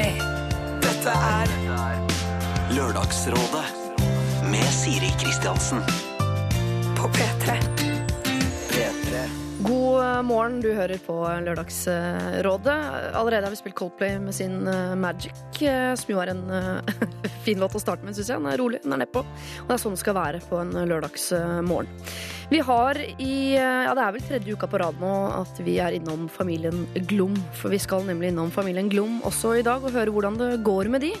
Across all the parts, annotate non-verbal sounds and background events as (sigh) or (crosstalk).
P3. Dette er Lørdagsrådet med Siri Kristiansen. på P3. P3. God eh, morgen, du hører på Lørdagsrådet. Allerede har vi spilt Coldplay med sin eh, Magic, eh, som jo er en (laughs) fin låt å starte med, syns jeg. Den er rolig, den er nedpå. Og det er sånn det skal være på en lørdagsmorgen. Vi har i ja, det er vel tredje uka på rad nå at vi er innom familien Glom. For vi skal nemlig innom familien Glom også i dag og høre hvordan det går med de.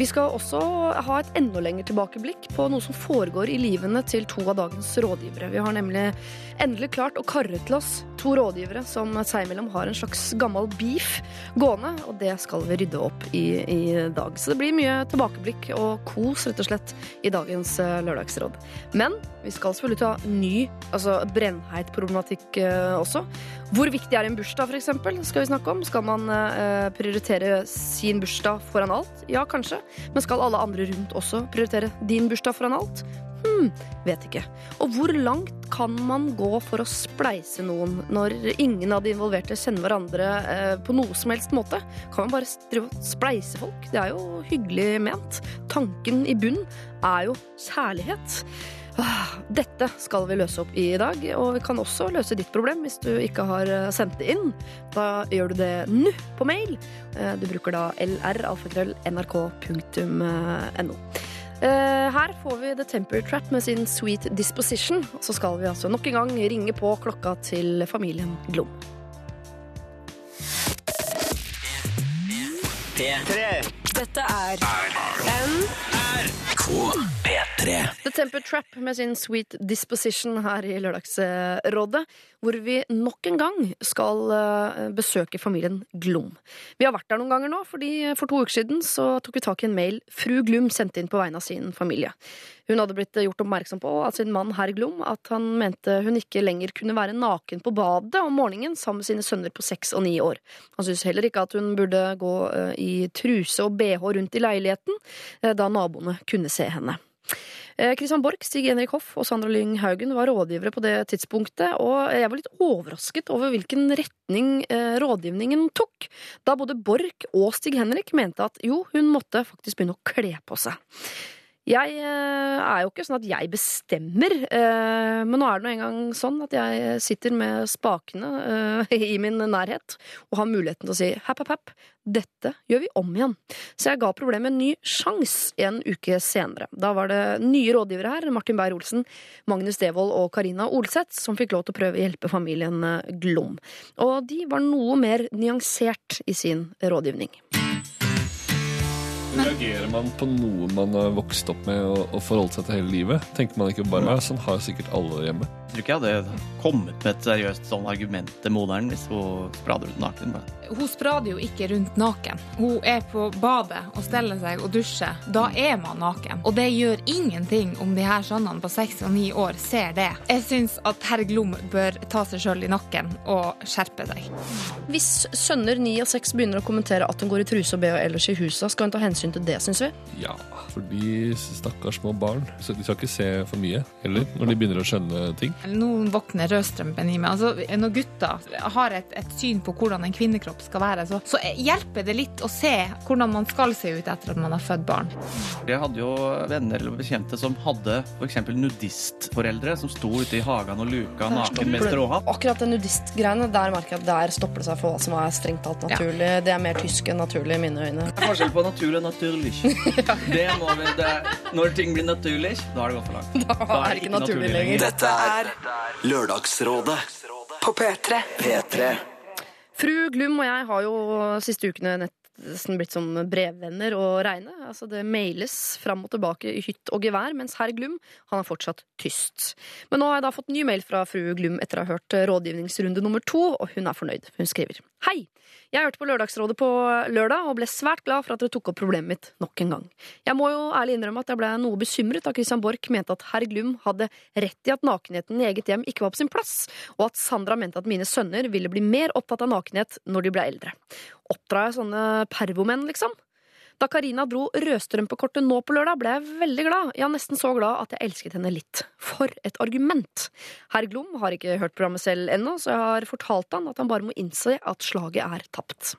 Vi skal også ha et enda lengre tilbakeblikk på noe som foregår i livene til to av dagens rådgivere. Vi har nemlig endelig klart å karre til oss to rådgivere som seg imellom har en slags gammel beef gående, og det skal vi rydde opp i i dag. Så det blir mye tilbakeblikk og kos, rett og slett, i dagens eh, lørdagsråd. Men vi skal selvfølgelig ta ny, altså brennheit problematikk eh, også. Hvor viktig er en bursdag, eksempel, skal vi snakke om. Skal man eh, prioritere sin bursdag foran alt? Ja, kanskje. Men skal alle andre rundt også prioritere din bursdag foran alt? Hm, vet ikke. Og hvor langt kan man gå for å spleise noen når ingen av de involverte kjenner hverandre eh, på noe som helst måte? Kan man bare spleise folk? Det er jo hyggelig ment. Tanken i bunn er jo kjærlighet. Ah, Dette skal vi løse opp i dag, og vi kan også løse ditt problem hvis du ikke har eh, sendt det inn. Da gjør du det nå på mail. Eh, Du bruker da lr.alfakrøll.nrk.no. Eh, Her får vi The Temper Trap med sin Sweet Disposition. Og så skal vi altså nok en gang ringe på klokka til familien Glom. Dette er P3. The Temper Trap med sin Sweet Disposition her i Lørdagsrådet, hvor vi nok en gang skal eh, besøke familien Glom. Vi har vært der noen ganger nå, fordi for to uker siden så tok vi tak i en mail fru Glum sendte inn på vegne av sin familie. Hun hadde blitt gjort oppmerksom på av sin mann herr Glom at han mente hun ikke lenger kunne være naken på badet om morgenen sammen med sine sønner på seks og ni år. Han syntes heller ikke at hun burde gå eh, i truse og bh rundt i leiligheten, da da naboene kunne se henne. Eh, Christian Borch, Stig Henrik Hoff og Sandra Lyng Haugen var rådgivere på det tidspunktet, og jeg var litt overrasket over hvilken retning eh, rådgivningen tok, da både Borch og Stig Henrik mente at jo, hun måtte faktisk begynne å kle på seg. Jeg eh, er jo ikke sånn at jeg bestemmer, eh, men nå er det nå engang sånn at jeg sitter med spakene eh, (laughs) i min nærhet og har muligheten til å si happ, happ, happ, dette gjør vi om igjen. Så jeg ga problemet en ny sjanse en uke senere. Da var det nye rådgivere her, Martin Beyer-Olsen, Magnus Devold og Karina Olseth, som fikk lov til å prøve å hjelpe familien Glom. Og de var noe mer nyansert i sin rådgivning. Reagerer man på noe man har vokst opp med og, forholdt seg til hele livet? Tenker man ikke bare meg? sånn har sikkert alle hjemme? Tror ikke jeg hadde kommet med et seriøst sånn argument til moderen hvis hun sprader ut naken. Hun sprader jo ikke rundt naken. Hun er på badet og steller seg og dusjer. Da er man naken. Og det gjør ingenting om de her sønnene på seks og ni år ser det. Jeg syns at herr Glom bør ta seg sjøl i nakken og skjerpe seg. Hvis sønner ni og seks begynner å kommentere at hun går i truse og bh ellers i husa, skal hun ta hensyn til det, syns vi? Ja, fordi stakkars små barn. Så de skal ikke se for mye heller, når de begynner å skjønne ting. Nå våkner rødstrømpen i meg. Altså, når gutter har et, et syn på hvordan en kvinnekropp skal være, så, så hjelper det litt å se hvordan man skal se ut etter at man har født barn. Jeg hadde jo venner eller bekjente som hadde f.eks. nudistforeldre som sto ute i hagen og luka naken med stråhatt. Akkurat det nudistgreiene, der merker jeg at der stopper det seg for hva som er strengt talt naturlig. Det er mer tysk enn naturlig i mine øyne. Det er forskjell på naturlig og naturlig. (laughs) Det må vi, det, når ting blir naturlig, da har det gått for langt. (laughs) Da er det ikke naturlig lenger. Dette er Lørdagsrådet. på P3. P3. Fru Glum og jeg har jo siste ukene nesten blitt som brevvenner å regne. Altså Det mailes fram og tilbake i hytt og gevær, mens herr Glum han er fortsatt tyst. Men nå har jeg da fått ny mail fra fru Glum etter å ha hørt rådgivningsrunde nummer to, og hun er fornøyd. Hun skriver Hei! Jeg hørte på Lørdagsrådet på lørdag og ble svært glad for at dere tok opp problemet mitt nok en gang. Jeg må jo ærlig innrømme at jeg ble noe bekymret da Christian Borch mente at herr Glum hadde rett i at nakenheten i eget hjem ikke var på sin plass, og at Sandra mente at mine sønner ville bli mer opptatt av nakenhet når de ble eldre. Oppdrar jeg sånne pervomenn, liksom? Da Karina dro rødstrømpekortet nå på lørdag, ble jeg veldig glad. Ja, nesten så glad at jeg elsket henne litt. For et argument! Herr Glom har ikke hørt programmet selv ennå, så jeg har fortalt han at han bare må innse at slaget er tapt.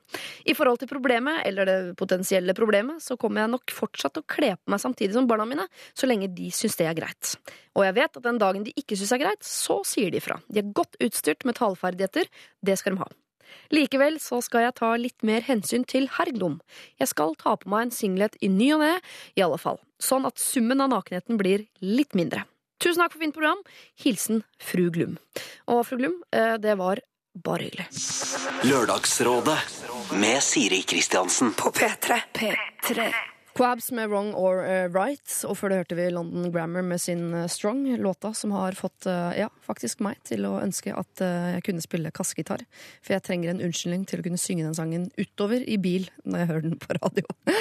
I forhold til problemet, eller det potensielle problemet, så kommer jeg nok fortsatt til å kle på meg samtidig som barna mine, så lenge de syns det er greit. Og jeg vet at den dagen de ikke syns er greit, så sier de fra. De er godt utstyrt med taleferdigheter, det skal de ha. Likevel så skal jeg ta litt mer hensyn til herglom. Jeg skal ta på meg en singlet i ny og ne, i alle fall. Sånn at summen av nakenheten blir litt mindre. Tusen takk for fint program. Hilsen fru Glum. Og fru Glum, eh, det var bare hyggelig. Lørdagsrådet med Siri Kristiansen. På P3. P3. Quabs med Wrong or eh, Right, og før det hørte vi London Grammar med sin eh, Strong, låta som har fått eh, ja, faktisk meg til å ønske at jeg kunne spille kassegitar. For jeg trenger en unnskyldning til å kunne synge den sangen utover i bil når jeg hører den på radio. (laughs)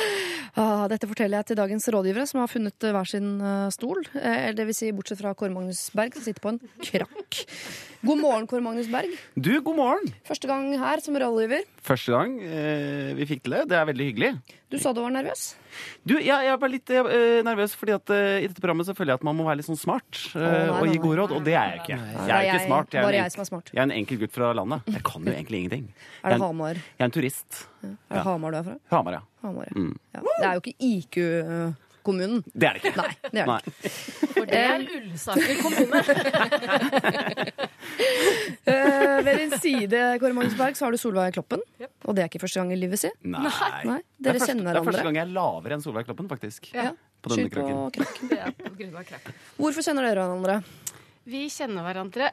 Ah, Dette forteller jeg til dagens rådgivere, som har funnet hver sin stol. Det vil si bortsett fra Kåre Magnus Berg, som sitter på en krakk. God morgen, Kåre Magnus Berg. Du, god morgen. Første gang her som rådgiver. Første gang eh, vi fikk til det. Det er veldig hyggelig. Du sa du var nervøs. Du, ja, jeg var litt eh, nervøs, fordi at eh, i dette programmet så føler jeg at man må være litt sånn smart eh, nei, og gi gode råd, og det er jeg ikke. Jeg er ikke smart. Jeg er, jeg en, er smart. jeg er en enkel gutt fra landet. Jeg kan jo egentlig ingenting. Er det Hamar? Jeg er en turist. Er det Hamar du er fra? Hamar, ja. Hamar, ja. Mm. ja. Det er jo ikke IQ-kommunen. Det er det ikke. Nei, det er det Nei. ikke. For det er Ullensaker kommune. uh, (laughs) ved din side, Kåre Magnus Berg, så har du Solveig Kloppen. Og det er ikke første gang i livet sitt. Nei. Nei, Det er Dere første- Det er første gang jeg er lavere enn Solveig Kloppen, faktisk. Ja. På denne Skyld på krakken. krakk. (laughs) Det er på grunn av krakk. Hvorfor kjenner dere hverandre? Vi kjenner hverandre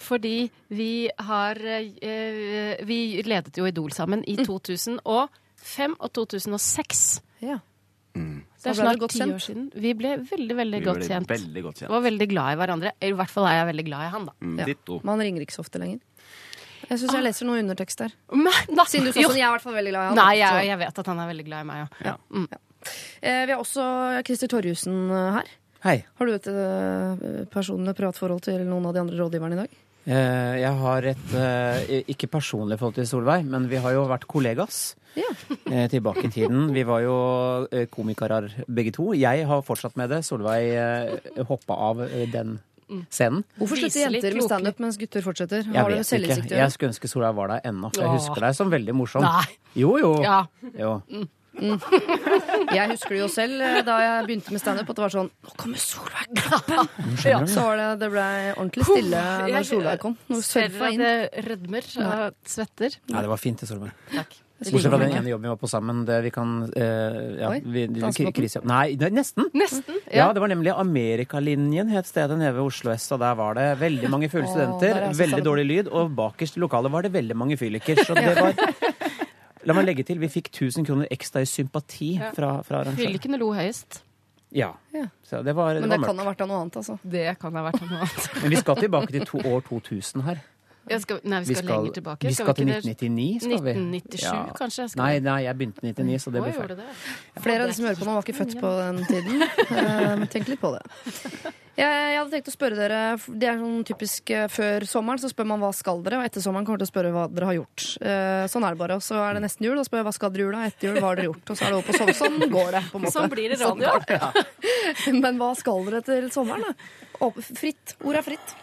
fordi vi har uh, Vi ledet jo Idol sammen i 2005 og 2006. Ja. Det er snart ti år siden. Vi ble veldig, veldig Vi godt ble kjent. veldig godt Vi kjent. var veldig glad i hverandre. I hvert fall er jeg veldig glad i han, da. Mm, Ja. Man ringer ikke så ofte lenger. Jeg syns jeg leser noe undertekst der. (laughs) Siden du sa sånn, jeg er i hvert fall veldig glad i han. Nei, jeg, jeg vet at han er veldig glad i meg òg. Ja. Eh, Vi har også Christer Torjussen eh, her. Hei. Har du et eh, personlig privatforhold til noen av de andre rådgiverne i dag? Eh, jeg har et ikke personlig forhold til Solveig, men vi har jo vært kollegas Ja. (laughs) eh, tilbake i tiden. Vi var jo eh, komikarer begge to. Jeg har fortsatt med det. Solveig eh, hoppa av den scenen. Hvorfor slutter jenter med standup mens gutter fortsetter? Jeg Har vet ikke. Jeg skulle ønske Solveig var der ennå, for jeg husker deg som veldig morsom. Nei. Jo, jo. Ja. jo. Jeg husker det jo selv da jeg begynte med standup, at det var sånn Nå kommer Solveig Kloppen! Ja. Så var det, det ble ordentlig stille når Solveig kom. Når Ser surfa inn. det rødmer og svetter. Nei, det var fint, det, Solveig. Takk. Bortsett fra den ene jobben vi var på sammen. Det vi kan uh, ja, Oi, vi, vi, Dansebåten? Nei, det- nesten. Nesten. Ja, det var nemlig Amerikalinjen het stedet nede ved Oslo S, og der var det veldig mange fulle studenter, Oh, veldig dårlig lyd, og bakerst i lokalet var det veldig mange fylliker. Så det var (laughs) La meg legge til, vi fikk 1000 kroner ekstra i sympati Ja. fra, fra arrangøren. Fyllikene lo høyest. Ja. Ja. Så det var, det Men var det kan ha vært av noe annet, altså. Det kan ha vært noe annet. (laughs) Men vi skal tilbake til to, år 2000 her. Skal, nei, vi skal, lenger tilbake. vi skal til ikke det? 1999, skal vi. 1997, Ja. kanskje? Skal Nei, nei, jeg begynte i 99, så det blir feil. Det. Ja, Flere av de som hører på nå, var ikke født på den tiden. (laughs) Eh, Tenk litt på det. Jeg, jeg hadde tenkt å spørre dere Det er sånn typisk eh, Før sommeren så spør man hva skal dere, og etter sommeren kommer til å spørre hva dere har gjort. Uh, Sånn er det bare. Og så er det nesten jul, og spør jeg hva skal dere i jula, etter jul hva har dere gjort. Og så er det over på sånn. Sånn går det, på en måte. Sånn blir det Sånn radio. Sånn, ja. Men hva skal dere til sommeren, da? Fritt. Ordet er fritt.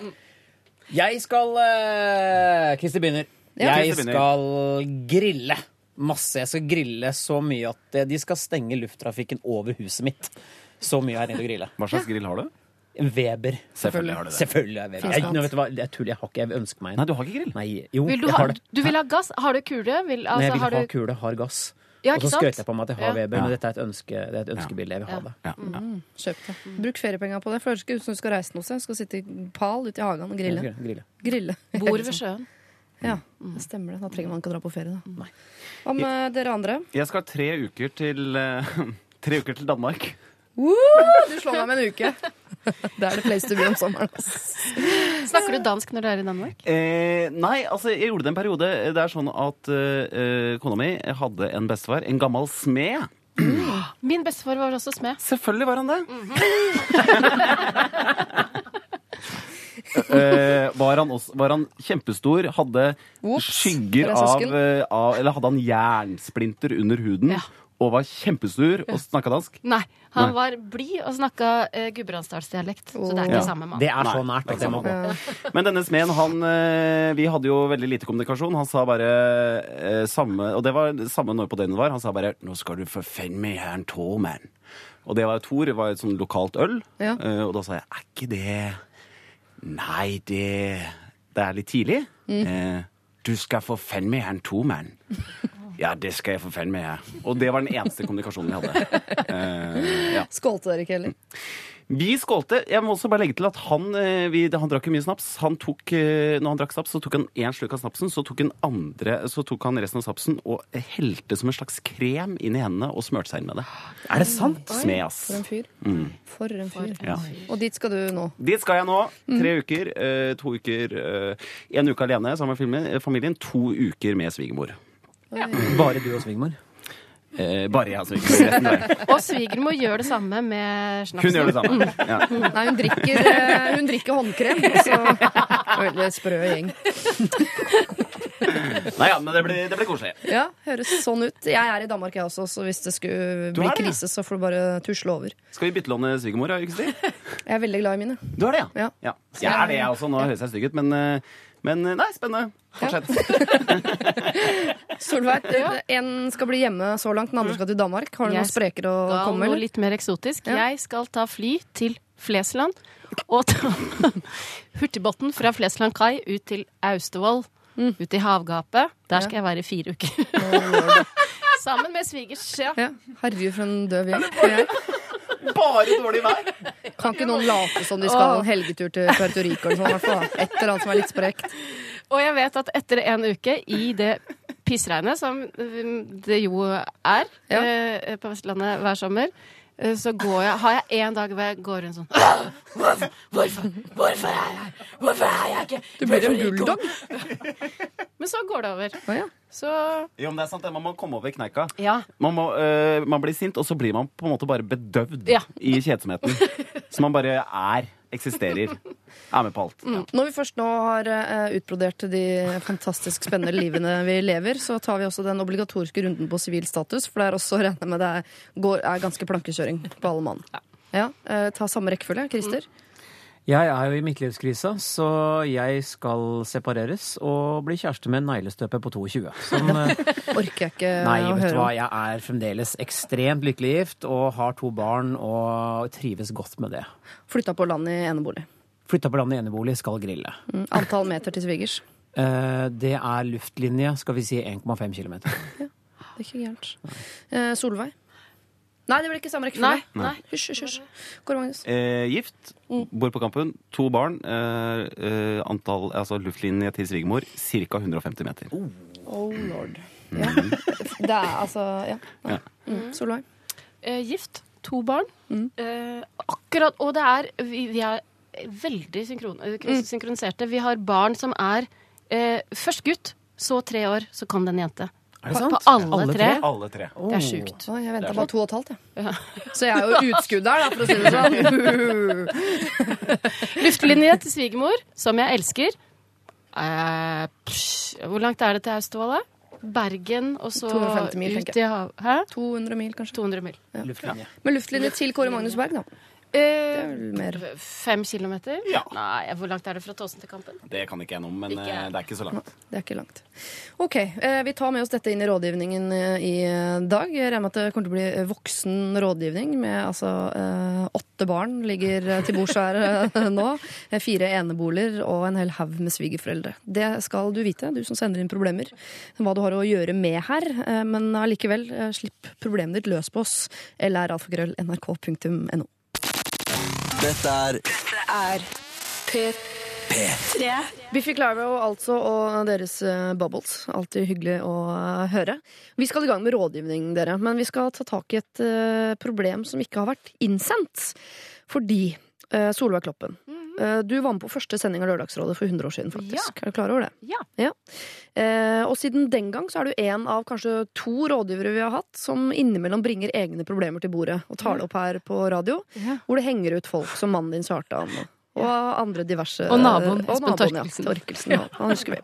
Jeg skal uh, Christer begynner. Ja. Jeg skal grille. Masse. Jeg skal grille så mye at eh, de skal stenge lufttrafikken over huset mitt. Så mye her inne å grille. Hva slags grill har du? Weber. Selvfølgelig har du det. Selvfølgelig er Weber. Jeg, nå, vet du hva, jeg tuller, jeg har ikke Jeg ønsker meg en. Nei, du har ikke grill? Nei, jo, Vil du, jeg ha, har det. du vil ha gass? Har du kule? Vil, altså, Nei, jeg vil har ha du, kule, har gass. Ja, og så skrøt jeg på meg at jeg har Ja. Weber, men dette er et, ønske, det er et ønskebilde jeg vil ha det. Ja, ja. Kjøp det. Bruk feriepengene på det. For det høres ikke ut som du skal reise noe sted. Du skal sitte i pal ute i hagen og grille. grille. Grille. (laughs) bor ved sjøen? Ja, det stemmer det. Da trenger man ikke å dra på ferie, da. Hva med dere andre? Jeg skal tre uker til eh, (laughs) Tre uker til Danmark. Woo! Du slår meg med en uke. Det er det place to be om sommeren. Snakker du dansk når du er i Danmark? Eh, nei, altså, jeg gjorde det en periode. Det er sånn at eh, kona mi hadde en bestefar, en gammel smed. Min bestefar var også smed. Selvfølgelig var han det. (laughs) eh, var, han også, var han kjempestor, hadde Oops, skygger av, eh, av Eller hadde han jernsplinter under huden Ja. Og var kjempesur og snakka dansk? Nei, han Nei. var blid og snakka eh, gudbrandsdalsdialekt. Så det er Ja. ikke samme mann. Det er så Nei, nært det er at det må gå. Men denne smeden, han eh, Vi hadde jo veldig lite kommunikasjon. Han sa bare eh, samme Og det var samme når på døgnet det var. Han sa bare 'Nå skal du for faen meg ha en tårmann'. Og det var Tor, det var et sånn lokalt øl. Ja. Eh, og da sa jeg 'Er ikke det Nei, det Det er litt tidlig'. Eh, 'Du skal for faen meg ha en tomann'. Ja, det skal jeg for faen med. Og det var den eneste kommunikasjonen vi hadde. Uh, ja. Skålte dere ikke heller? Vi skålte. Jeg må også bare legge til at han, eh, vi, han drakk jo mye snaps. Han tok, eh, når han drakk snaps, så tok han én slurk av snapsen, så tok, han andre, så tok han resten av snapsen og helte som en slags krem inn i hendene og smørte seg inn med det. Er det sant? Smed, ass. For en fyr. For en fyr. Ja. Og dit skal du nå. Dit skal jeg nå. Tre uker. To uker En uke alene sammen med familien. To uker med svigermor. Bare du og svigermor? Eh, bare jeg og svigermor. Og svigermor gjør det samme med snapsen. Hun gjør det samme. Ja. Nei, hun drikker, eh, hun drikker håndkrem. Så veldig sprø gjeng. Nei, ja, men det blir, det blir koselig. Ja, høres sånn ut. Jeg er i Danmark, jeg også, så hvis det skulle bli det, ja. krise, så får du bare tusle over. Skal vi bytte lån med svigermor, Jeg er veldig glad i mine. Du er det, Ja. ja? Jeg er det, jeg også. Nå høres jeg stygg ut, men, eh, men eh, nei, spennende. Fortsett. (laughs) Solveig, en skal bli hjemme så langt, den andre skal til Danmark. Har du noen spreker sprekere å Skal komme noe litt mer eksotisk. Ja. Jeg skal ta fly til Flesland og ta (laughs) hurtigbåten fra Flesland kai ut til Austevoll. Mm. Ut i havgapet. Der skal jeg være i fire uker. (laughs) Sammen med svigers. Ja. Ja, Herregud, for en døv gjeng. Bare dårlig vær. Kan ikke noen late som de skal ha en helgetur til Puerto Rico eller sånn, hvert. Et eller annet som er litt sprekt. Og jeg vet at etter en uke i det pissregnet, som det jo er Ja. eh, på Vestlandet hver sommer, så går jeg, har jeg en dag hvor jeg går rundt sånn Hvorfor, (laughs) hvorfor, hvorfor er jeg Hvorfor er jeg ikke Du blir en bulldog. (laughs) Men så går det over. Oh, ja. Så Jo, men det er sant, det. Man må komme over kneika. ja. Man, må, eh, man blir sint, og så blir man på en måte bare bedøvd Ja. i kjedsomheten. (laughs) Så man bare er, eksisterer, er med på alt. Ja. Når vi først nå har eh, utbrodert de fantastisk spennende livene vi lever, så tar vi også den obligatoriske runden på sivil status, for det er også regner jeg med det er, er ganske plankekjøring på alle mann. Ja, eh, Ta samme rekkefølge. Christer? Jeg er jo i midtlivskrisa, så jeg skal separeres og bli kjæreste med en neglestøper på 22. Som, (laughs) eh, Orker jeg ikke nei, å vet du hva, jeg er fremdeles ekstremt lykkelig gift og har to barn og trives godt med det. Flytta på land i enebolig. Flytta på landet i enebolig, skal grille. Mm, Antall meter til svigers. (laughs) Eh, Det er luftlinje, skal vi si 1,5 km. (laughs) Det er ikke gærent. Eh, Solveig? Nei, det blir ikke samme rekkefølge. Nei. nei. Hysj, hysj, hysj. Kåre Magnus? Eh, gift, bor på Kampen, to barn. Eh, eh, antall, altså luftlinje til svigermor ca. 150 meter. Oh lord. Ja. Det er altså Ja. Ja. Mm. Solveig? Eh, gift, to barn. Mm. Eh, akkurat Og det er Vi, vi er veldig synkron, eh, Mm. synkroniserte. Vi har barn som er eh, først gutt, så tre år, så kom det en jente. Er det sant? På alle, Alle tre. tre? Alle tre. Det er sjukt. Oh, jeg venta bare to og et halvt, jeg. (laughs) Så jeg er jo utskudd der, da, for å si det sånn. (laughs) (laughs) Luftlinje til svigermor, som jeg elsker. Eh, psh, hvor langt er det til Austevoll, da? Bergen, og så 250 mil, ut i havet. 200 mil, kanskje. 200 mil. Luftlinje. Men luftlinje til Kåre Magnus Berg, da. Eh, er mer fem kilometer? Ja. Nei, hvor langt er det fra Tåsen til Kampen? Det kan ikke jeg noe om, men Ikke eh, det er ikke så langt. Det er ikke langt. Ok, eh, vi tar med oss dette inn i rådgivningen i dag. Jeg regner med at det kommer til å bli voksen rådgivning med altså eh, åtte barn ligger til bords her nå. Fire eneboliger og en hel haug med svigerforeldre. Det skal du vite, du som sender inn problemer. Hva du har å gjøre med her. Men allikevel, slipp problemet ditt løs på oss. lralfakrøll.nrk.no. Dette er Er P3. Biffy Clyro altså, og deres eh, Bubbles. Alltid hyggelig å eh, høre. Vi skal i gang med rådgivning, dere. Men vi skal ta tak i et eh, problem som ikke har vært innsendt. Fordi Solveig Kloppen, eh, du var med på første sending av Lørdagsrådet for 100 år siden, faktisk. Ja. Er du klar over det? Ja. Eh, og siden den gang så er du en av kanskje to rådgivere vi har hatt som innimellom bringer egne problemer til bordet og tar det opp her på radio. Ja. Hvor det henger ut folk som mannen din svarte an. og- andre diverse Og naboen, og naboen. Ja, Torkelsen ja, han husker vi.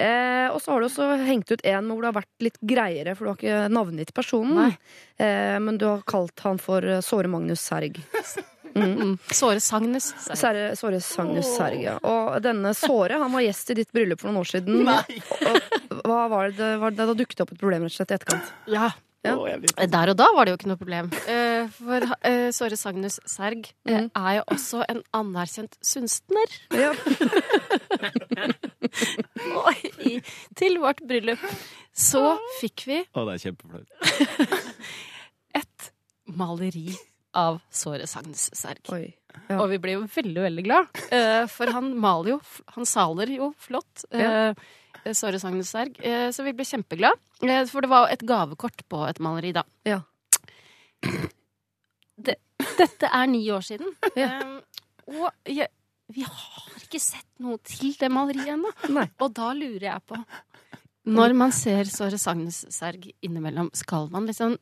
Eh, og så har du også hengt ut en hvor det har vært litt greiere, for du har ikke navngitt personen. Eh, men du har kalt han for eh, Såre Magnus Serg. (laughs) Mm. Såre Sagnes. Såre Sagnus Serg, ja. Og denne Såre han var gjest i ditt bryllup for noen år siden. Og, hva var det, var det da dukket opp et problem rett og slett i etterkant? Ja. Ja. Der og da var det jo ikke noe problem. Uh, For uh, Såre Sagnus Serg eh, Mm. er jo også en anerkjent kunstner. Ja. (laughs) Og i, til vårt bryllup så fikk vi Å, det er kjempeflaut. (laughs) et maleri av Såre Sagns Serg. Ja. Og vi ble jo veldig, veldig glad. uh, For han maler jo Han saler jo flott. eh, Såre Sagns Serg. Uh, Så vi ble kjempeglad. Eh, For det var et gavekort på et maleri, da. Ja. Det, dette er ni år siden. Ja. Eh, Og jeg, vi har ikke sett noe til det maleriet ennå. Og da lurer jeg på Når man ser Såre Sagns Serg innimellom, skal man liksom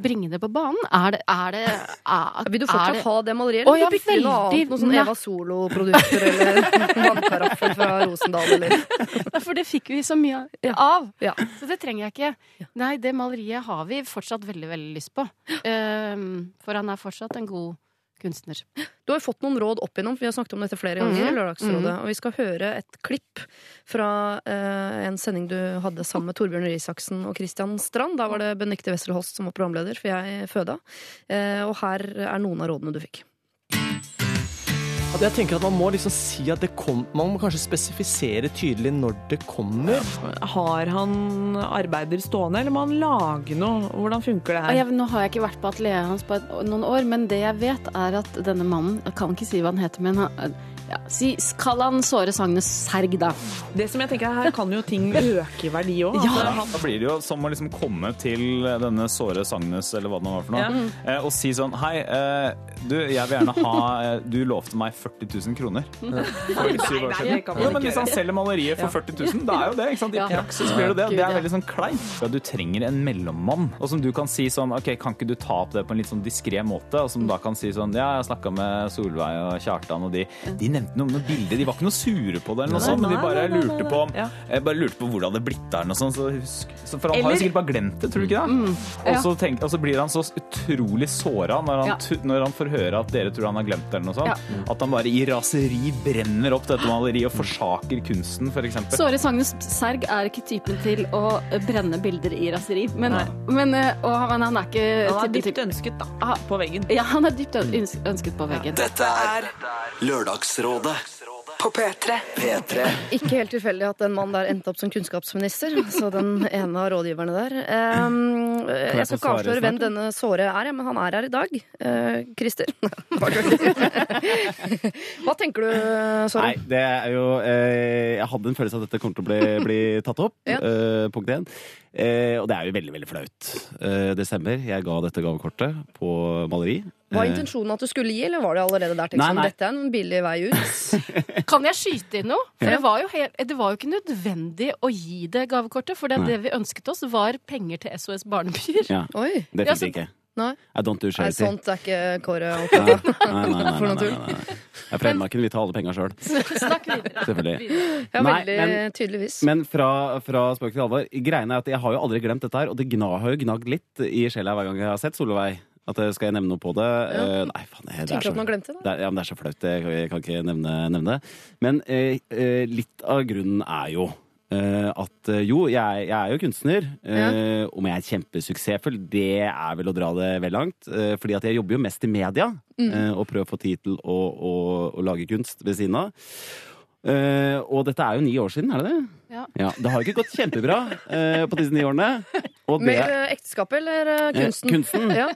bringe det på banen? Er det, er det er, Vil du fortsatt det, ha det maleriet? eller Eller ja, du bytte inn noe annet? Noe sånn Eva Solo-produkter eller (laughs) vannkaraffel fra Rosendal eller For det fikk vi så mye av. Ja. Så det trenger jeg ikke. Nei, det maleriet har vi fortsatt veldig, veldig lyst på. Um, for han er fortsatt en god kunstner. Du har jo fått noen råd opp igjennom, vi har snakket om dette flere ganger. i -hmm. Lørdagsrådet, Og vi skal høre et klipp fra eh, en sending du hadde sammen med Torbjørn Røe Isaksen og Christian Strand. Da var det Benikte Wessel som var programleder, for jeg føda. Eh, og her er noen av rådene du fikk. Jeg tenker at Man må liksom si at det kom, man må kanskje spesifisere tydelig når det kommer. Har han arbeider stående, eller må han lage noe? Hvordan funker det her? jeg, nå har jeg ikke vært på atelieret hans på et, noen år, men det jeg vet, er at denne mannen Jeg kan ikke si hva han heter, men han, ja, si, Kall han Såre Sagnes Serg, da. Det som jeg tenker Her kan jo ting øke i verdi òg. Da blir det jo som å liksom komme til denne såre Sagnes, eller hva det nå var for noe, ja. og si sånn Hei, eh, du, jeg vil gjerne ha eh, Du lovte meg 40 000 kroner. For syv år nei, siden. Jo, men hvis han selger maleriet for 40 000, da er jo det. ikke sant? I praksis blir det det. Det er veldig sånn kleint. Ja, Du trenger en mellommann, og som du kan si sånn OK, kan ikke du ta opp det på en litt sånn diskré måte? Og som da kan si sånn Ja, jeg snakka med Solveig og Kjartan, og de, de nevnte noe noen, noen bilder. De var ikke noe sure på det, eller noe sånt, men de bare nei, nei, lurte på Ja. bare lurte på hvordan det blitt der. Sånn, så husk, så for han har jo sikkert bare glemt det, tror du ikke det? Mm, og, så tenk, og så blir han så utrolig såra når, han Ja. når han får høre at dere tror han har glemt det, eller noe sånt. Ja. At han bare i raseri brenner opp dette maleriet og forsaker kunsten, f.eks. For. Såre Sagnus Serg er ikke typen til å brenne bilder i raseri, men, men, eh, og, men han er ikke Han er dypt ønsket da, på veggen. Ja, han er dypt ønsket på veggen. Dette er Lørdagsrådet På P3. P3. Ikke helt tilfeldig at den mannen der endte opp som kunnskapsminister. Så den ene av rådgiverne der. Um, jeg skal ikke avsløre hvem denne såre er, men han er her i dag. Uh, Christer. (laughs) Hva tenker du, Såre? Nei, det er jo uh, Jeg hadde en følelse av at dette kommer til å bli, bli tatt opp. Ja. eh, punkt én. Og det er jo veldig, veldig flaut. Det stemmer. Jeg ga dette gavekortet på maleri. Var Eh, intensjonen at du skulle gi, eller var det allerede der? Nei, nei. dette er en billig vei ut? (laughs) Kan jeg skyte inn noe? For Ja. det, var jo helt, det var jo ikke nødvendig å gi det gavekortet, for det, det vi ønsket oss, var penger til SOS Barnebyer. Ja, Oi. det fikk jeg ikke. Nei. Sånt er ikke Kåre opptatt av. For noe tull. Jeg fra Hedmarken vil ta alle penga sjøl. (laughs) Snakk videre. (laughs) Selvfølgelig. Ja, Nei, veldig men- tydeligvis. Men fra, fra spøk til alvor. Greiene er at jeg har jo aldri glemt dette her, og det gna, har jo gnagd litt i sjela hver gang jeg har sett Solveig. At skal jeg nevne noe på det? Eh, nei, faen. Det, det, er så, glemte det? er, ja, det er så flaut. Jeg, jeg kan ikke nevne, nevne det. Men eh, eh, litt av grunnen er jo uh, at jo, jeg, jeg er jo kunstner. Ja. Om jeg er kjempesuksessfull, det er vel å dra det vel langt. fordi at jeg jobber jo mest i media, Mm. og prøver å få tid til å, å, å lage kunst ved siden av. Eh, og dette er jo ni år siden, er det det? Ja. Det har ikke gått kjempebra uh, på disse ni årene. Og det, Med uh, ekteskapet eller eh, Eh, kunsten? kunsten. Ja.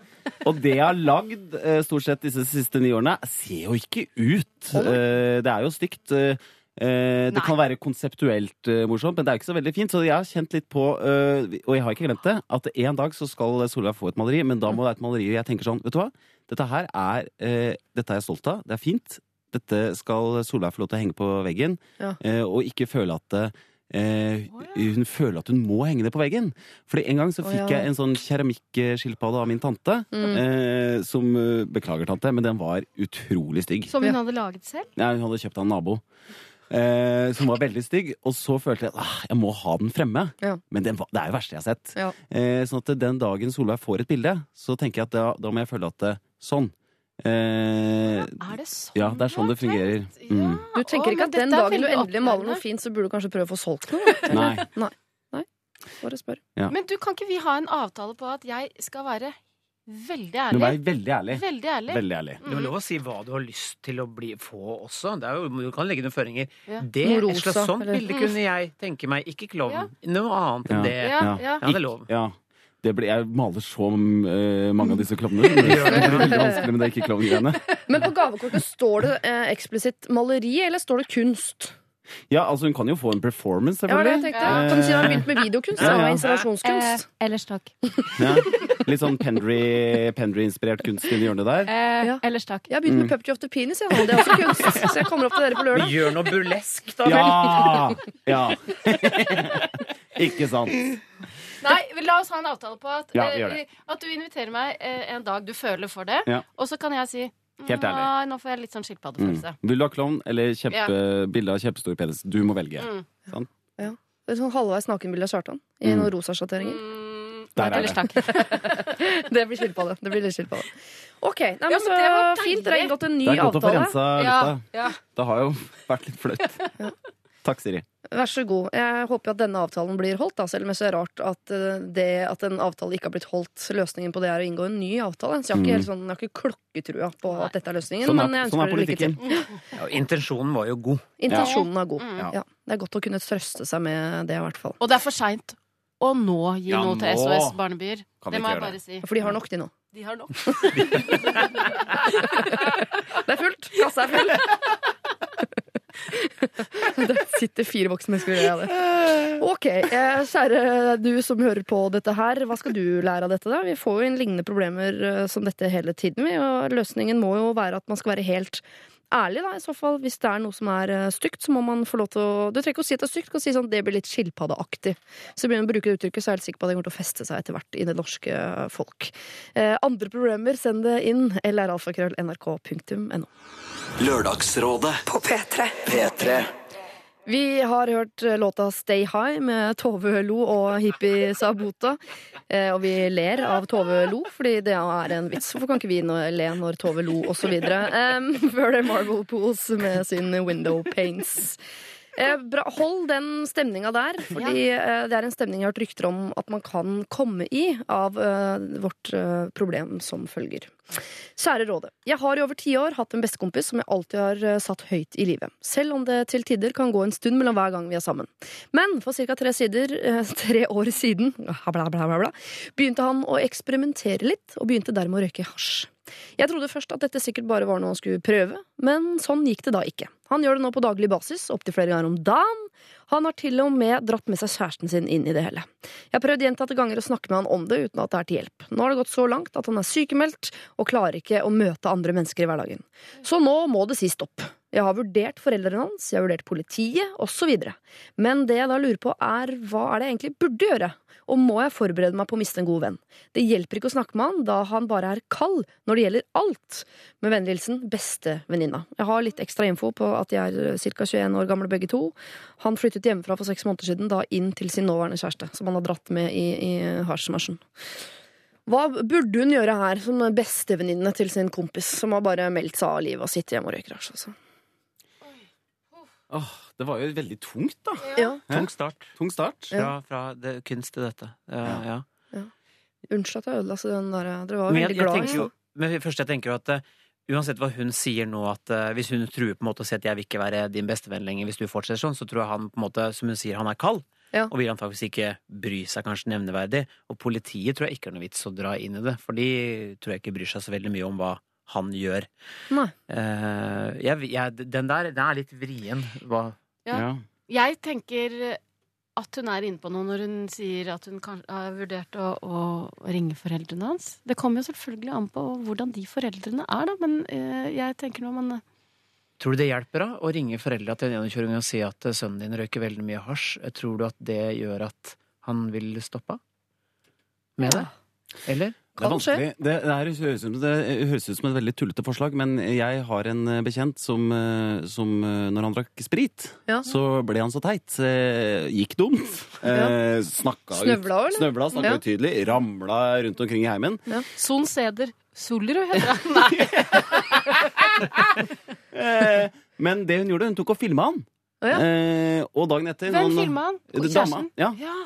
og det jeg har lagd eh, stort sett disse siste ni årene, ser jo ikke ut. Eh, det er jo stygt. eh, eh, det Nei. kan være konseptuelt eh, morsomt, men det er jo ikke så veldig fint. Så jeg har kjent litt på, eh, og jeg har ikke glemt det, at en dag så skal Solveig få et maleri, men da må det være et maleri jeg tenker sånn, vet du hva? Dette her er, eh, dette er jeg stolt av. Det er fint. Dette skal Solveig få lov til å henge på veggen, Ja. eh, og ikke føle at eh, hun føler at hun må henge det på veggen. Fordi en gang så fikk fikk ja. jeg en sånn keramikkskilpadde av min tante. Mm. Eh, som eh, Beklager, tante, men den var utrolig stygg. Som hun hadde laget selv? Ja, hun hadde kjøpt av en nabo. Eh, som var veldig stygg. Og så følte jeg at ah, jeg må ha den fremme. Ja. Men den, var- det er jo det verste jeg har sett. Ja. Eh, sånn at den dagen Solveig får et bilde, så tenker jeg at da, da må jeg føle at det, sånn. Eh, Er det sånn? ja, det er sånn det fungerer. Mm. Du tenker ikke at den er dagen du endelig maler noe fint, så burde du kanskje prøve å få solgt noe? (laughs) Nei. Nei. Nei. Bare spør. Ja. Men du, kan ikke vi ha en avtale på at jeg skal være veldig ærlig? jeg veldig ærlig. Veldig ærlig. Veldig ærlig. Du har lov å si hva du har lyst til å bli, få også. Det er jo, du kan legge noen føringer. Ja. Det, er rosa, slags sånt bilde kunne jeg tenke meg. Ikke klovn. Noe annet enn Ja. det. Ja, ja. Ja, det er lov. Ja. Det blir, jeg maler så uh, mange av disse klovnene. Det blir veldig vanskelig med det ikke klovngreiene. Men på gavekortet står det uh, eksplisitt maleri, eller står det kunst? Ja, altså hun kan jo få en performance, Ja, det jeg. Kan si hun har begynt med videokunst? Ja, Ja, og Installasjonskunst. Eh, ellers takk. (laughs) Ja. Litt sånn Pendry- Pendry-inspirert kunst i hjørnet der. Eh, Ja. Ellers takk. Jeg har begynt med Puppetry of the Penis, jeg. Det er også kunst. Så jeg kommer opp til dere på lørdag. Gjør noe burlesk, da vel. Ja! ja. (laughs) ikke sant. Nei, la oss ha en avtale på at, Ja, vi gjør eh, det. at du inviterer meg eh, en dag du føler for det, Ja. og så kan jeg si Helt ærlig. Nei, nå får jeg litt sånn Mm. skilpaddefølelse. Vil du ha klovn eller kjempe, bilde av kjempestor penis? Du må velge. Mm. Sant? Det er sånn halvveis nakenbilde av Kjartan i Mm. noen rosa sjatteringer. Mm, Der er ellers det. (laughs) Det blir skilpadde. Det blir litt skilpadde. OK. Nei, men så men det var fint. Dere har inngått en ny Det er godt å få avtale. rensa lufta. ja. Det har jo vært litt flaut. Takk, Siri. Vær så god. Jeg håper at denne avtalen blir holdt, da, selv om jeg synes det er rart at, eh, det, at en avtale ikke har blitt holdt. Løsningen på det er å inngå en ny avtale. Så jeg har ikke, Mm. helt sånn, jeg har ikke klokketrua på at dette er løsningen. Sånn er- men jeg sånn er ønsker dere lykke til. politikken. (laughs) Ja, intensjonen var jo god. Intensjonen er god. Ja. Ja. Det er godt å kunne trøste seg med det, i hvert fall. Og det er for seint å nå gi Ja, noe til SOS Barnebyer. Det må jeg bare si. For de har nok, de nå. De har nok. (laughs) Det er fullt! Kassa er full! (laughs) (laughs) Det sitter fire voksne mennesker og gjør det. Ok, eh, kjære du som hører på dette her, hva skal du lære av dette? da? Vi får jo inn lignende problemer eh, som dette hele tiden. Og løsningen må jo være at man skal være helt ærlig, da, i så fall. Hvis det er noe som er eh, stygt, så må man få lov til å Du trenger ikke å si at det er stygt, du kan si sånn det blir litt skilpaddeaktig. Så begynner man å bruke det uttrykket, så er jeg helt sikker på at det kommer til å feste seg etter hvert i det norske folk. Eh, andre problemer, send det inn. lralfakrøll.nrk.no. Lørdagsrådet På P3. P3 Vi har hørt eh, låta Stay High med Tove Lo og Hippie Sabota. Eh, og vi ler av Tove Lo, fordi det er en vits. Hvorfor kan ikke vi le når Tove Lo osv.? Um, (laughs) før det er Marble Pools med sin Window Paints. Eh, bra. Hold den stemninga der, fordi eh, det er en stemning jeg har hørt rykter om at man kan komme i av eh, vårt problem som følger. Kjære Råde. Jeg har i over ti år hatt en bestekompis som jeg alltid har satt høyt i livet. Selv om det til tider kan gå en stund mellom hver gang vi er sammen. Men for ca. tre, (laughs) tre år siden (laughs) bla, bla, bla, begynte han å eksperimentere litt, og begynte dermed å røyke hasj. Jeg trodde først at dette sikkert bare var noe han skulle prøve, men sånn gikk det da ikke. Han gjør det nå på daglig basis, opptil flere ganger om dagen. Han har til og med dratt med seg kjæresten sin inn i det hele. Jeg har prøvd gjentatte ganger å snakke med han om det uten at det er til hjelp. Nå har det gått så langt at han er sykemeldt og klarer ikke å møte andre mennesker i hverdagen. Så nå må det si stopp. Jeg har vurdert foreldrene hans, jeg har vurdert politiet, osv. Men det jeg da lurer på er hva er det jeg egentlig burde gjøre? Og må jeg forberede meg på å miste en god venn? Det hjelper ikke å snakke med han, da han bare er kald når det gjelder alt. Med vennlig hilsen bestevenninna. Jeg har litt ekstra info på at de er ca. 21 år gamle begge to. Han flyttet hjemmefra for seks måneder siden, da inn til sin nåværende kjæreste, som han har dratt med i, i hasjmarsjen. Hva burde hun gjøre her, som bestevenninne til sin kompis, som har bare meldt seg av livet og sitter hjemme og røyker hasj? Altså. Åh, det var jo veldig tungt, da. Ja. Tung start. Tung start. Fra, fra det, kunst til dette. Ja, ja. Unnskyld at jeg ødela den der Dere var Men jeg, veldig glad i men først jeg tenker jo at eh, Uansett hva hun sier nå, at uh, hvis hun truer på en måte å si at jeg vil ikke være din bestevenn lenger hvis du fortsetter sånn, så tror jeg han på en måte, som hun sier, han er kald. Ja. Og vil antakeligvis ikke bry seg kanskje nevneverdig. Og politiet tror jeg ikke har noe vits å dra inn i det, for de tror jeg ikke bryr seg så veldig mye om hva han gjør. Nei. Uh, jeg, jeg, den der, den er litt vrien. Hva Ja. Jeg tenker at hun er inne på noe når hun sier at hun kan, har vurdert å, å ringe foreldrene hans. Det kommer jo selvfølgelig an på hvordan de foreldrene er, da, men uh, jeg tenker nå man Tror du det hjelper da å ringe foreldra til en 21-åring og si at eh, sønnen din røyker veldig mye hasj? Tror du at det gjør at han vil stoppe med det? Eller? Det er. Det, det, er, høres ut, det høres ut som et veldig tullete forslag, men jeg har en eh, bekjent som, eh, som eh, når han drakk sprit, Ja. så ble han så teit. Gikk dumt. Ja. snakka Snøvla, ut. Snøvla, snakka Ja. utydelig. Ramla rundt omkring i heimen. Son Seder Solrud heter han. (laughs) Nei. Men det hun gjorde, hun tok og filma han. Oh, ja. Eh, og dagen etter Hvem filma han? Dama. Kjæresten? Ja. Ja.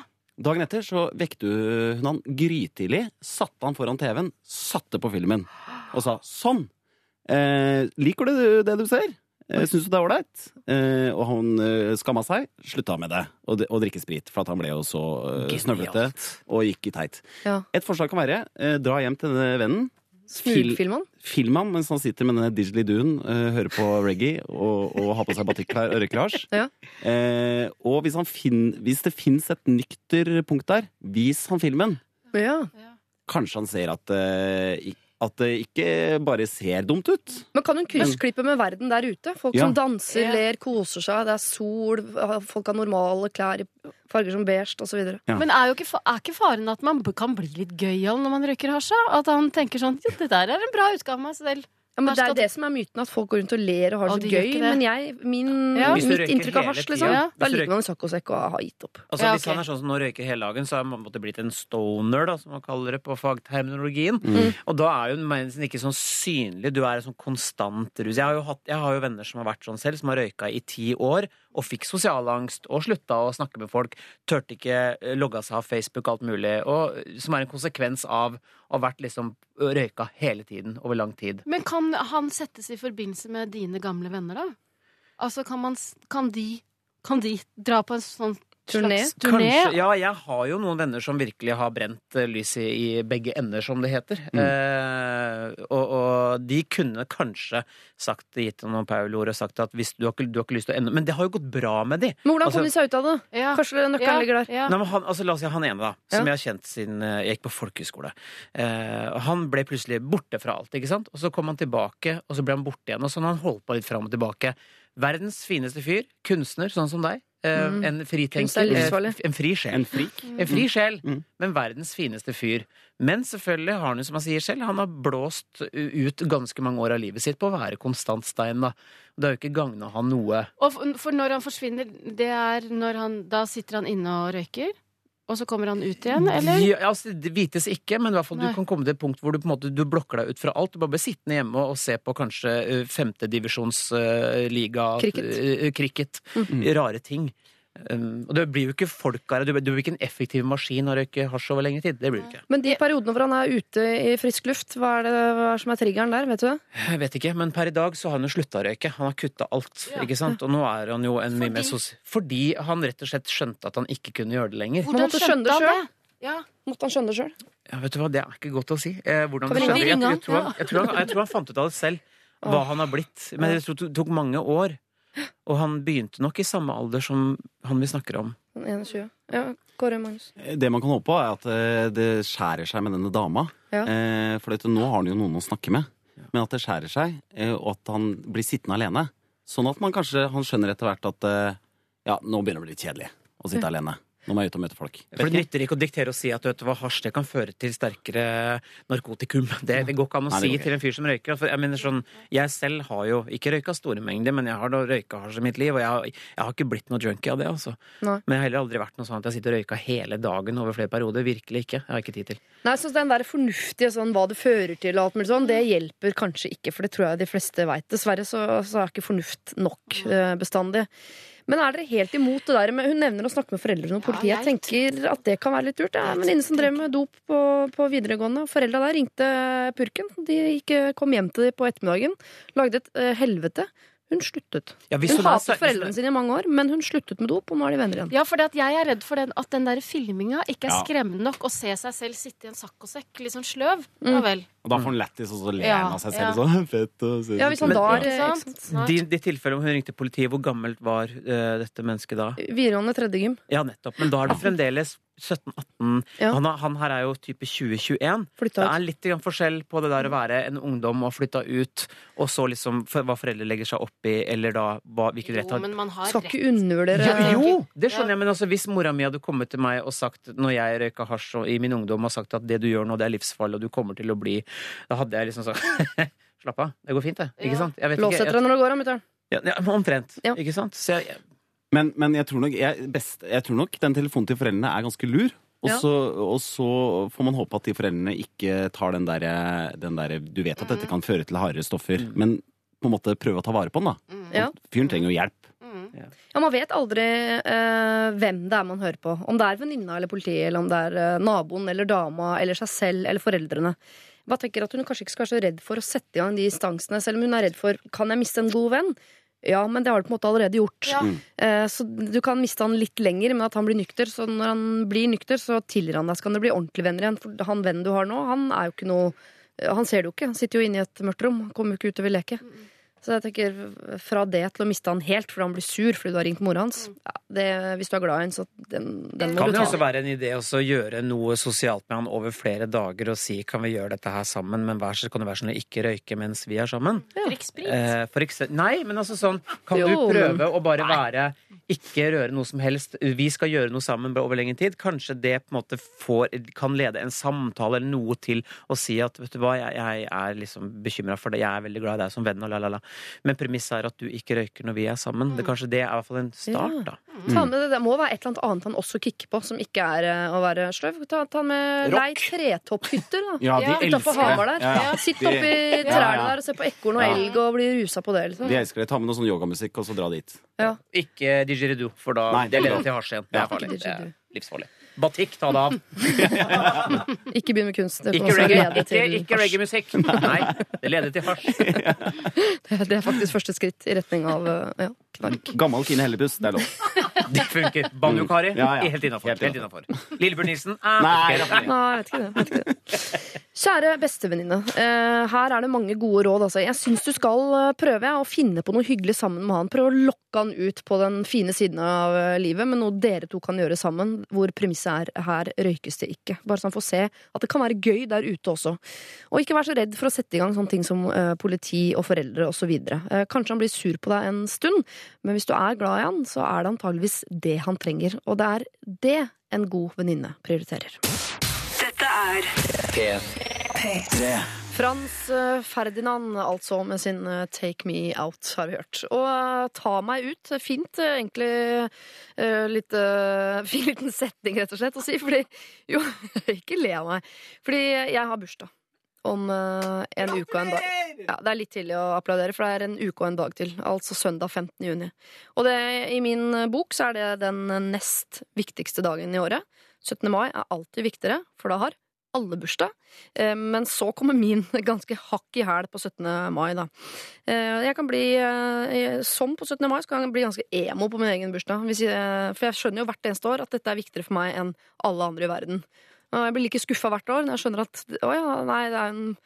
Dagen etter så vekte hun han grytidlig, satte han foran TV-en, satte på filmen og sa sånn. Eh, liker du det du ser? Eh, Syns du det er ålreit? Eh, og han eh, skamma seg, slutta med det, å og drikke sprit, for at han ble jo så eh, snøvlete og gikk i teit. Ja. Et forslag kan være eh, dra hjem til denne vennen. Fil- Smugfilm han? Mens han sitter med denne didgeridooen, uh, hører på reggae og, og har på seg batikklær og røyker hasj. (laughs) Ja. uh, og hvis, han fin hvis det fins et nykter punkt der, vis han filmen. Ja. Kanskje han ser at, uh, ik- at det ikke bare ser dumt ut. Men kan hun kryssklippe med verden der ute? Folk Ja. som danser, ler, koser seg. Det er sol, folk har normale klær i farger som beige osv. Ja. Men er, jo ikke, er ikke faren at man kan bli litt gøyal når man røyker hasj? At han tenker sånn Jo, det der er en bra utgave av meg selv. Ja, men det er det som er myten, at folk går rundt og ler og har det så gøy. det. Men jeg, min, Ja. Mitt inntrykk av hasj, liksom, ja. da ligger man en saccosekk og har gitt opp. Altså, Ja, Hvis han er sånn som nå røyker hele dagen, så er han måtte blitt en stoner, da, som man kaller det på fagterminologien. Mm. Og da er jo mensen ikke sånn synlig. Du er en sånn konstant rus. Jeg har, jo hatt, jeg har jo venner som har vært sånn selv, som har røyka i ti år, og fikk sosialangst, og slutta å snakke med folk. Tørte ikke eh, logga seg av Facebook, og alt mulig. Og, som er en konsekvens av å ha vært liksom røyka hele tiden, over lang tid. Men kan han settes i forbindelse med dine gamle venner, da? Altså, kan, man, kan, de, kan de dra på en sånn Turné? turné? Kanskje, ja, jeg har jo noen venner som virkelig har brent lyset lys i, begge ender, som det heter. Eh, og, og de kunne kanskje sagt, gitt noen Paul-ord og sagt at hvis du har, ikke, du har ikke lyst til å ende Men det har jo gått bra med de. Men hvordan Altså- kom de seg ut av det? Ja. Kanskje nøkkelen Ja, ligger der? ja. Nei, men han, altså, la oss si han ene, da, som Ja. jeg har kjent siden eh, jeg gikk på folkehøyskole. Eh, han ble plutselig borte fra alt, ikke sant? Og så kom han tilbake, og så ble han borte igjen. Og sånn har han holdt på litt fram og tilbake. Verdens fineste fyr. Kunstner, sånn som deg. Eh, Mm. En fritenker. er eh, En fri sjel. En frik. En fri sjel, Mm. men verdens fineste fyr. Men selvfølgelig har han jo, som han sier selv, han har blåst ut ganske mange år av livet sitt på å være konstant stein, da. Det har jo ikke gagna han noe. Og for når han forsvinner, det er når han Da sitter han inne og røyker? Og så kommer han ut igjen, eller? Ja, altså, det vites ikke, men i hvert fall du kan komme til et punkt hvor du på en måte du blokker deg ut fra alt. Du bare blir sittende hjemme og se på kanskje femtedivisjonsliga Cricket. cricket. Mm. Rare ting. Um, og det blir jo ikke folk av det. Du, du blir ikke en effektiv maskin av å røyke hasj over lengre tid. Det blir du ikke. Men de periodene hvor han er ute i frisk luft, hva er det hva er som er triggeren der? Vet du det? Jeg vet ikke, men per i dag så har han jo slutta å røyke. Han har kutta alt. ikke sant? Og nå er han jo en mye mer sos... Fordi han rett og slett skjønte at han ikke kunne gjøre det lenger. Hvordan måtte skjønte det han det? Ja. Måtte han skjønne det sjøl? Ja, vet du hva, Det er ikke godt å si. Eh, hvordan Kan vi det ringe skjedde. Jeg, han? jeg, tror han, jeg, tror han, jeg tror han fant ut av det selv, hva han har blitt. Men det tok mange år. Og han begynte nok i samme alder som han vi snakker om. 21. Ja, Kåre Magnus. Det man kan håpe på, er at eh, det skjærer seg med denne dama. Ja. Eh, For dette, nå har han jo noen å snakke med. Men at det skjærer seg, eh, og at han blir sittende alene. Sånn at man kanskje han skjønner etter hvert at eh, ja, nå begynner det å bli litt kjedelig å sitte alene. Nå må jeg ut og møte folk. For Det nytter ikke å diktere og si at vet hva, hasj det kan føre til sterkere narkotikum. (laughs) Det, det går ikke an å Nei, det si går ikke. til en fyr som røyker. For jeg mener sånn, jeg selv har jo ikke røyka store mengder, men jeg har da røyka hasj i mitt liv. Og jeg har, jeg har ikke blitt noe junkie av det. altså. Nei. Men jeg har heller aldri vært noe sånn at jeg sitter og røyka hele dagen over flere perioder. Virkelig ikke. Jeg har ikke tid til. Nei, så Den der fornuftige sånn, hva det fører til, og alt mulig sånn, det hjelper kanskje ikke. For det tror jeg de fleste veit. Dessverre så, så er ikke fornuft nok eh, bestandig. Men er dere helt imot det der med Hun nevner å snakke med foreldrene og politiet. jeg tenker at det kan være litt lurt. Det er en venninne som drev med dop på, på videregående. Foreldra der ringte purken. De gikk, kom hjem til dem på ettermiddagen. Lagde et eh, helvete. Hun sluttet. Ja, Hun hun hatet foreldrene sine i mange år, men hun sluttet med dop, og nå er de venner igjen. Ja, for jeg er redd for den, at den der filminga ikke er Ja. skremmende nok. Å se seg selv sitte i en saccosekk, litt sånn sløv. Mm. Ja vel. Og da får han lættis, og så ler Ja, han av seg ja. selv. Sånn, (laughs) fett og se Ja, hvis han Men- da er Ikke sant? De, tilfellene hvor hun ringte politiet, hvor gammelt var eh, dette mennesket da? Videregående tredje gym. Ja, nettopp. Men da er det fremdeles 17-18 Ja. han, er- han her er jo type 2021. Flytta Det ut. er litt grann forskjell på det der å være en ungdom og flytta ut, og så liksom for, hva foreldre legger seg opp i, eller da hva, hvilken rett Jo, men man har Skal rett. ikke undervurdere ja, Jo, det skjønner jeg, men altså, hvis mora mi hadde kommet til meg og sagt når jeg røyka hasj og, i min ungdom og sagt at det du gjør nå, det er livsfarlig, og du kommer til å bli Da hadde jeg liksom sagt (laughs) Slapp av, det går fint, det. Ikke sant? Jeg vet Lås etter deg når det går, da, mutter'n. ja, ja, omtrent. Ja. Ikke sant? Så jeg, Men, men jeg, tror nok, jeg, best, jeg tror nok den telefonen til foreldrene er ganske lur. Og Ja. så, og så får man håpe at de foreldrene ikke tar den derre der, Du vet at dette kan føre til hardere stoffer, men på en måte prøve å ta vare på den, da. Ja. Fyren trenger jo hjelp. Ja, Man vet aldri eh, hvem det er man hører på. Om det er venninna eller politiet, eller om det er eh, naboen eller dama eller seg selv eller foreldrene. Bare tenker at Hun kanskje ikke skal være så redd for å sette i gang de instansene, selv om hun er redd for kan jeg miste en god venn. Ja, men det har du på en måte allerede gjort. Ja. Mm. Eh, så du kan miste han litt lenger, men at han blir nykter. Så når han blir nykter, så tilgir han deg. Så kan dere bli ordentlig venner igjen. For han vennen du har nå, han er jo ikke noe eh, Han ser det jo ikke. Han sitter jo inne i et mørkt rom. Kommer jo ikke ut og vil leke. Så jeg tenker fra det til å miste han helt fordi han blir sur fordi du har ringt mora hans ja, det, Hvis du er glad i han, så den, den må kan du det også være en idé å gjøre noe sosialt med han over flere dager og si kan vi gjøre dette her sammen, men vær så kan det være sånn å ikke røyke mens vi er sammen? Ja. Eh, for eksempel, nei, men altså sånn Kan Jo, du prøve men- å bare være Ikke røre noe som helst. Vi skal gjøre noe sammen over lengre tid. Kanskje det på en måte får, kan lede en samtale eller noe til å si at vet du hva, jeg, jeg er liksom bekymra for det, jeg er veldig glad i deg som venn, og la, la, la. Men premisset er at du ikke røyker når vi er sammen. Det, kanskje det er i hvert fall en start, da. Ta med det, det må være et eller annet annet han også kicker på, som ikke er eh, å være sløv. Ta, ta med Rock. lei tretopphytter, da. Ja, de elsker det. Hamar der. Ja, ja. Sitt De- oppi Ja, trærne der og se på ekorn og Ja. elg og bli rusa på det. Liksom. De elsker det. Ta med noe sånn yogamusikk og så dra dit. Ja. Ikke didgeridoo, for da Nei, det leder til hasj igjen. Det er farlig. Det er livsfarlig. Batikk, ta det av. (laughs) Ikke begynn med kunst. Det Ikke også reggae- til ikke reggae-musikk. Nei, det leder til hasj. (laughs) Det er faktisk første skritt i retning av eh, ja, knark. Gammel Kine Hellebuss, det er lov. (laughs) Det funker. Banjo-Kari, Ja, ja. helt innafor. Lillebjørn Nilsen. Nei, jeg vet ikke det. Kjære bestevenninne. eh, her er det mange gode råd. Altså. Jeg syns du skal eh, prøve å finne på noe hyggelig sammen med han. Prøve å lokke han ut på den fine siden av eh, livet med noe dere to kan gjøre sammen, hvor premisset er her røykes det ikke. Bare så han får se at det kan være gøy der ute også. Og ikke vær så redd for å sette i gang sånne ting som politi og foreldre osv. Kanskje han blir sur på deg en stund, men hvis du er glad i han, så er det antageligvis det han trenger. Og det er det en god venninne prioriterer. Er P3. Frans eh, Ferdinand, altså, med sin eh, Take Me Out, har vi hørt. Og eh, ta meg ut. Fint, egentlig. litt (laughs) fin liten setning, rett og slett, å si. Fordi Jo, (laughs) ikke le av meg. Fordi jeg har bursdag om en uke og en dag. Ja, det er litt tidlig å applaudere, for det er en uke og en dag til. Altså søndag 15. juni. Og det, i min bok så er det den nest viktigste dagen i året. 17. mai er alltid viktigere, for da har alle bursdag. Eh, Men så kommer min (laughs) ganske hakk i hæl på 17. mai, da. Eh, Jeg kan bli, eh, som på 17. mai, så kan jeg bli ganske emo på min egen bursdag. For jeg skjønner jo hvert eneste år at dette er viktigere for meg enn alle andre i verden. Jeg blir like skuffa hvert år når jeg skjønner at å ja, nei, det er en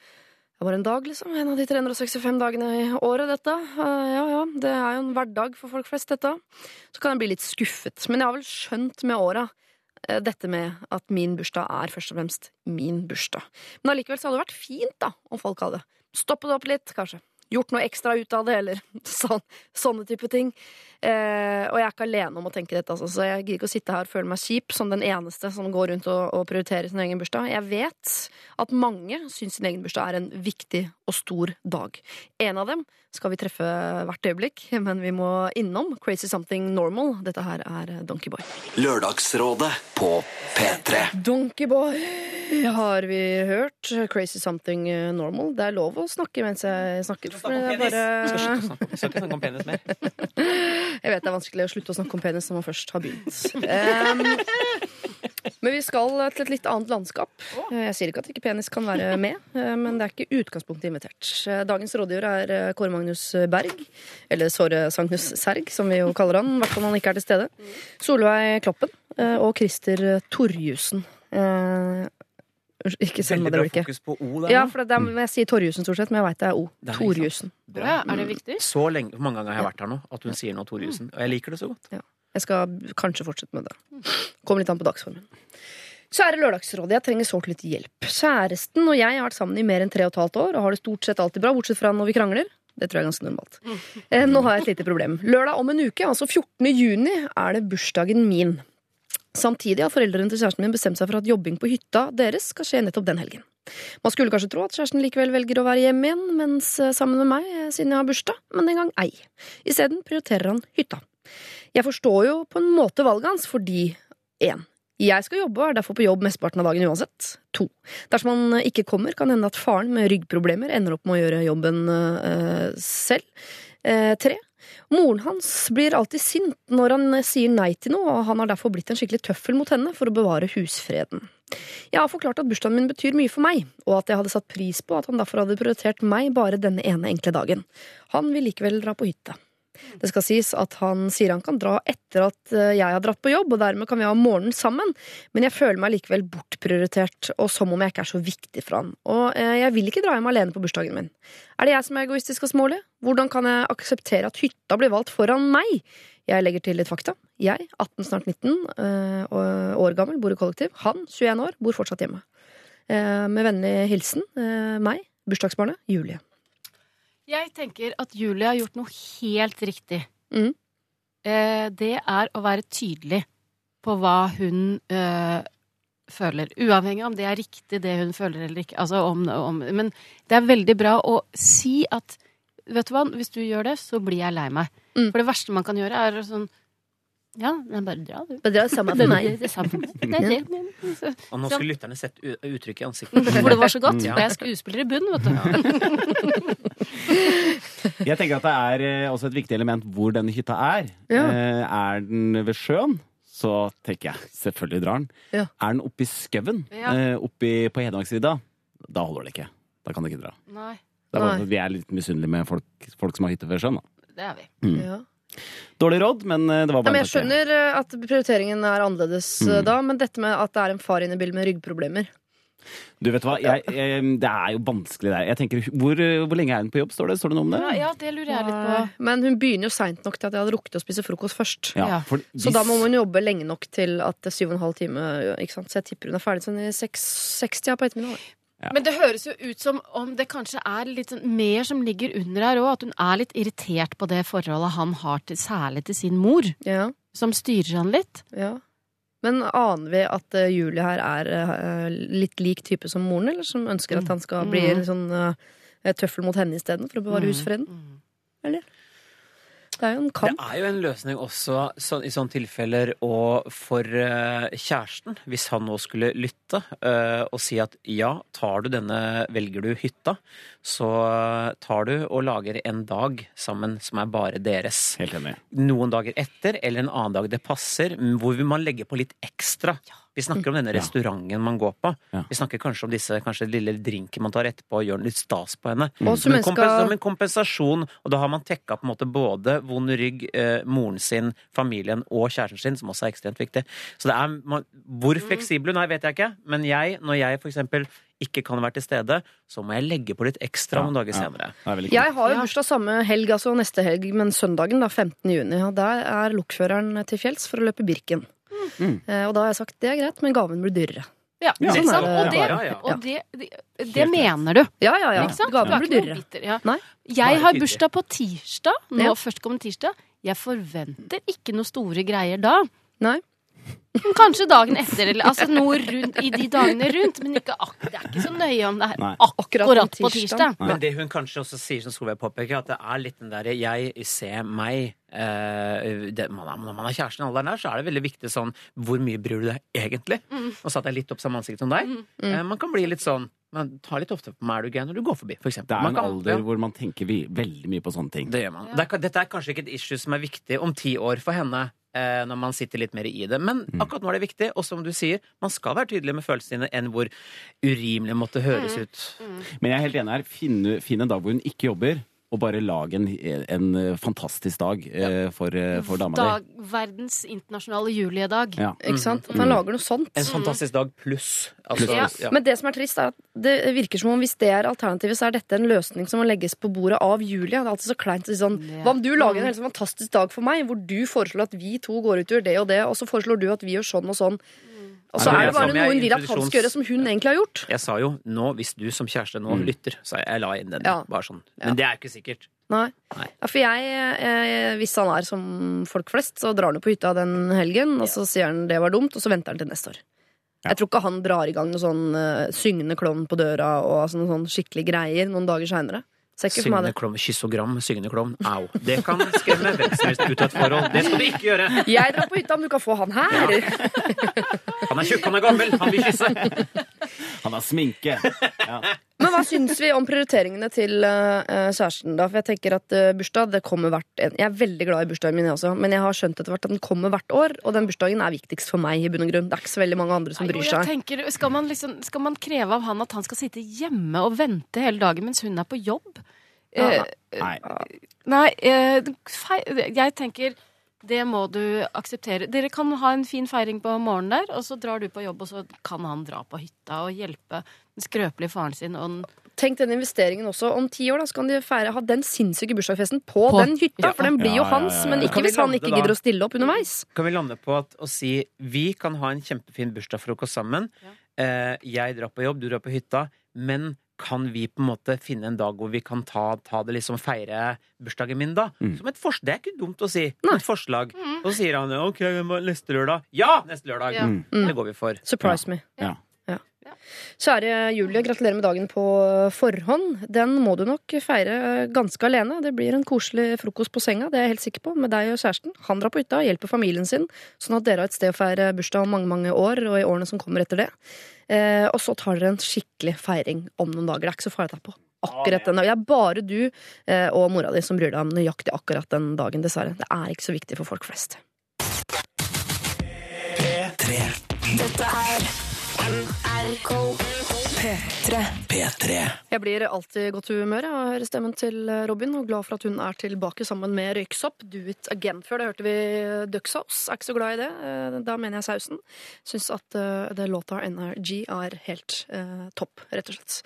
det var en dag, liksom. En av de 365 dagene i året, dette. Ja, ja, det er jo en hverdag for folk flest, dette. Så kan jeg bli litt skuffet. Men jeg har vel skjønt med åra dette med at min bursdag er først og fremst min bursdag. Men allikevel så hadde det vært fint da, om folk hadde stoppet opp litt, kanskje. Gjort noe ekstra ut av det, eller (laughs) sånn, sånne type ting. Eh, og jeg er ikke alene om å tenke dette, altså, så jeg gidder ikke å sitte her og føle meg kjip som den eneste som går rundt og, og prioriterer sin egen bursdag. Jeg vet at mange syns sin egen bursdag er en viktig og stor dag. En av dem skal vi treffe hvert øyeblikk, men vi må innom Crazy Something Normal. Dette her er Donkeyboy. Lørdagsrådet på P3. Donkeyboy har vi hørt. Crazy Something Normal. Det er lov å snakke mens jeg snakker. For om penis! bare... Skal slutte å snakke- skal ikke snakke om penis mer. (laughs) Jeg vet det er vanskelig å slutte å snakke om penis når man først har begynt. Um, men vi skal til et litt annet landskap. Jeg sier ikke at ikke penis kan være med, eh, men det er ikke utgangspunktet invitert. Dagens rådgiver er eh, Kåre Magnus Berg, eller Såre Sagnus Serg, som vi jo kaller han, i hvert fall når han ikke er til stede. Solveig Kloppen eh, og Christer Torjussen. Ikke send meg det blikket. fokus på O der Ja, for det er, jeg sier Torjussen stort sett, men jeg veit det er O. Det er. Torjussen. Bra. Ja, er det viktig? Så lenge, hvor mange ganger har jeg vært her nå at hun sier noe Torjussen. Og jeg liker det så godt. Ja. Jeg skal kanskje fortsette med det. Kommer litt an på dagsformen. Kjære Lørdagsrådet, jeg trenger sårt litt hjelp. Kjæresten og jeg har vært sammen i mer enn tre og et halvt år og har det stort sett alltid bra, bortsett fra når vi krangler. Det tror jeg er ganske normalt. Eh, Nå har jeg et lite problem. Lørdag om en uke, altså 14. juni, er det bursdagen min. Samtidig har foreldrene til kjæresten min bestemt seg for at jobbing på hytta deres skal skje nettopp den helgen. Man skulle kanskje tro at kjæresten likevel velger å være hjemme igjen mens eh, sammen med meg, eh, siden jeg har bursdag, men den gang ei. Isteden prioriterer han hytta. Jeg forstår jo på en måte valget hans, fordi én. Jeg skal jobbe og er derfor på jobb mesteparten av dagen uansett. To. Dersom han eh, ikke kommer, kan hende at faren med ryggproblemer ender opp med å gjøre jobben øh, selv. Eh, tre. Moren hans blir alltid sint når han eh, sier nei til noe, og han har derfor blitt en skikkelig tøffel mot henne for å bevare husfreden. Jeg har forklart at bursdagen min betyr mye for meg, og at jeg hadde satt pris på at han derfor hadde prioritert meg bare denne ene enkle dagen. Han vil likevel dra på hytte. Det skal sies at han sier han kan dra etter at eh, jeg har dratt på jobb, og dermed kan vi ha morgenen sammen, men jeg føler meg likevel bortprioritert, og som om jeg ikke er så viktig for han. Og eh, jeg vil ikke dra hjem alene på bursdagen min. Er det jeg som er egoistisk og smålig? Hvordan kan jeg akseptere at hytta blir valgt foran meg? Jeg legger til litt fakta. Jeg, 18, snart 19 eh, år gammel, bor i kollektiv. Han, 21 år, bor fortsatt hjemme. Med vennlig hilsen meg, bursdagsbarnet Julie. Jeg tenker at Julie har gjort noe helt riktig. Mm. Eh, det er å være tydelig på hva hun eh, føler. Uavhengig om det er riktig det hun føler eller ikke. Altså om, om, men det er veldig bra å si at Vet du hva, hvis du gjør det, så blir jeg lei meg. Mm. For det verste man kan gjøre, er sånn Ja, men bare dra, du. Bare dra, det samme (laughs) for meg. Det, det samme for meg. Det det. Og nå skulle lytterne sett uttrykket i ansiktet. (laughs) For det var så godt. Og jeg er skuespiller i bunn, vet du. (laughs) Jeg tenker at det er eh, også et viktig element hvor denne hytta er. Ja. Eh, er den ved sjøen, så tenker jeg selvfølgelig drar den. Ja. Er den oppi skauen, Ja. eh, oppi på Hedmarksvidda, da holder det ikke. Da kan det ikke dra. Nei, Det er bare Nei. vi er litt misunnelige med folk, folk som har hytte ved sjøen. Da. det er vi. Mm. Ja. Dårlig råd, men eh, det var Ja, bare men jeg skjønner eh, at prioriteringen er annerledes eh, Mm. da, men dette med at det er en far inne i bildet med ryggproblemer Du vet hva, jeg, jeg, Det er jo vanskelig der. Jeg tenker, hvor, hvor lenge er hun på jobb? Står det, Står det noe om det? Ja, ja, det lurer jeg litt på. Men hun begynner jo seint nok til at jeg hadde rukket å spise frokost først. Ja, for, hvis... Så da må hun jobbe lenge nok til at det er syv og en halv time. Ikke sant? Så jeg tipper hun er ferdig sånn i seks- 60 på ettermiddagen. Ja. Men det høres jo ut som om det kanskje er litt sånn mer som ligger under her òg. At hun er litt irritert på det forholdet han har til, særlig til sin mor. Ja, Som styrer han litt. ja. Men aner vi at uh, Julie her er uh, litt lik type som moren, eller som ønsker at han skal bli Mm. en sånn uh, tøffel mot henne isteden, for å bevare Mm. husfreden? Mm. Eller? Det er jo en kamp. Det er jo en løsning også så, i sånne tilfeller og for uh, kjæresten, hvis han nå skulle lytte uh, og si at ja, tar du denne, velger du hytta, så tar du og lager en dag sammen som er bare deres. Helt enig. Noen dager etter, eller en annen dag det passer, hvor man legger på litt ekstra. Vi snakker om denne Ja. restauranten man går på. Ja. Vi snakker kanskje om disse kanskje lille drinken man tar etterpå og gjør litt stas på henne. Mm. Som en, skal som en kompensasjon, og da har man tekka på en måte både vond rygg, eh, moren sin, familien og kjæresten sin, som også er ekstremt viktig. Så det er, man, Hvor fleksibel hun er, vet jeg ikke, men jeg, når jeg for eksempel ikke kan være til stede, så må jeg legge på litt ekstra noen dager Ja. senere. Er Jeg har jo Ja. bursdag samme helg, altså neste helg, men søndagen, da, 15. juni. Og der er lokføreren til fjells for å løpe Birken. Mm. Eh, og da har jeg sagt det er greit, men gaven blir dyrere. Ja, Ja, sånn er Og det. det, og det, det, det mener du. Ja, ja, ja. Ikke sant? Gaven blir dyrere. bitter, ja. Nei. Jeg har bursdag på tirsdag. Nå Ja. førstkommende tirsdag. Jeg forventer ikke noe store greier da. Nei. Men Kanskje dagen etter, eller altså noe rundt i de dagene rundt. Men ikke ak det er ikke så nøye om det er Nei. Akkurat på tirsdag. Nei. Men det hun kanskje også sier, som Solveig påpeker, at det er litt den derre jeg ser meg Uh, det, man, er- Når man er kjæresten i alderen der, så er det veldig viktig sånn Hvor mye bryr du deg egentlig? Og satt jeg litt opp samme ansikt som deg. Eh, man kan bli litt sånn Man tar litt ofte på meg er du gøy når du går forbi, for eksempel. Det er Man en kan- alder ja. hvor man tenker vi, veldig mye på sånne ting. Det gjør man. Det er, dette er kanskje ikke et issue som er viktig om ti år for henne. Eh, når man sitter litt mer i det. Men akkurat nå er det viktig, og som du sier, man skal være tydelig med følelsene dine enn hvor urimelig det måtte høres ut. Men jeg er helt enig her. Finne, finne en dag hvor hun ikke jobber, og bare lag en, en eh, fantastisk dag eh, for, eh, for dama Dag, di. verdens internasjonale juliedag. Ja. Ikke sant? At han lager noe sånt. En fantastisk dag pluss. Altså, Ja. ja. Men det som er trist, er at det virker som om hvis det er alternativet, så er dette en løsning som må legges på bordet av Julie. Det er alltid så kleint sånn Hva om du lager en helt sånn fantastisk dag for meg, hvor du foreslår at vi to går ut og gjør det og det, og så foreslår du at vi gjør sånn og sånn. Og så er det bare noe hun vil at han skal gjøre, som hun egentlig har gjort. Jeg sa jo nå, hvis du som kjæreste nå lytter, så jeg la inn den. Ja. Bare sånn. Men det er ikke sikkert. Nei. Ja, for jeg, eh, hvis han er som folk flest, så drar han jo på hytta den helgen, og så sier han det var dumt, og så venter han til neste år. Jeg tror ikke han drar i gang noe sånn uh, syngende klovn på døra og altså, noen sånn skikkelig greier noen dager seinere. Syngende klovn, kyssogram, syngende klovn. Au. Det kan skremme hvem som helst ut av et forhold. Det skal du ikke gjøre. Jeg drar på hytta, men du kan få han her! Han er tjukk, han er gammel, han vil kysse. Han har sminke. Men hva syns vi om prioriteringene til uh, kjæresten, da? For jeg tenker at uh, bursdag, det kommer hvert en. Jeg er veldig glad i bursdagen min, jeg også, men jeg har skjønt etter hvert at den kommer hvert år, og den bursdagen er viktigst for meg, i bunn og grunn. Det er ikke så veldig mange andre som bryr jeg seg. tenker, skal, man liksom, skal man kreve av han at han skal sitte hjemme og vente hele dagen mens hun er på jobb? Ja, Nei. Nei, eh, fei- jeg tenker det må du akseptere. Dere kan ha en fin feiring på morgenen der, og så drar du på jobb, og så kan han dra på hytta og hjelpe den skrøpelige faren sin. Og den Tenk den investeringen også. Om ti år da, så kan de feire, ha den sinnssyke bursdagsfesten på, På- den hytta, for den blir jo Ja, ja, ja, hans, ja. men ikke hvis han ikke da? gidder å stille opp underveis. Kan vi lande på at, å si vi kan ha en kjempefin bursdagsfrokost sammen. Eh, jeg drar på jobb, du drar på hytta. Men kan vi på en måte finne en dag hvor vi kan ta, ta det liksom feire bursdagen min, da? Som et forslag. Det er ikke dumt å si. Et forslag. Og så sier han OK, neste lørdag. Ja, neste lørdag! Ja. Mm. Det går vi for. Surprise me. Ja. Kjære Julie, gratulerer med dagen på forhånd. Den må du nok feire ganske alene. Det blir en koselig frokost på senga, det er jeg helt sikker på, med deg og kjæresten. Han drar på hytta, hjelper familien sin, sånn at dere har et sted å feire bursdag om mange, mange år, og i årene som kommer etter det. Eh, og så tar dere en skikkelig feiring om noen dager. Det er ikke så farlig å ta på. Akkurat den dagen. Det er bare du eh, og mora di som bryr deg om nøyaktig akkurat den dagen, dessverre. Det er ikke så viktig for folk flest. P3. Dette er NRK P3. P3. Jeg blir alltid i godt humør av å høre stemmen til Robin, og glad for at hun er tilbake sammen med Røyksopp. Do it again. Før det hørte vi Ducksaus. Er ikke så glad i det. Eh, Da mener jeg sausen. Syns at eh, det låta NRG er helt eh, topp, rett og slett.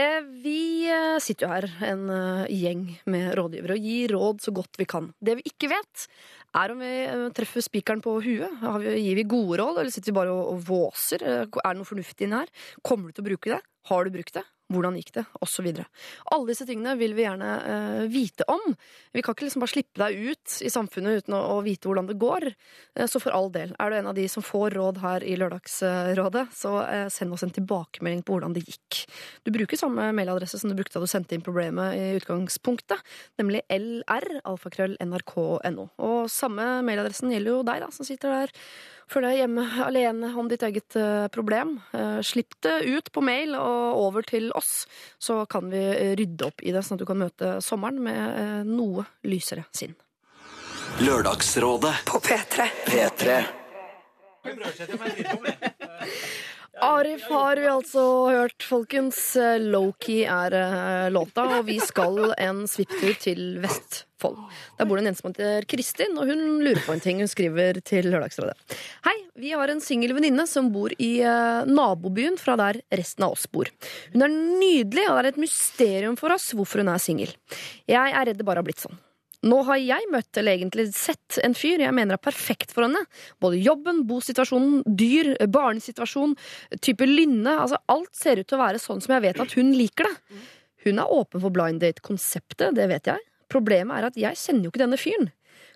Eh, vi eh, sitter jo her, en gjeng med rådgivere, og gir råd så godt vi kan. Det vi ikke vet, er om vi treffer spikeren på huet. Har vi, gir vi gode råd, eller sitter vi bare og, og våser? Er det noe fornuftig inni her? Kommer du til å bruke det? Har du brukt det? Hvordan gikk det? Og så videre. Alle disse tingene vil vi gjerne uh, vite om. Vi kan ikke liksom bare slippe deg ut i samfunnet uten å, å vite hvordan det går. Uh, så for all del, er du en av de som får råd her i Lørdagsrådet, så uh, send oss en tilbakemelding på hvordan det gikk. Du bruker samme mailadresse som du brukte da du sendte inn problemet i utgangspunktet, nemlig lr, alfakrøll, nrk.no. Og samme mailadressen gjelder jo deg, da, som sitter der Føler deg hjemme alene om ditt eget eh, problem. Eh, slipp det ut på mail og over til oss, så kan vi eh, rydde opp i det, sånn at du kan møte sommeren med noe lysere sinn. Lørdagsrådet På P3. P3. (laughs) Arif har vi altså hørt, folkens. Lowkey er eh, låta, og vi skal en svipptur til Vestfold. Der bor det en jente som heter Kristin, og hun lurer på en ting. Hun skriver til Lørdagsrådet. Hei, vi har en singel venninne som bor i eh, nabobyen fra der resten av oss bor. Hun er nydelig, og det er et mysterium for oss hvorfor hun er singel. Jeg er redd det bare har blitt sånn. Nå har jeg møtt, eller egentlig sett, en fyr jeg mener er perfekt for henne. Både jobben, bosituasjonen, dyr, barnesituasjon, type lynne. Altså, alt ser ut til å være sånn som jeg vet at hun liker det. Hun er åpen for blind date-konseptet, det vet jeg. Problemet er at jeg kjenner jo ikke denne fyren.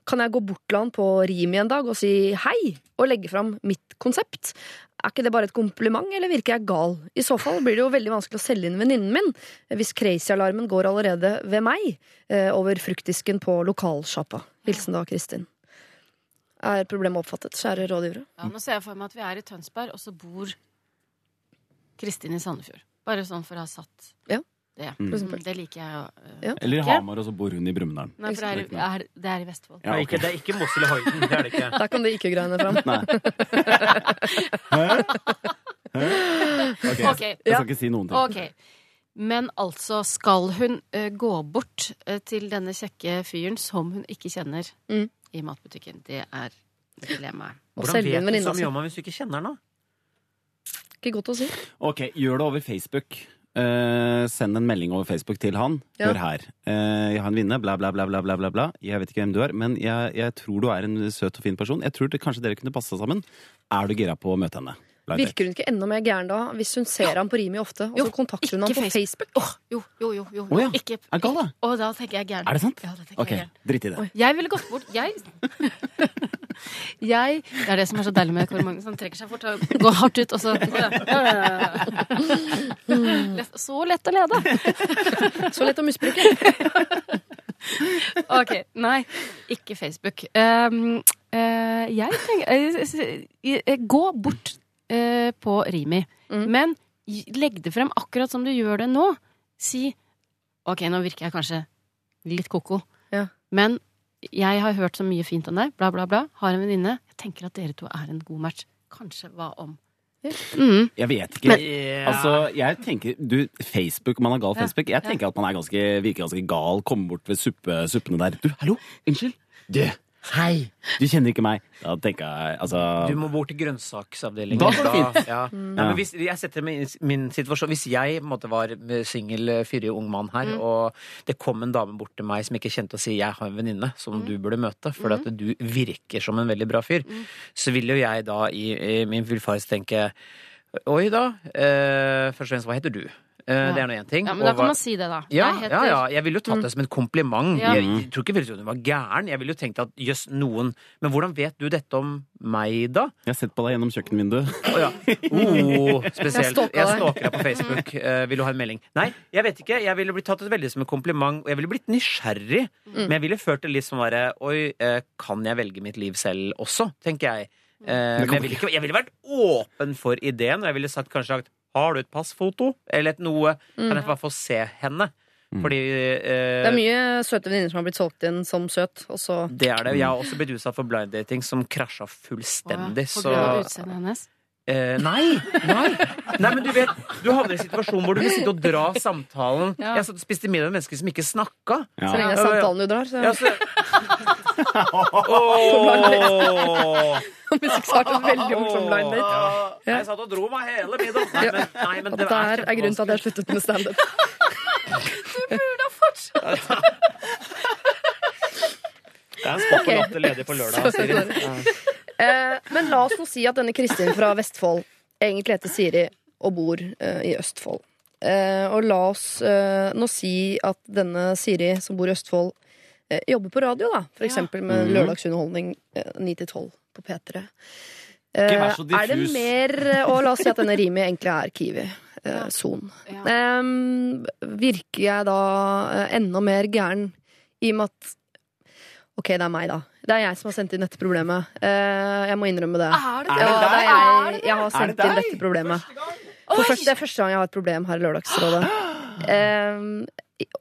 Kan jeg gå bort til han på Rimi en dag og si hei, og legge fram mitt konsept? Er ikke det bare et kompliment, eller virker jeg gal? I så fall blir det jo veldig vanskelig å selge inn venninnen min, hvis crazy-alarmen går allerede ved meg, eh, over fruktdisken på lokalsjappa. Hilsen da, Kristin. Er problemet oppfattet, kjære rådgivere? Ja, nå ser jeg for meg at vi er i Tønsberg, og så bor Kristin i Sandefjord. Bare sånn for å ha satt Ja. Det. Mm. Mm, det liker jeg. Ja. Eller i. Hamar, og så bor hun i Brumunddal. Det det er i Vestfold. Ja, okay. ikke, det er ikke Mossel i Horten. Det er det ikke. (laughs) Der kom det ikke-greiene fram. Nei. Hæ? Hæ? Okay. Ok. Jeg skal ikke si noen ting. Okay. Men altså, skal hun uh, gå bort uh, til denne kjekke fyren som hun ikke kjenner i matbutikken? Det er dilemmaet. Hvordan vet du så mye om ham hvis du ikke kjenner ham, da? Ikke godt å si. Ok, gjør det over Facebook. Eh, send en melding over Facebook til han. Hør her. Eh, jeg har en vinner, bla, bla, bla, bla, bla, bla, bla. Jeg vet ikke hvem du er, men jeg, jeg tror du er en søt og fin person. Jeg tror det, kanskje dere kunne passe sammen. Er du gira på å møte henne? Virker hun ikke enda mer gæren da, hvis hun ser ham på Rimi ofte, og så kontakter hun ham på Facebook? Oh, jo, jo, jo. jo. Oh, ja. Ikke, Er gal, da? Og da tenker jeg gæren. Er det sant? Ja, det Ok, dritt i det. Jeg ville gått bort Jeg Jeg Det er det som er så deilig med Kåre Magnus. Han trekker seg fort og går hardt ut, og så (laughs) Så lett å lede. Så lett å misbruke. (laughs) OK. Nei, ikke Facebook. Um, uh, jeg tenker eh, eh, Gå bort eh, på Rimi, men legg det frem akkurat som du gjør det nå. Si OK, nå virker jeg kanskje litt ko-ko, Ja. men jeg har hørt så mye fint om deg, bla, bla, bla. Har en venninne. Jeg tenker at dere to er en god match. Kanskje hva om? Mm. Jeg vet ikke. Men- altså, jeg tenker, du, Facebook, Man har gal Facebook. Jeg tenker at man er ganske, virker ganske gal. Kommer bort ved suppe, suppene der. Du, hallo! Unnskyld! Du! Hei! Du kjenner ikke meg. Da tenker jeg altså Du må bort til grønnsaksavdelingen. Da går det fint. Ja. Mm. Ja, men hvis, jeg setter min, min situasjon Hvis jeg på måte, var singel, fyrig ung mann her, Mm. og det kom en dame bort til meg som ikke kjente å si 'jeg har en venninne som du burde møte', fordi at du virker som en veldig bra fyr, så vil jo jeg da i, i min villfarelse tenke Oi da. Eh, først og fremst, hva heter du? Eh, Det er nå én ting. Ja, men da kan man si det, da. ja, Jeg heter- ja, ja, jeg ville jo tatt Mm. det som en kompliment. Ja. Jeg, jeg tror ikke hun var gæren. Jeg ville jo tenkt at jøss, noen Men hvordan vet du dette om meg, da? Jeg har sett på deg gjennom kjøkkenvinduet. Å ja. Oh, (laughs) spesielt. Jeg stalker deg. på Facebook. Uh, (laughs) vil du ha en melding? Nei, jeg vet ikke. Jeg ville blitt tatt det veldig som en kompliment. Og jeg ville blitt nysgjerrig. Mm. Men jeg ville følt det litt som bare Oi, uh, kan jeg velge mitt liv selv også? tenker jeg. Uh, men jeg ville, ikke, jeg ville vært åpen for ideen, og jeg ville sagt kanskje sagt Har du et passfoto? Eller et noe. Kan jeg i hvert fall se henne? Fordi eh, Det er mye søte venninner som har blitt solgt inn som søt, og så det er det. Jeg har også blitt utsatt for blind dating som krasja fullstendig. På så grunn av utseendet hennes? Eh, nei, nei. nei, men du vet, du havner i en situasjon hvor du vil sitte og dra samtalen. Ja. Jeg satt og spiste middag med mennesker som ikke snakka. Så lenge det er samtalen du drar, så Ja, så oh. Musikk startet veldig morsom blind date. Ja. Jeg satt og dro meg hele middagen. Nei, men, nei, men det der er grunnen til at jeg sluttet med standup. (laughs) Du burde ha fortsatt! Det er en spot og på latter ledig på lørdag. Så- Siri. Ja. Eh, men la oss nå si at denne Kristin fra Vestfold egentlig heter Siri og bor eh, i Østfold. Eh, og la oss nå si at denne Siri som bor i Østfold, jobber på radio, da. For eksempel med Mhm. lørdagsunderholdning eh, 9 til 12 på P3. Ikke vær så er det mer Og la oss si at denne Rimi egentlig er Kiwi. Son. Um, virker jeg da enda mer gæren i og med at Ok, det er meg, da. Det er jeg som har sendt inn dette problemet. Eh, jeg må innrømme det. Er det Ja, det er jeg, jeg har sendt det inn dette problemet. For først, det er første gang jeg har et problem her i Lørdagsrådet. Eh,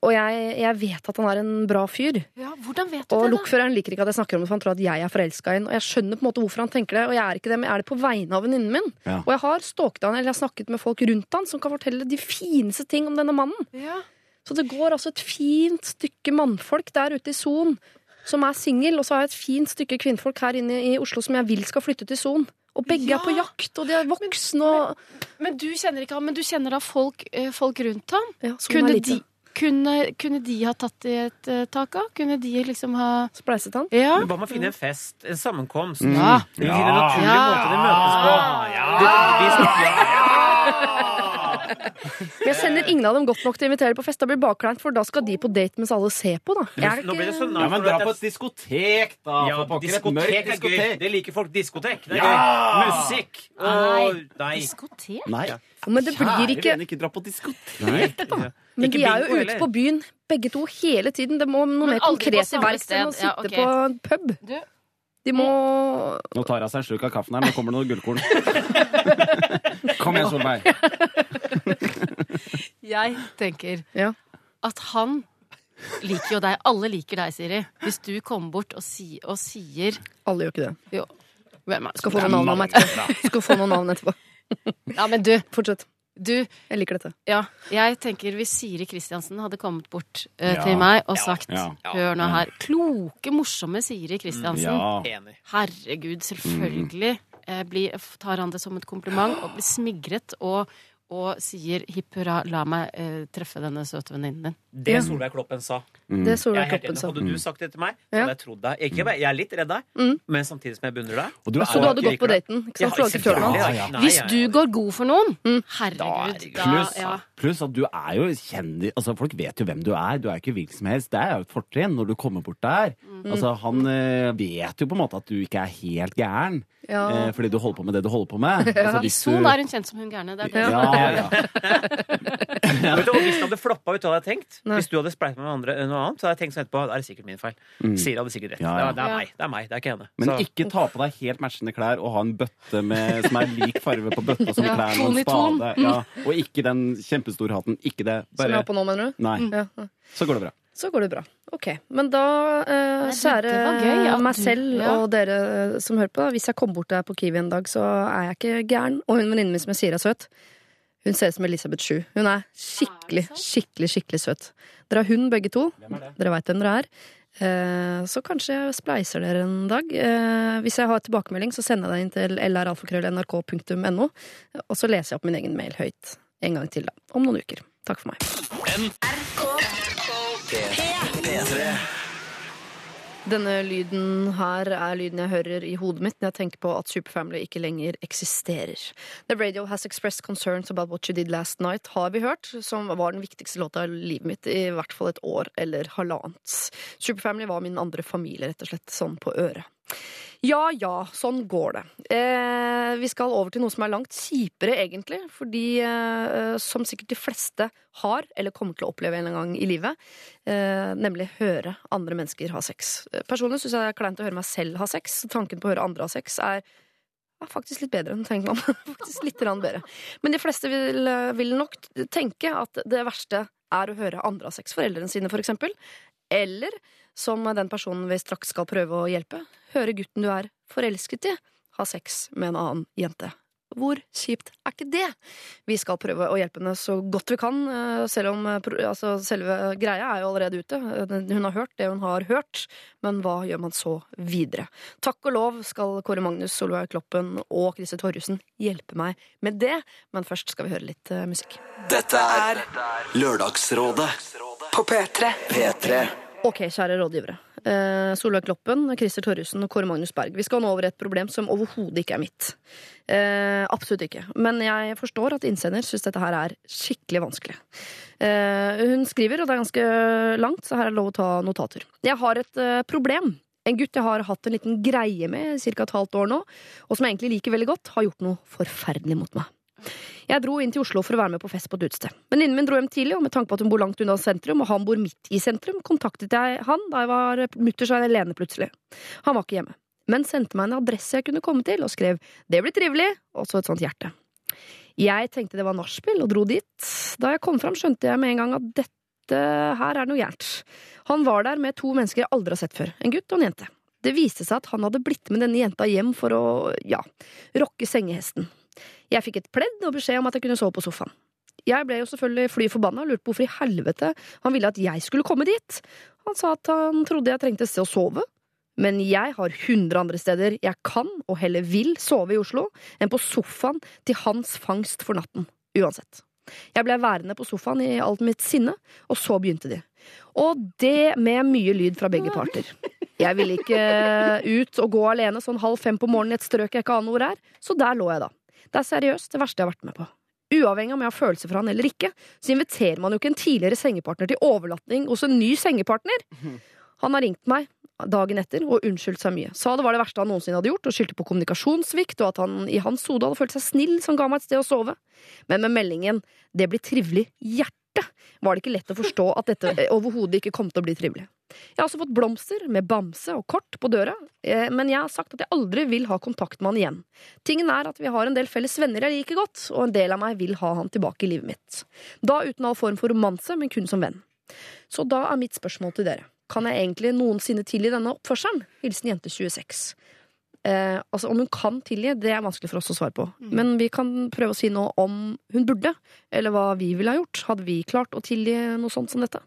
og jeg, jeg vet at han er en bra fyr. Ja, hvordan vet du Og det, da? lokføreren liker ikke at jeg snakker om det, for han tror at jeg er forelska i ham. Og jeg skjønner på en måte hvorfor han tenker det, og jeg er ikke det, men jeg er det på vegne av venninnen min. Ja. Og jeg har stalket han, eller jeg har snakket med folk rundt han som kan fortelle de fineste ting om denne mannen. Ja. Så det går altså et fint stykke mannfolk der ute i Son som er singel, og så har jeg et fint stykke kvinnfolk her inne i Oslo som jeg vil skal flytte til Son. Og begge er på jakt, og de er voksne og Men du kjenner ikke ham, men du kjenner da folk, eh, folk rundt ham? Ja, som kunne, er lite. de, kunne, kunne de ha tatt i et uh, tak av? Kunne de liksom ha Spleiset han? Ja. Men Hva med å finne en fest? En sammenkomst? Mm. Ja. Vi finner naturlige naturlig Ja. måter de møtes på. Vi, vi snakker, Men jeg sender ingen av dem godt nok til å invitere på fest. Da blir det for da skal de på date mens alle ser på, da. Er Nå blir det ikke... så Ja, men dra på et diskotek, da! Ja, for pokker, et diskotek er gøy. diskotek. Det liker folk. Diskotek. Det er Ja! gøy. Musikk. Og Nei. Diskotek? Nei. Men det blir ikke ikke dra på diskotek. Men de er jo ute på byen, begge to, hele tiden. Det må noe Men mer aldri på konkret i samme enn å sted. Ja, sitte ok. på en pub. Du, De må Nå tar hun seg en slurk av kaffen her, nå kommer det noen gullkorn. (laughs) Kom igjen, Solveig. (laughs) jeg tenker Ja. at han liker jo deg. Alle liker deg, Siri. Hvis du kommer bort og, si, og sier Alle gjør ikke det. Jo. Hvem er det Skal som få noen navn om etterpå. Skal få noen navn etterpå. Ja, men du, Fortsett. Du, Jeg liker dette. ja, jeg tenker hvis Siri Kristiansen hadde kommet bort eh, Ja. til meg og Ja. sagt Ja. Hør nå her. Kloke, morsomme Siri Kristiansen. Ja. Enig. Herregud, selvfølgelig eh, blir, tar han det som et kompliment og blir smigret og, og sier hipp hurra, la meg eh, treffe denne søte venninnen din. Det Ja. Solveig Kloppen sa. Mm. Det Solveig Kloppen sa. Hadde du sagt det til meg, så Ja. hadde jeg trodd deg. Ikke, jeg er litt redd deg, Mm. men samtidig som jeg beundrer deg. Og du Så du hadde gått på daten? Ikke Ja. Ja, ja. Hvis du går god for noen, Mm. herregud, da, Pluss, ja. pluss at du er jo kjendis Altså, folk vet jo hvem du er. Du er ikke hvilken som helst. Det er jo et fortrinn når du kommer bort der. Altså, han eh, vet jo på en måte at du ikke er helt gæren. Ja. Eh, fordi du holder på med det du holder på med. (laughs) Altså, I hvis Son du- er hun kjent som hun gærne. Det er det. Ja, ja. (laughs) Vet du, Hvis det hadde floppa, vet du hva jeg hadde tenkt? Nei. Hvis du hadde spleiset med noe, andre, noe annet, så hadde jeg tenkt sånn etterpå Da er det sikkert min feil. Mm. Siri hadde sikkert rett. Ja, ja. Det, er, det er meg, det er meg, det er ikke henne. Men Så- ikke ta på deg helt matchende klær og ha en bøtte med, som er lik farve på bøtta som Ja, klærne og en spade. Ja. Og ikke den kjempestore hatten. Ikke det. Som jeg har på nå, mener du? Nei. Ja. Så går det bra. Så går det bra. Ok, Men da, eh, kjære gøy ja, meg du- selv ja. og dere eh, som hører på, da, hvis jeg kommer bort der på Kiwi en dag, så er jeg ikke gæren. Og hun venninnen min som jeg sier er søt, hun ser ut som Elisabeth Sju. Hun er skikkelig, skikkelig, skikkelig søt. Dere har hund begge to. Dere veit hvem dere er. Eh, Så kanskje jeg spleiser dere en dag. Eh, Hvis jeg har tilbakemelding, så sender jeg den inn til lralfakrøll.nrk.no. Og så leser jeg opp min egen mail høyt en gang til, da. Om noen uker. Takk for meg. P3. Denne lyden her er lyden jeg hører i hodet mitt når jeg tenker på at Superfamily ikke lenger eksisterer. The radio has expressed concerns about what you did last night, har vi hørt, som var den viktigste låta i livet mitt i hvert fall et år eller halvannet. Superfamily var min andre familie, rett og slett, sånn på øret. Ja ja, sånn går det. Eh, vi skal over til noe som er langt kjipere, egentlig. Fordi, eh, som sikkert de fleste har, eller kommer til å oppleve en gang i livet, eh, nemlig høre andre mennesker ha sex. Eh, Personlig syns jeg det er kleint å høre meg selv ha sex. Tanken på å høre andre ha sex er ja, faktisk litt bedre enn tenker man. (laughs) faktisk litt bedre. Men de fleste vil, eh, vil nok tenke at det verste er å høre andre ha sex. Foreldrene sine, for eksempel. Eller som den personen vi straks skal prøve å hjelpe, høre gutten du er forelsket i, ha sex med en annen jente. Hvor kjipt er ikke det? Vi skal prøve å hjelpe henne så godt vi kan, eh, selv om eh, altså, selve greia er jo allerede ute. Eh, Hun har hørt det hun har hørt, men hva gjør man så videre? Takk og lov skal Kåre Magnus, Solveig Kloppen og Christer Torjussen hjelpe meg med det, men først skal vi høre litt musikk. Dette er Lørdagsrådet På P3. P3. Ok, kjære rådgivere. Eh, Solveig Kloppen, Christer Torjussen og Kåre Magnus Berg. Vi skal nå over et problem som overhodet ikke er mitt. Eh, absolutt ikke. Men jeg forstår at innsender syns dette her er skikkelig vanskelig. Eh, hun skriver, og det er ganske langt, så her er det lov å ta notater. Jeg har et eh, problem. En gutt jeg har hatt en liten greie med i ca. et halvt år nå, og som jeg egentlig liker veldig godt, har gjort noe forferdelig mot meg. Jeg dro inn til Oslo for å være med på fest på et utested. Venninnen min dro hjem tidlig, og med tanke på at hun bor langt unna sentrum, og han bor midt i sentrum, kontaktet jeg han da jeg var mutters alene plutselig. Han var ikke hjemme, men sendte meg en adresse jeg kunne komme til, og skrev 'det blir trivelig', og så et sånt hjerte. Jeg tenkte det var nachspiel, og dro dit. Da jeg kom fram, skjønte jeg med en gang at dette her er noe gærent. Han var der med to mennesker jeg aldri har sett før, en gutt og en jente. Det viste seg at han hadde blitt med denne jenta hjem for å, ja, rokke sengehesten. Jeg fikk et pledd og beskjed om at jeg kunne sove på sofaen. Jeg ble jo selvfølgelig fly forbanna og lurte på hvorfor i helvete han ville at jeg skulle komme dit. Han sa at han trodde jeg trengte et sted å sove. Men jeg har hundre andre steder jeg kan og heller vil sove i Oslo enn på sofaen til hans fangst for natten. Uansett. Jeg ble værende på sofaen i alt mitt sinne, og så begynte de. Og det med mye lyd fra begge parter. Jeg ville ikke ut og gå alene sånn halv fem på morgenen i et strøk jeg ikke aner hvor er, så der lå jeg da. Det er seriøst det verste jeg har vært med på. Uavhengig av om jeg har følelser for han eller ikke, så inviterer man jo ikke en tidligere sengepartner til overlatning hos en ny sengepartner. Han har ringt meg dagen etter og unnskyldt seg mye. Sa det var det verste han noensinne hadde gjort, og skyldte på kommunikasjonssvikt, og at han i hans hode hadde følt seg snill som ga meg et sted å sove. Men med meldingen 'Det blir trivelig hjerte' var det ikke lett å forstå at dette eh, overhodet ikke kom til å bli trivelig. Jeg har også fått blomster med bamse og kort på døra, eh, men jeg har sagt at jeg aldri vil ha kontakt med han igjen. Tingen er at vi har en del felles venner jeg liker godt, og en del av meg vil ha han tilbake i livet mitt. Da uten all form for romanse, men kun som venn. Så da er mitt spørsmål til dere. Kan jeg egentlig noensinne tilgi denne oppførselen? Hilsen jente 26. Eh, altså Om hun kan tilgi, det er vanskelig for oss å svare på. Men vi kan prøve å si noe om hun burde, eller hva vi ville ha gjort. Hadde vi klart å tilgi noe sånt som dette?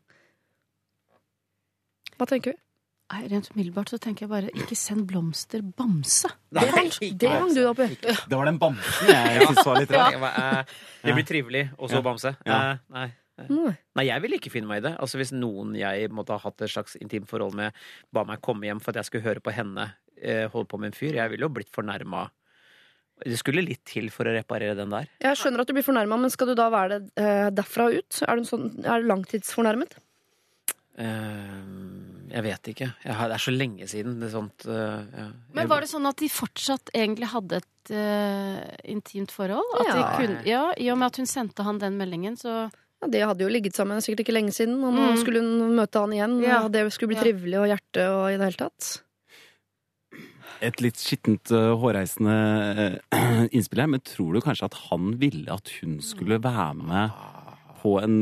Hva tenker vi? Nei, Rent umiddelbart så tenker jeg bare ikke send blomster, bamse. Det hang, det hang du opp i. Det var den bamsen jeg syntes var litt rar. Ja. Det blir trivelig, og så Ja. bamse. Ja. Eh, Nei. Nei. Nei, jeg ville ikke finne meg i det. Altså Hvis noen jeg måtte ha hatt et slags intimt forhold med, ba meg komme hjem for at jeg skulle høre på henne eh, holde på med en fyr, jeg ville jo blitt fornærma. Det skulle litt til for å reparere den der. Jeg skjønner at du blir fornærma, men skal du da være det eh, derfra og ut? Er du, en sånn, er du langtidsfornærmet? Eh, jeg vet ikke. Jeg har, det er så lenge siden. Det er sånt eh, ja. Men var det sånn at de fortsatt egentlig hadde et intimt forhold? At de Ja. kunne, ja, I og med at hun sendte han den meldingen, så Ja, De hadde jo ligget sammen sikkert ikke lenge siden, og nå Mm. skulle hun møte han igjen. Ja. Og det skulle bli Ja. trivelig og hjerte og i det hele tatt. Et litt skittent, uh, hårreisende uh, (clears throat) innspill her, men tror du kanskje at han ville at hun skulle være med på en,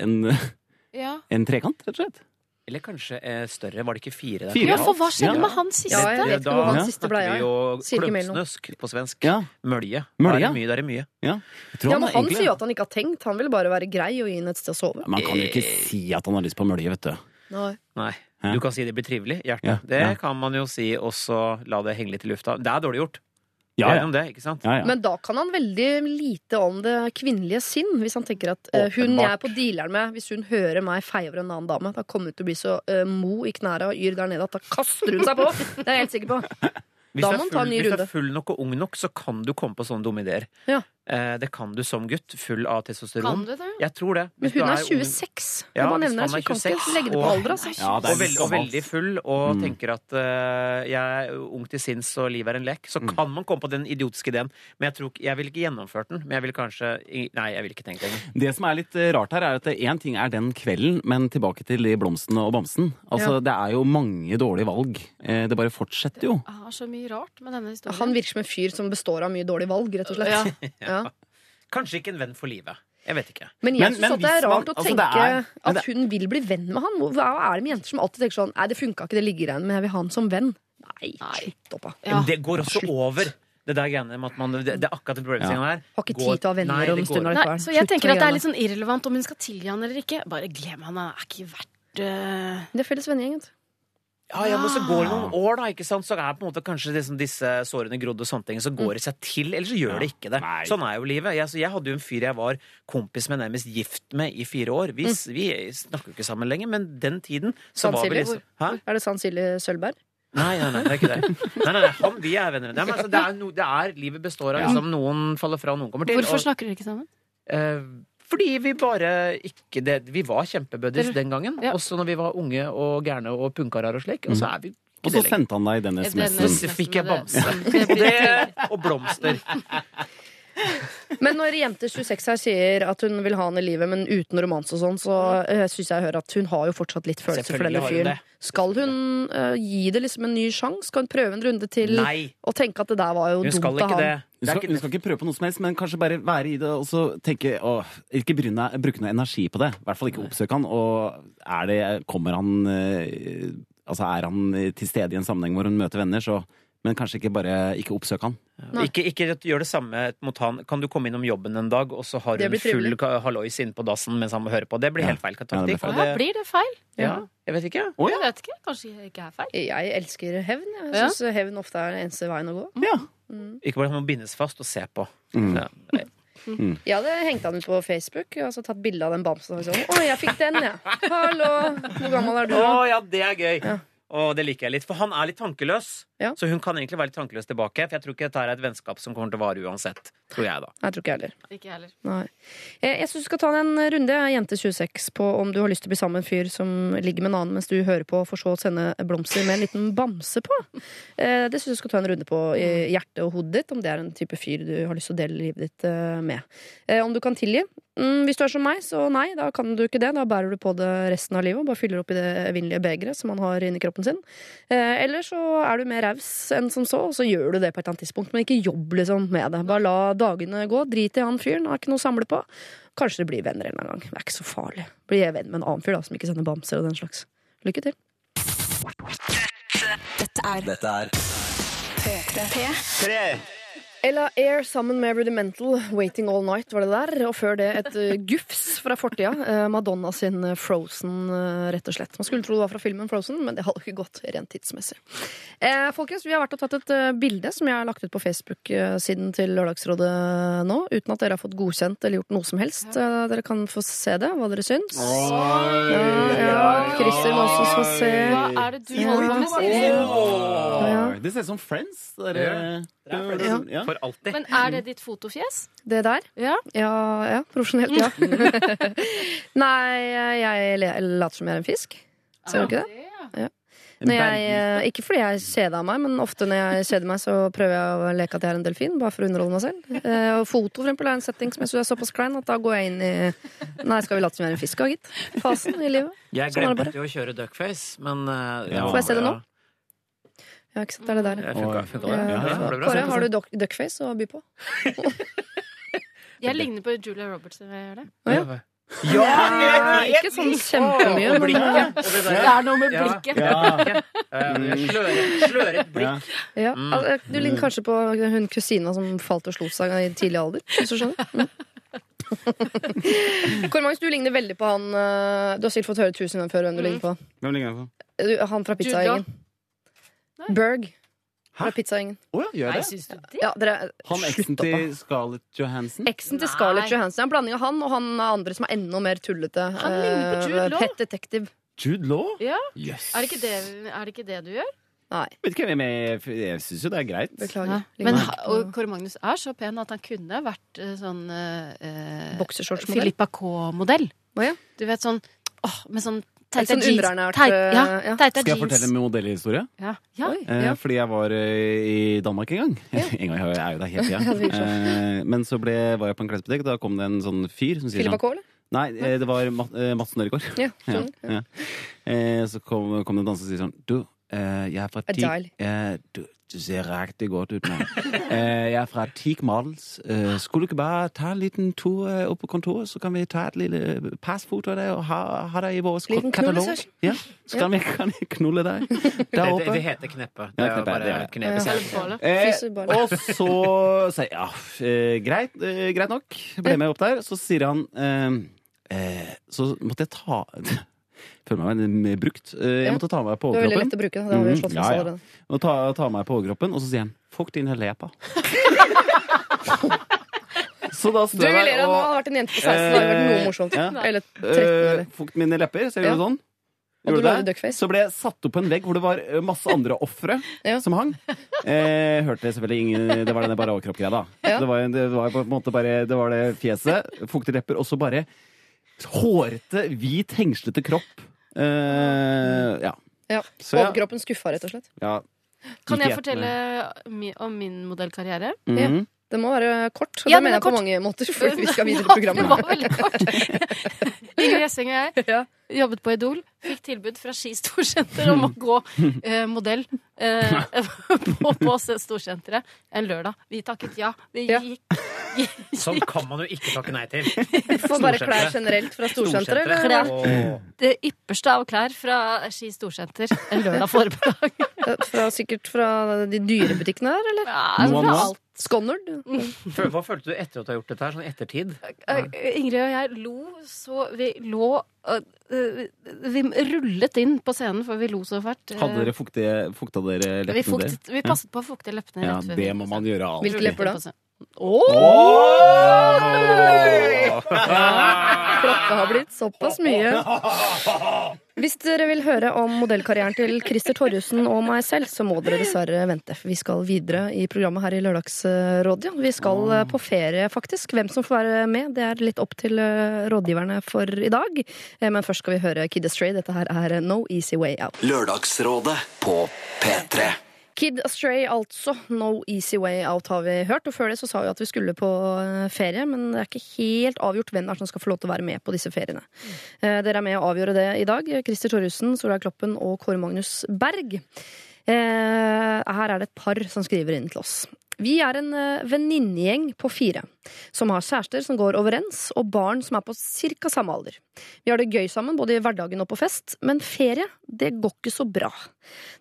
en, (laughs) Ja. en trekant, rett og slett? Eller kanskje eh, større. Var det ikke fire? der? Fire, Ja, for hva skjedde med han siste? Ja, jeg vet ikke hvor han siste snakker bleia vi jo Sier ikke mer nå. klumpsnusk på svensk. Ja. Mølje. Mølje? Det er mye. det er mye. Ja. Jeg tror Ja, men Han egentlig- sier jo at han ikke har tenkt, han vil bare være grei og gi henne et sted å sove. Man kan jo ikke si at han har lyst på mølje, vet du. Nei. Nei. Du kan si det blir trivelig. Hjerte. Ja, Det ja. kan man jo si, og så la det henge litt i lufta. Det er dårlig gjort. Ja, ja. det, ikke sant? Ja, ja. Men da kan han veldig lite om det kvinnelige sinn. Hvis han tenker at uh, hun jeg er på dealeren med, hvis hun hører meg feie over en annen dame, da kommer hun til å bli så uh, mo i knæra og yr der nede at da kaster hun seg på! Det er jeg helt sikker på. (laughs) Hvis, du er er full nok og ung nok, så kan du komme på sånne dumme ideer. Ja. Eh, det kan du som gutt, full av testosteron. Kan du det? Jeg tror det. Men hun er 26. Ja, bare nevner det, så er kan 26, ikke legge det på og- alder. Altså. Ja, det er og, veldig, og veldig full og Mm. tenker at uh, jeg er ung til sinns og livet er en lek, så kan man komme på den idiotiske ideen. Men jeg tror jeg ville ikke gjennomført den. Men jeg ville kanskje Nei, jeg ville ikke tenkt det engang. Det som er litt eh, rart her, er at én ting er den kvelden, men tilbake til de blomstene og bamsen. Altså, Ja. Det er jo mange dårlige valg. Det bare fortsetter jo. Det har så mye rart med denne historien. Han virker som en fyr som består av mye dårlige valg, rett og slett. Ja. (laughs) Ja. Kanskje ikke en venn for livet. Jeg vet ikke. Men jeg syns det er rart man- å altså, tenke er- at det- hun vil bli venn med han. Hva er det med jenter som alltid tenker sånn Nei, det funka ikke, det liggereiene, men jeg vil ha han som venn. Nei, slutt opp, da. Ja. Men det går også Slutt. over. Det der greiene med at man Det, det er akkurat den problemstillingen her. Har ikke Går- tid til å ha venner Nei, om det en stund. Nei, så jeg tenker at det er litt sånn irrelevant om hun skal tilgi han eller ikke. Bare glem han, han er ikke verdt uh... Det er felles vennegjeng. vet du. Ja, ja, men så går det noen år, da, ikke sant? så er på en måte kanskje liksom disse sårene grodd og sånne ting. Så går det seg til, eller så gjør det ikke det. Nei. Sånn er jo livet. Jeg, så jeg hadde jo en fyr jeg var kompis med, nærmest gift med, i fire år. Vi, vi snakker jo ikke sammen lenger, men den tiden så var vi liksom Hæ? Er det San Silje Sølvberg? Nei, nei, nei, det er ikke det. Nei, nei, nei, han, vi er venner. Nei, men altså, det, er no, det er Livet består av liksom Noen faller fra, og noen kommer til. Hvorfor og- snakker dere ikke sammen? Eh, fordi vi bare ikke det, Vi var kjempebuddies den gangen. Ja. Også når vi var unge og gærne og punkarer og slik. Og så er vi ikke Og så sendte han deg den SMS-en. Så fikk jeg bamse. Det Og, (laughs) det, og blomster. (laughs) Men når jente 26 her sier at hun vil ha han i livet, men uten romanse og sånn, så uh, syns jeg hører at hun har jo fortsatt litt følelser for denne fyren. Skal hun uh, gi det liksom en ny sjanse? Skal hun prøve en runde til Nei, og tenke at det der var jo hun dumt skal av han? det. Hun skal, hun skal ikke prøve på noe som helst, men kanskje bare være i det og så tenke å, Ikke bruke, bruke noe energi på det. I hvert fall ikke oppsøke han. Og er det, kommer han uh, Altså er han til stede i en sammenheng hvor hun møter venner, så Men kanskje ikke bare ikke oppsøke han. ikke, ikke gjør det samme mot han. Kan du komme innom jobben en dag, og så har hun full hallois inne på dassen mens han må høre på? Det blir Ja. helt feil Ja, det blir feil. og Ja, blir det feil? ja, jeg vet ikke. Å Jeg vet ikke. Kanskje det ikke er feil? Jeg elsker hevn. Jeg Ja. hevn ofte er den eneste veien å gå. Ja. Ikke bare han må bindes fast og se på. Mm. Ja. Jeg hadde hengt han ut på Facebook og så tatt bilde av den bamsen. Og sånn, 'Å, jeg fikk den, jeg. Hallo! Hvor gammel er du?' Å ja, det er gøy! Ja. Og det liker jeg litt. For han er litt tankeløs. Ja. Så hun kan egentlig være litt tankeløs tilbake. For jeg tror ikke dette er et vennskap som kommer til å vare uansett. Tror jeg, da. Nei, Jeg tror ikke heller. Ikke heller. Nei. Eh, Jeg syns du skal ta en runde, jente 26, på om du har lyst til å bli sammen med en fyr som ligger med en annen mens du hører på, for så å sende blomster med en liten bamse på. Eh, Det syns jeg du skal ta en runde på i hjertet og hodet ditt, om det er en type fyr du har lyst til å dele livet ditt eh, med. Eh, Om du kan tilgi. Mm, Hvis du er som meg, så nei, da kan du ikke det. Da bærer du på det resten av livet og bare fyller opp i det evinnelige begeret som man har inni kroppen sin. Eh, Eller så er du mer raus enn som så, og så gjør du det på et eller annet tidspunkt. Men ikke jobb liksom med det. Bare la dagene gå. Drit i han fyren. Har ikke noe å samle på. Kanskje du blir venner en gang. Det er ikke så farlig. Blir jeg venn med en annen fyr da, som ikke sender bamser og den slags. Lykke til. Dette er Dette er P3. Ella Air sammen med Rudimental, 'Waiting All Night' var det der. Og før det et uh, gufs fra fortida. Uh, Madonna sin uh, Frozen, rett og slett. Man skulle tro det var fra filmen Frozen, men det hadde ikke gått rent tidsmessig. Eh, folkens, vi har vært og tatt et bilde som jeg har lagt ut på Facebook-siden til Lørdagsrådet nå, uten at dere har fått godkjent eller gjort noe som helst. Eh, dere kan få se det, hva dere syns. Ja, ja, Christer må også få se. Hva er det du holder på med? Det ser ut som Friends. Det der, Ja. ja. For alltid. Men er det ditt fotofjes? Det der? Ja. Ja, ja profesjonelt, ja. (laughs) Nei, jeg later som jeg er en fisk. Ser du ikke det? Ja. Når jeg, eh, ikke fordi jeg kjeder meg, men ofte når jeg kjeder meg, så prøver jeg å leke at jeg er en delfin, bare for å underholde meg selv. Eh, Og foto for eksempel, er en setting som jeg syns er såpass klein at da går jeg inn i Nei, skal vi late som jeg er en fisk, da, gitt? Fasen i livet. Jeg Sånn glemte jo å kjøre duckface, men eh, Ja. Får jeg se det nå? Ja, ikke sant, det er det der. Funka, funka det? Ja, Ja, ja. det bra. Kåre, har du duckface å by på? Jeg ligner på Julia Roberts når jeg gjør det. Å, ja. Ja, ikke sånn kjempemye, Og blikket. Det Det er noe med Ja. blikket. Ja. Eh, Sløret, blikk. Ja, Mm. altså, Du ligner kanskje på hun kusina som falt og slo seg i tidlig alder. Hvis du skjønner. Mm. (laughs) Kåre Magnus, du ligner veldig på han eh, Du har sikkert fått høre tusen ganger før hvem du ligner på. Hvem ligner jeg på? Han fra pizzagjengen. Berg. Fra pizzagjengen. Å ja, gjør Nei, jeg det? syns du det? Ja, dere, Han eksen opp, til Scarlett Johansson? Eksen til Scarlett Johansson. En blanding av han og han andre som er enda mer tullete. Han ligner på Jude Eh, Law. Pet Detective. Jude Law? Ja. Yes. Er det ikke det, er det, ikke det du gjør? Nei, Vet ikke hvem jeg. Jeg syns jo det er greit. beklager. Men, og Kåre Magnus er så pen at han kunne vært eh, sånn uh, Boksershortsmodell? Filippa K-modell. Oh, ja. Du vet sånn åh, med sånn Teita sånn jeans. underernært, Teit, ja, eh, ja. Skal jeg fortelle en modellhistorie? Ja. ja. Eh. Fordi jeg var eh, i Danmark en gang. (laughs) en gang jeg er jo der hele (laughs) Ja, tida. Eh, men så ble, var jeg på en klesbutikk, da kom det en sånn fyr som sier sånn Nei, eh, det var Mat- eh, (laughs) ja. Eh, så kom, kom det en danser og sier sånn Du, eh, jeg er fra ti du, ser riktig godt ut, mann. (laughs) Eh, jeg er fra Teak Models. Eh, skulle du ikke bare ta en liten tur eh, opp på kontoret, så kan vi ta et lille passfoto av deg og ha, ha deg i vår Liten katalog? Ja, så kan vi, kan knulle deg (laughs) der Det, det, oppe. det heter kneppe. Det er jo kneppe, bare det knepet selv. Eh, og så sier jeg ja, eh, greit, eh, greit nok. Ble med opp der. Så sier han eh, eh, Så måtte jeg ta Føler meg mer brukt. Eh, jeg måtte ta meg på Det var veldig lett å bruke. Det har vi Mhm, slått fast ja, ja. Og ta, ta meg på overkroppen, og så sier han 'fuck din lepa (laughs) så da Du vil le av nå, hadde vært en jente på 16, det hadde vært noe morsomt. Ja. Eller 13, eller. eh, Fukt mine lepper. Ser du Ja. det sånn? Og du Gjorde det? duckface. Så ble jeg satt opp på en vegg hvor det var eh, masse andre ofre (laughs) Ja. som hang. Eh, hørte selvfølgelig ingen Det var denne bare overkroppgreia, da. Ja. Det, var, det var på en måte bare Det var det fjeset, fuktige lepper, og så bare hårete, hvit, hengslete kropp. Eh, ja. Ja. Så ja. Overkroppen skuffa, rett og slett. ja. Kan jeg fortelle mi, om min modellkarriere? Mhm. Det må være kort. Og Ja, det den mener er jeg på kort. mange måter, For vi skal videre i (laughs) Det programmet. var veldig kort. (laughs) Ingrid Gjessing og jeg Ja. jobbet på Idol. Fikk tilbud fra Ski Storsenter om å (laughs) gå eh, modell eh, på, på Storsenteret en lørdag. Vi takket ja. Vi Ja. gikk (laughs) Sånn kan man jo ikke takke nei til. Får bare klær generelt fra Storsenteret. Klær. Åh. det ypperste av klær fra Ski Storsenter en lørdag formiddag. (laughs) Fra, sikkert fra de dyre butikkene der, eller? Ja, fra alt. Skonnerd? Hva følte du etter at du har gjort dette her? Sånn ettertid? Eh, Ingrid og jeg lo så Vi lå eh, eh, Vi rullet inn på scenen, for vi lo så fælt. Hadde dere fukte, fukta dere vi, leppene fuktet, vi passet på å fukte leppene Ja, det vi må man gjøre alltid. Hvilke lepper da? (laughs) Klokka har blitt såpass mye. Hvis dere vil høre om modellkarrieren til Christer Torjussen og meg selv, så må dere dessverre vente, for vi skal videre i programmet her i Lørdagsrådet. Ja. Vi skal eh, på ferie, faktisk. Hvem som får være med, det er litt opp til eh, rådgiverne for i dag. Eh, Men først skal vi høre Kid Astray. Dette her er No Easy Way Out. Lørdagsrådet på P3. Kid Astray, altså. No Easy Way Out har vi hørt. Og før det så sa vi at vi skulle på eh, ferie, men det er ikke helt avgjort hvem som skal få lov til å være med på disse feriene. Eh, Dere er med å avgjøre det i dag. Christer Torjussen, Solveig Kloppen og Kåre Magnus Berg. Eh, her er det et par som skriver inn til oss. Vi er en venninnegjeng på fire som har kjærester som går overens, og barn som er på ca. samme alder. Vi har det gøy sammen både i hverdagen og på fest, men ferie det går ikke så bra.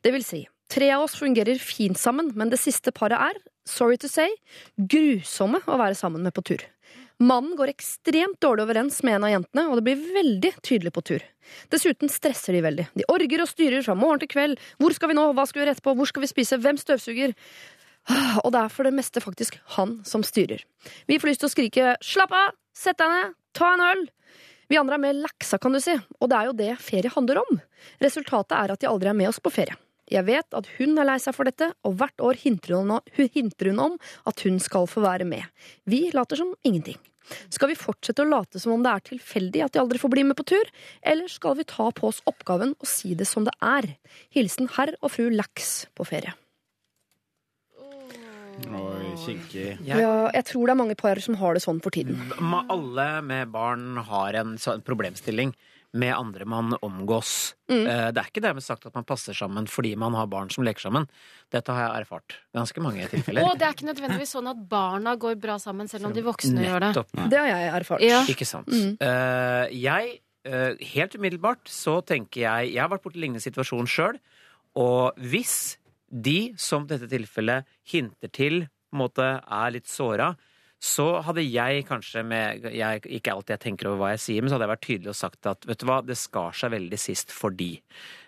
Det vil si, Tre av oss fungerer fint sammen, men det siste paret er, sorry to say, grusomme å være sammen med på tur. Mannen går ekstremt dårlig overens med en av jentene, og det blir veldig tydelig på tur. Dessuten stresser de veldig. De orger og styrer fra morgen til kveld. Hvor skal vi nå? Hva skal vi gjøre etterpå? Hvor skal vi spise? Hvem støvsuger? Og det er for det meste faktisk han som styrer. Vi får lyst til å skrike 'slapp av', 'sett deg ned', 'ta en øl'. Vi andre er mer laksa, kan du si, og det er jo det ferie handler om. Resultatet er at de aldri er med oss på ferie. Jeg vet at hun er lei seg for dette, og hvert år hinter hun, om at hun skal få være med. Vi later som ingenting. Skal vi fortsette å late som om det er tilfeldig at de aldri får bli med på tur, eller skal vi ta på oss oppgaven og si det som det er? Hilsen herr og fru Laks på ferie. Oi, kinkig. Ja, jeg tror det er mange par som har det sånn for tiden. Alle med barn har en sånn problemstilling med andre man omgås. Mm. Eh, Det er ikke dermed sagt at man passer sammen fordi man har barn som leker sammen. Dette har jeg erfart. Ganske mange (laughs) tilfeller. Og det er ikke nødvendigvis sånn at barna går bra sammen, selv om de voksne gjør det. Nettopp. Det har jeg erfart. Ja. Ikke sant. Mm. Eh, jeg, eh, helt umiddelbart, så tenker jeg Jeg har vært borti lignende situasjon sjøl. Og hvis de, som dette tilfellet hinter til, på en måte er litt såra, så hadde jeg kanskje med jeg, Ikke alltid jeg tenker over hva jeg sier, men så hadde jeg vært tydelig og sagt at vet du hva, det skar seg veldig sist fordi.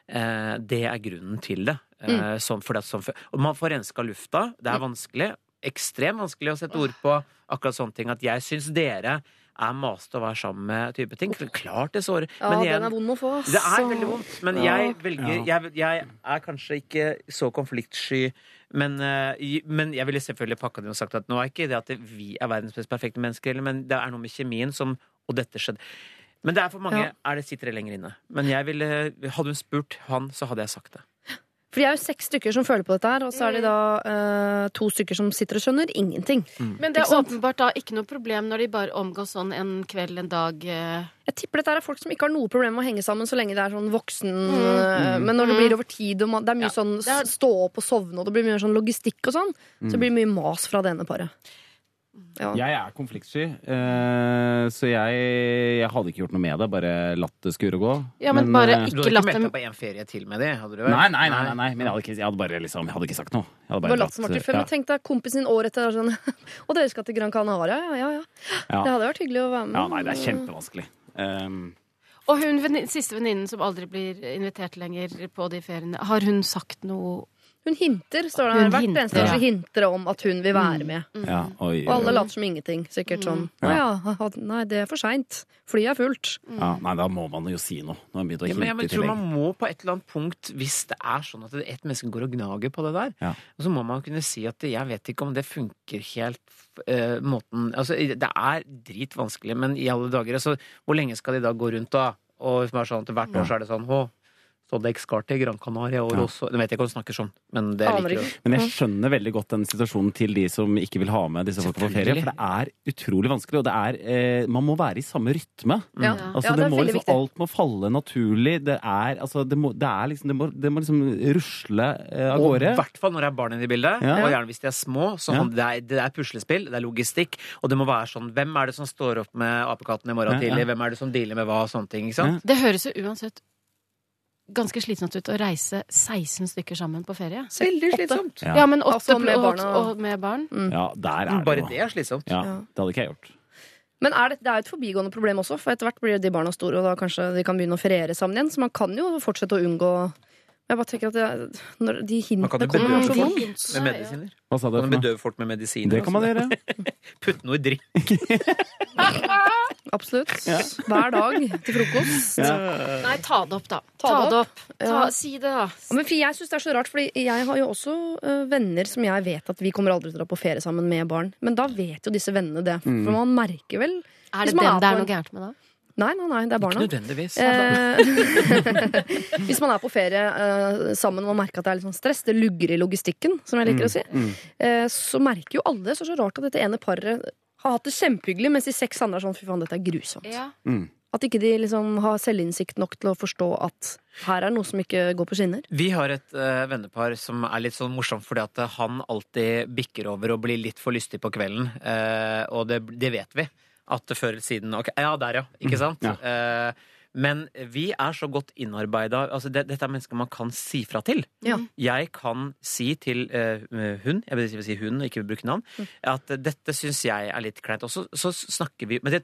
Eh, det er grunnen til det. Eh, Mm. sånn, det sånn, og man får renska lufta. Det er vanskelig. Ekstremt vanskelig å sette ord på akkurat sånne ting. At jeg syns dere er maste å være sammen med type ting. For klart det sårer. Ja, Men den er vond å få. ass. det er veldig vondt, men Ja. jeg velger jeg, jeg er kanskje ikke så konfliktsky. Men, eh, men jeg ville selvfølgelig pakka det inn og sagt at nå er ikke det at vi er verdens mest perfekte mennesker, men det er noe med kjemien som Og dette skjedde. Men det er for mange Ja. er det sitter det lenger inne. Men jeg ville, hadde hun spurt han, så hadde jeg sagt det. For de er jo seks stykker som føler på dette her, og så er de da eh, to stykker som sitter og skjønner ingenting. Men det er åpenbart da ikke noe problem når de bare omgås sånn en kveld, en dag. eh. Jeg tipper dette er folk som ikke har noe problem med å henge sammen så lenge det er sånn voksen Mm. eh, Men når det Mm. blir over tid, og man, det er mye sånn stå opp og sovne, og det blir mye sånn logistikk og sånn, så Mm. blir det mye mas fra det ene paret. Ja. Jeg er konfliktsky, eh, så jeg, jeg hadde ikke gjort noe med det. Bare latt det skure og gå. Ja, men bare eh, Du hadde ikke meldt deg på en ferie til med det? Hadde du vel? Nei, nei, nei, nei, nei. Men jeg hadde, ikke, jeg hadde bare liksom Jeg hadde ikke sagt noe. Jeg hadde Bare latt som Martin før, ja. tenk deg kompisen din år etter er sånn (laughs) Og dere skal til Gran Canaria? Ja, ja, ja. Ja. Det hadde vært hyggelig å være med. Ja, nei, det er kjempevanskelig. Um, Og hun siste venninnen som aldri blir invitert lenger på de feriene, har hun sagt noe Hun hinter, står det her. Hvert hinter, eneste år så hinter hinter om at hun vil være med. ja, oi, Og alle later som ingenting. Sikkert sånn Å Ja. ja, nei, det er for seint. Flyet er fullt. ja, nei, da må man jo si noe. Nå har begynt å Ja, men jeg tror man må på et eller annet punkt, hvis det er sånn at et menneske går og gnager på det der, Ja. så må man kunne si at jeg vet ikke om det funker helt uh, måten Altså, det er dritvanskelig, men i alle dager altså, Hvor lenge skal de da gå rundt da? Og hvis man er sånn, til hvert år så er det sånn Å, så det skar til Gran Canaria og Ja. også Jeg vet ikke om du snakker sånn, men det liker ikke. Men jeg skjønner veldig godt den situasjonen til de som ikke vil ha med disse folka på ferie. For det er utrolig vanskelig, og det er eh, Man må være i samme rytme. Ja. Altså, Ja, det det er må liksom, viktig. alt må falle naturlig. Det er, altså, det må, det er liksom Det må, det må liksom rusle eh, av Og gårde. i hvert fall når det er barn inne i bildet, Ja. og gjerne hvis de er små. Så Ja. det, er, det er puslespill, det er logistikk, og det må være sånn Hvem er det som står opp med apekatten i morgen Ja, ja. tidlig? Hvem er det som dealer med hva og sånne ting? ikke sant? Det høres jo uansett ganske slitsomt ut å reise 16 stykker sammen på ferie. Veldig slitsomt. Ja. Ja, men åtte Altså, med og, barna. og med barn. Ja, der er Bare det det er slitsomt. ja, Ja. Det hadde ikke jeg gjort. Men er det, det er jo et forbigående problem også, for etter hvert blir de barna store, og da kanskje de kan begynne å feriere sammen igjen. Så man kan jo fortsette å unngå Jeg bare tenker at jeg, når de Man kan hintene jo kommer så folk fort. med medisiner. Hva sa du? Man for kan bedøve folk med medisiner. Det kan man altså. gjøre. (laughs) Putte noe i drikk. (laughs) Absolutt. Hver dag til frokost. Nei, ta det opp, da. Ta Ta det opp. Ta, Ja. si det, da. Men jeg synes det er så rart, for jeg har jo også øh, venner som jeg vet at vi kommer aldri til å dra på ferie sammen med barn. Men da vet jo disse vennene det. For Mm. man merker vel Er det den er det er noe gærent med da? Nei, nei, nei, det er barna. Ikke nødvendigvis. Eh, (laughs) hvis man er på ferie eh, sammen og man merker at det er litt sånn stress, det lugger i logistikken, som jeg liker å si, Mm. eh, så merker jo alle Så er det så rart at dette ene paret har hatt det kjempehyggelig, mens de seks andre er sånn fy faen, dette er grusomt. Ja. Mm. At ikke de liksom har selvinnsikt nok til å forstå at her er noe som ikke går på skinner. Vi har et uh, vennepar som er litt sånn morsomt fordi at han alltid bikker over og blir litt for lystig på kvelden. Uh, og det, det vet vi. At det før eller siden ok, Ja, der, ja. Ikke sant? Ja. Eh, Men vi er så godt innarbeida altså det, Dette er mennesker man kan si fra til. Ja. Jeg kan si til eh, hun, jeg vil si hun, ikke bruke navn, at eh, dette syns jeg er litt kleint. Og så, så snakker vi Men det,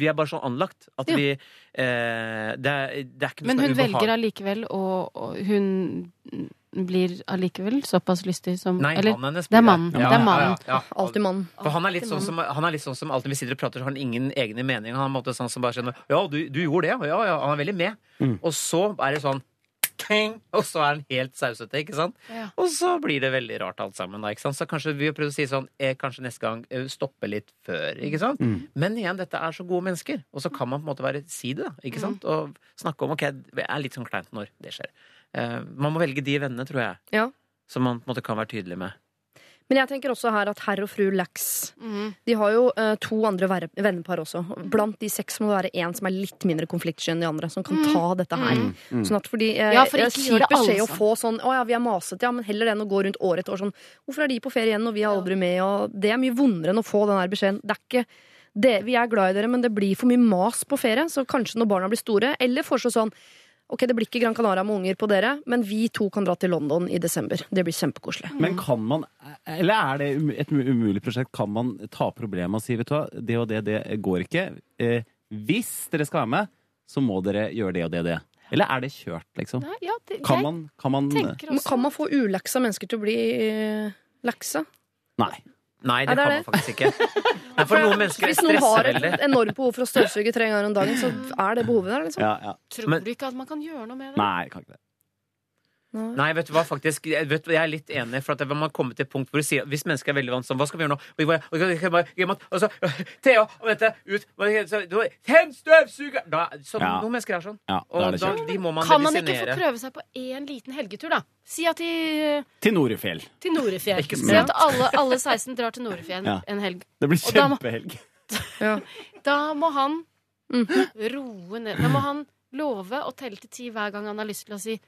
vi er bare sånn anlagt at Ja. vi eh, det, er, det er ikke noe Men hun velger allikevel, å og hun blir allikevel såpass lystig som Nei, eller, mannen hennes Det er mannen. Ja, det er ja, mannen. ja, ja. Alltid mannen. For han er litt sånn som, han er litt sånn som alltid vi sitter og prater, så har han ingen egne meninger. Han er en måte sånn som bare skjønner Ja, du, du gjorde det. Ja, ja. Han er veldig med. Mm. Og så er det sånn ting, Og så er han helt sausete, ikke sant? Ja. Og så blir det veldig rart alt sammen. Da, ikke sant? Så kanskje vi prøver å si sånn eh, Kanskje neste gang eh, stoppe litt før, ikke sant? Mm. Men igjen, dette er så gode mennesker. Og så kan man på en måte være si det, da. Ikke Mm. Og snakke om ok, det er litt sånn kleint når det skjer. Eh, man må velge de vennene, tror jeg, Ja. som man på en måte kan være tydelig med. Men jeg tenker også her at herr og fru Lax mm. De har jo uh, to andre vennepar også. Blant de seks må det være én som er litt mindre konfliktsky enn de andre, som kan ta dette her. Mm. Mm. Sånn at fordi uh, Ja, for ikke gjør det alle å få sånn Å ja, vi er masete, ja, men heller det enn å gå rundt år etter år sånn Hvorfor er de på ferie igjen, og vi er aldri med, og Det er mye vondere enn å få den her beskjeden. Det er ikke det, Vi er glad i dere, men det blir for mye mas på ferie, så kanskje når barna blir store, eller foreslå sånn Ok, det blir ikke Gran Canaria med unger på dere, men vi to kan dra til London i desember. Det blir kjempekoselig. Men kan man, eller er det um- et umulig prosjekt, kan man ta problemet og si vet du hva, det og det, det går ikke. Eh, hvis dere skal være med, så må dere gjøre det og det og det. Eller er det kjørt, liksom? Nei, ja, det, Kan man, kan man kan man få uleksa mennesker til å bli eh, leksa? Nei. Nei, Ja, det det er kan det. man faktisk ikke. (laughs) Nei, for noen mennesker Hvis noen har et veldig. enormt behov for å støvsuge tre ganger om dagen, så er det behovet der, liksom. Ja, ja. Tror Men- du ikke at man kan gjøre noe med det? Nei, jeg kan ikke det. Nei, vet du hva, faktisk, jeg, vet, du, jeg er litt enig. For at det, man kommer til et punkt hvor du sier Hvis mennesker er veldig vant sånn, hva skal vi gjøre nå? Og, jeg- og, jeg- og, jeg- og så (laughs) Thea, og dette, ut så- du- støvsuger! Da, så, Ja. Noen mennesker er sånn. Ja, da Og er det da, de må man Kan man ikke få prøve seg på én liten helgetur, da? Si at de Til Norefjell. til Norefjell. Ikke Si at alle, alle (laughs) 16 drar til Norefjell Ja. en helg. Det blir kjempehelg. da må-. (laughs) Da må han Mhm. roe ned. Da må han love å telle til ti hver gang han har lyst til å si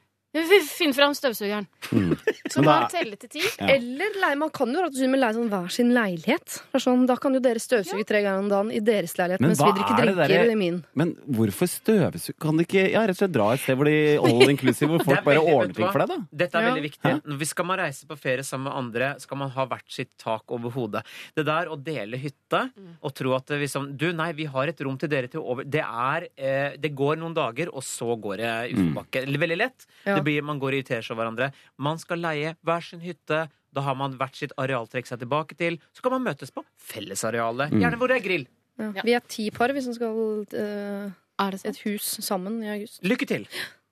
Finn fram støvsugeren. Mm. Så må han telle til ti. Ja. Eller leie, man kan jo slett leie sånn hver sin leilighet. Sånn, da kan jo dere støvsuge tre ganger om dagen i deres leilighet, Men mens vi drikker er drinker i min. Men hvorfor støvsug? Kan de ikke ja, rett og slett dra et sted hvor de all (laughs) inclusive, hvor folk bare ordner ting for deg, da? Dette er Ja. veldig viktig. Når vi skal man reise på ferie sammen med andre, skal man ha hvert sitt tak over hodet. Det der å dele hytte og tro at liksom Du, nei, vi har et rom til dere til over Det er eh, Det går noen dager, og så går det utforbakke. Mm. Veldig lett. Ja. Det blir, man går og irriterer seg over hverandre. Man skal leie hver sin hytte. Da har man hvert sitt areal å trekke seg tilbake til. Så kan man møtes på fellesarealet. Mm. Gjerne hvor det er grill. Ja. Vi er ti par, vi som skal uh, Er det et hus sammen i august. Lykke til!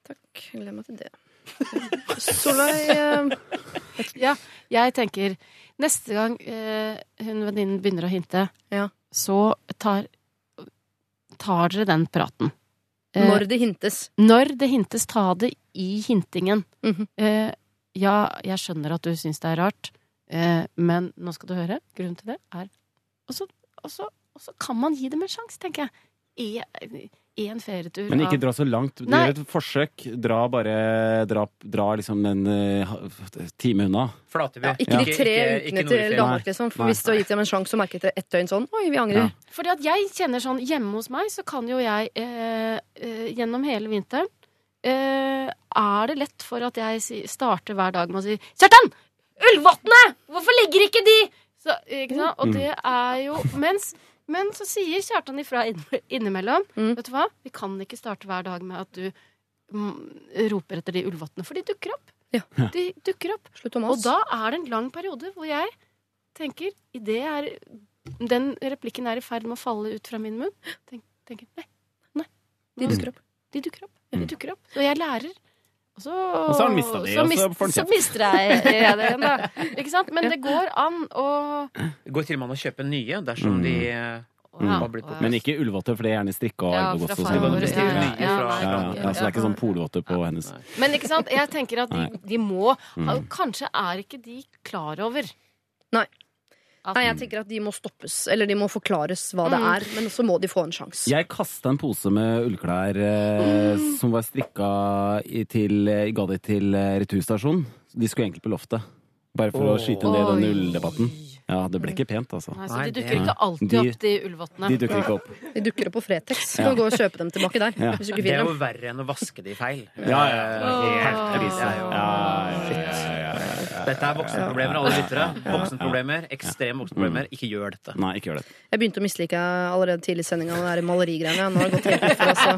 Takk. Gleder meg til det. (laughs) Solveig uh, Ja, jeg tenker Neste gang uh, hun venninnen begynner å hinte, Ja. så tar, tar dere den praten. Eh, Når det hintes. Når det hintes, ta det i hintingen. Mhm. eh, ja, jeg skjønner at du syns det er rart, eh, men nå skal du høre. Grunnen til det er Og så, og så kan man gi dem en sjanse, tenker jeg. Én ferietur Men ikke dra så langt. Du Nei. gjør et forsøk. Dra bare Dra, dra liksom en uh, time unna. Flateby. Ja, ikke de tre ikke- ikke ukene til Danmark, liksom. For Nei. hvis du har gitt dem en sjanse, så merket dere ett døgn sånn Oi, vi angrer. Ja. Fordi at jeg kjenner sånn Hjemme hos meg så kan jo jeg eh, eh, gjennom hele vinteren eh, Er det lett for at jeg si, starter hver dag med å si 'Kjartan! Ullvottene! Hvorfor ligger ikke de?' Så, ikke sant? Og det er jo mens, Men så sier Kjartan ifra innimellom. Mm. Vet du hva? Vi kan ikke starte hver dag med at du mm, roper etter de ulvottene, for de dukker opp. Ja. De dukker opp. Slutt om Og da er det en lang periode hvor jeg tenker i det er, Den replikken er i ferd med å falle ut fra min munn. Tenk, tenker nei, nei. De dukker opp. De dukker opp. Ja, de dukker opp. Og jeg lærer. Og så, Og så har han mista de, og så får han så mister jeg jeg det igjen, da. Ikke sant? Men det går an å Det går til og med an å kjøpe nye dersom Mm. de Mm. Ja. Men ikke ullvotter, for det er gjerne strikka og Ja, arvegods og sånn. Ja, ja, Ja, ja, ja, så det er ikke sånn polvotter på hennes. Men ikke sant? jeg tenker at de, de må Mm. Kanskje er ikke de klar over Nei. At Nei, jeg tenker at de må stoppes. Eller de må forklares hva det Mm. er. Men så må de få en sjanse. Jeg kasta en pose med ullklær eh, som var strikka til, eh, ga de til eh, returstasjonen. De skulle egentlig på loftet. Bare for å skyte ned den ulldebatten. Ja, det ble ikke pent, altså. Nei, så de dukker ikke alltid opp, de ulvottene. De dukker ikke opp. De dukker opp på Fretex. Du Ja. gå og kjøpe dem tilbake der. Ja. Hvis du ikke Det er jo verre enn å vaske de feil. Ja, ja. Helt krise. Ja, ja, ja, ja, ja. Dette er voksenproblemer, alle lyttere. Voksenproblemer, Ekstreme voksenproblemer. Ikke gjør dette. Nei, ikke gjør det. Jeg begynte å mislike allerede tidlig i sendinga det malerigreiene. Nå har det gått helt ut for oss. (laughs) så.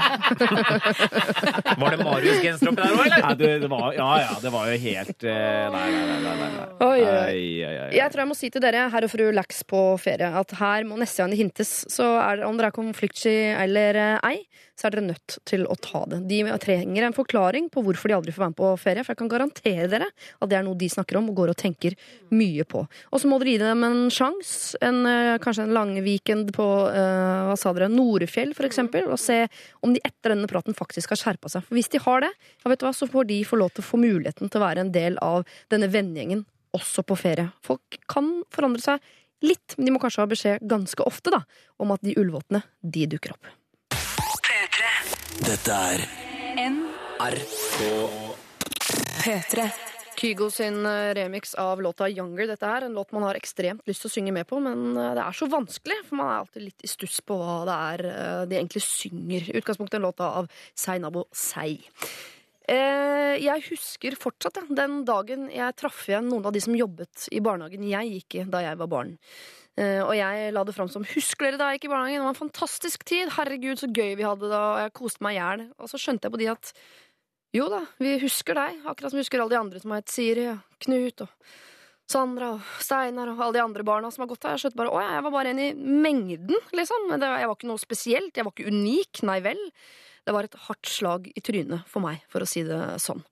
Var det Marius-genser oppi der òg, eller? Nei, det, det var, ja, ja, det var jo helt eh, Nei, nei, nei. nei, nei. Oi, oi, oi. Ai, ai, ai. Jeg tror jeg må si til dere, herr og fru Lax på ferie, at her må neste gang det hintes, så er det, om dere er konfliktsky eller eh, ei, så er dere nødt til å ta det. De trenger en forklaring på hvorfor de aldri får være med på ferie, for jeg kan garantere dere at det er noe de snakker om og går og tenker mye på. Og så må dere gi dem en sjanse, eh, kanskje en lang weekend på uh, hva sa dere, Norefjell eksempel, og se om de etter denne praten faktisk har skjerpa seg. For hvis de har det, ja, vet du hva, så får de få lov til å få muligheten til å være en del av denne vennegjengen også på ferie. Folk kan forandre seg litt, men de må kanskje ha beskjed ganske ofte da, om at de ulvåtene, de dukker opp. Dette er NRK P3. Kygo sin eh, remix av låta 'Younger'. Dette er en låt man har ekstremt lyst til å synge med på, men eh, det er så vanskelig, for man er alltid litt i stuss på hva det er eh, de egentlig synger. I utgangspunktet en låta av Seinabo Sei. Jeg husker fortsatt den dagen jeg traff igjen noen av de som jobbet i barnehagen jeg gikk i da jeg var barn. Eh, Og jeg la det fram som 'Husker dere da jeg gikk i barnehagen?' Det var en fantastisk tid. Herregud, så gøy vi hadde da, og jeg koste meg i hjel. Og så skjønte jeg på de at jo da, vi husker deg, akkurat som vi husker alle de andre som har hett Siri og Knut og Sandra og Steinar og alle de andre barna som har gått her. Jeg skjønte bare å ja, jeg var bare en i mengden, liksom. Jeg var ikke noe spesielt. Jeg var ikke unik, nei vel. Det var et hardt slag i trynet for meg, for å si det sånn.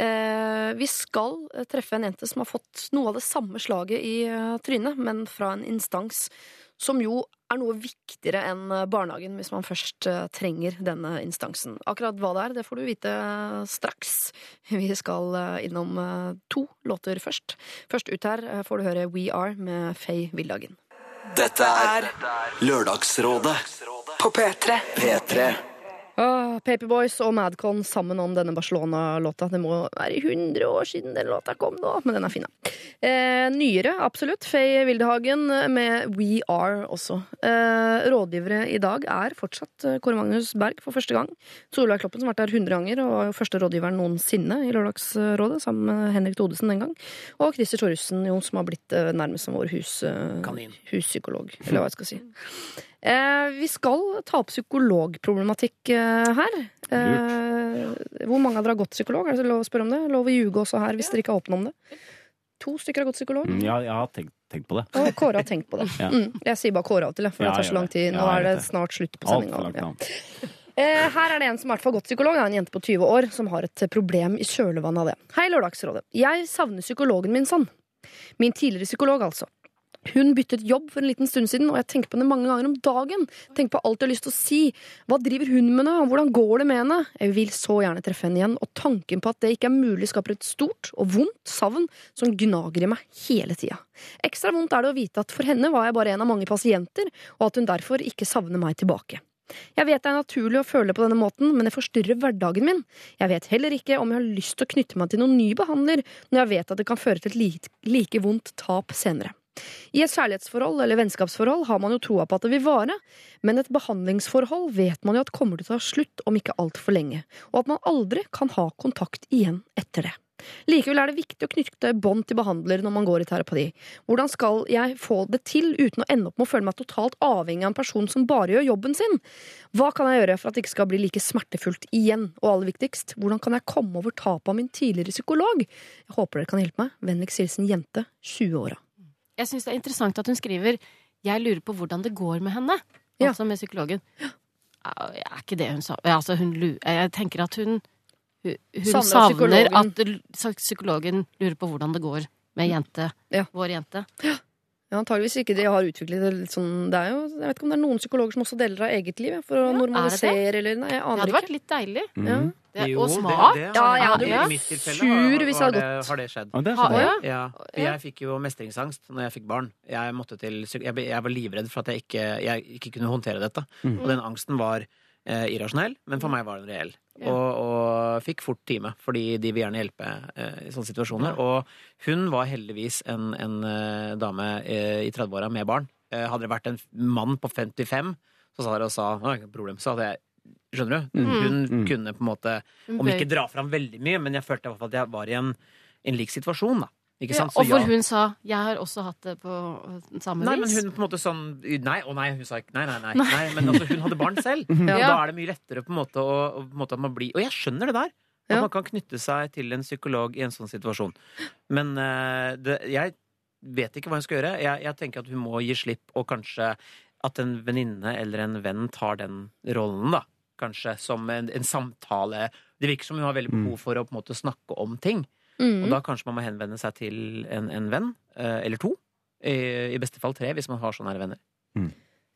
Eh, vi skal eh, treffe en jente som har fått noe av det samme slaget i eh, trynet, men fra en instans som jo er noe viktigere enn eh, barnehagen hvis man først trenger denne instansen. Akkurat hva det er, det får du vite straks. (laughs) Vi skal innom to låter først. Først ut her får du høre We Are med Faye Villagen. Dette er Lørdagsrådet På P3. P3. Ah, Paperboys og Madcon sammen om denne Barcelona-låta. Det må være 100 år siden den låta kom nå, men den er fin, da. Eh, nyere, absolutt. Faye Wildehagen med We Are også. Eh, rådgivere i dag er fortsatt eh, Kåre Magnus Berg for første gang. Solveig Kloppen som har vært der 100 ganger og var første rådgiveren noensinne i Lørdagsrådet, sammen med Henrik Thodesen den gang. Og Christer Thoresen, jo, som har blitt eh, nærmest som vår hus, eh, huspsykolog, eller hva jeg skal si. Eh, vi skal ta opp psykologproblematikk eh, her. Eh, hvor mange av dere har gått psykolog? Er det lov å spørre om det? Lov å ljuge også her hvis dere ikke er åpne om det? To stykker har gått psykolog. Mm, Ja, jeg har tenkt, tenkt på det. Og Kåre har tenkt på det. (laughs) Ja. Mm, jeg sier bare Kåre av og til, for det tar så lang tid. Nå er det snart slutt på sendinga. Ja. her er det en som i hvert fall har gått psykolog. Er en jente på 20 år som har et problem i kjølvannet av det. Hei, Lørdagsrådet. Jeg savner psykologen min sånn. Min tidligere psykolog, altså. Hun byttet jobb for en liten stund siden, og jeg tenker på henne mange ganger om dagen. Tenker på alt jeg har lyst til å si. Hva driver hun med nå? Hvordan går det med henne? Jeg vil så gjerne treffe henne igjen, og tanken på at det ikke er mulig, skaper et stort og vondt savn som gnager i meg hele tida. Ekstra vondt er det å vite at for henne var jeg bare en av mange pasienter, og at hun derfor ikke savner meg tilbake. Jeg vet det er naturlig å føle på denne måten, men det forstyrrer hverdagen min. Jeg vet heller ikke om jeg har lyst til å knytte meg til noen ny behandler, når jeg vet at det kan føre til et like, like vondt tap senere. I et kjærlighetsforhold eller vennskapsforhold har man jo troa på at det vil vare, men et behandlingsforhold vet man jo at kommer til å ta slutt om ikke altfor lenge, og at man aldri kan ha kontakt igjen etter det. Likevel er det viktig å knytte bånd til behandler når man går i terapi. Hvordan skal jeg få det til uten å ende opp med å føle meg totalt avhengig av en person som bare gjør jobben sin? Hva kan jeg gjøre for at det ikke skal bli like smertefullt igjen? Og aller viktigst, hvordan kan jeg komme over tapet av min tidligere psykolog? Jeg håper dere kan hjelpe meg. Vennligst hilsen jente, 20-åra. Jeg syns det er interessant at hun skriver 'Jeg lurer på hvordan det går med henne', altså med psykologen. Ja, Er ikke det hun sa? Altså, hun Jeg tenker at hun hun, hun Savner psykologen. at psykologen lurer på hvordan det går med jente. Vår jente. Ja, antageligvis ikke de har utviklet det litt sånn Det er jo, Jeg vet ikke om det er noen psykologer som også deler av eget liv for å normalisere eller Nei, jeg Det hadde ikke. vært litt deilig. Ja. Det, Jo, og smart. det det, Ja, jeg hadde ja. sur hvis jeg hadde gått. Har det skjedd? Ah, det skjedd. Ja, for jeg fikk jo mestringsangst når jeg fikk barn. Jeg, måtte til, jeg, jeg var livredd for at jeg ikke, jeg ikke kunne håndtere dette. Mm. Og den angsten var eh, irrasjonell, men for meg var den reell. Ja. Og, og fikk fort time, fordi de vil gjerne hjelpe eh, i sånne situasjoner. Og hun var heldigvis en, en eh, dame eh, i 30-åra med barn. Eh, hadde det vært en mann på 55, så sa det og sa «Å, ikke problem, så hadde jeg Skjønner du? Mm. Hun Mm. kunne på en måte, om ikke dra fram veldig mye, men jeg følte i hvert fall at jeg var i en, en lik situasjon, da. Ikke Ja, og hvor ja. hun sa 'jeg har også hatt det på samme Nei, men hun på en måte sånn Nei, å nei, hun sa ikke Nei, nei, nei. Nei. nei men altså, hun hadde barn selv. (laughs) Ja. Og da er det mye lettere på en måte å, å- på en måte at man blir Og jeg skjønner det der. At Ja. man kan knytte seg til en psykolog i en sånn situasjon. Men uh, det, jeg vet ikke hva hun skal gjøre. Jeg, jeg tenker at hun må gi slipp, og kanskje at en venninne eller en venn tar den rollen, da. Kanskje som en, en samtale. Det virker som hun har veldig behov for å på en måte snakke om ting. Mm. Og da kanskje man må henvende seg til en, en venn, eh, eller to. I, I beste fall tre, hvis man har sånne her venner.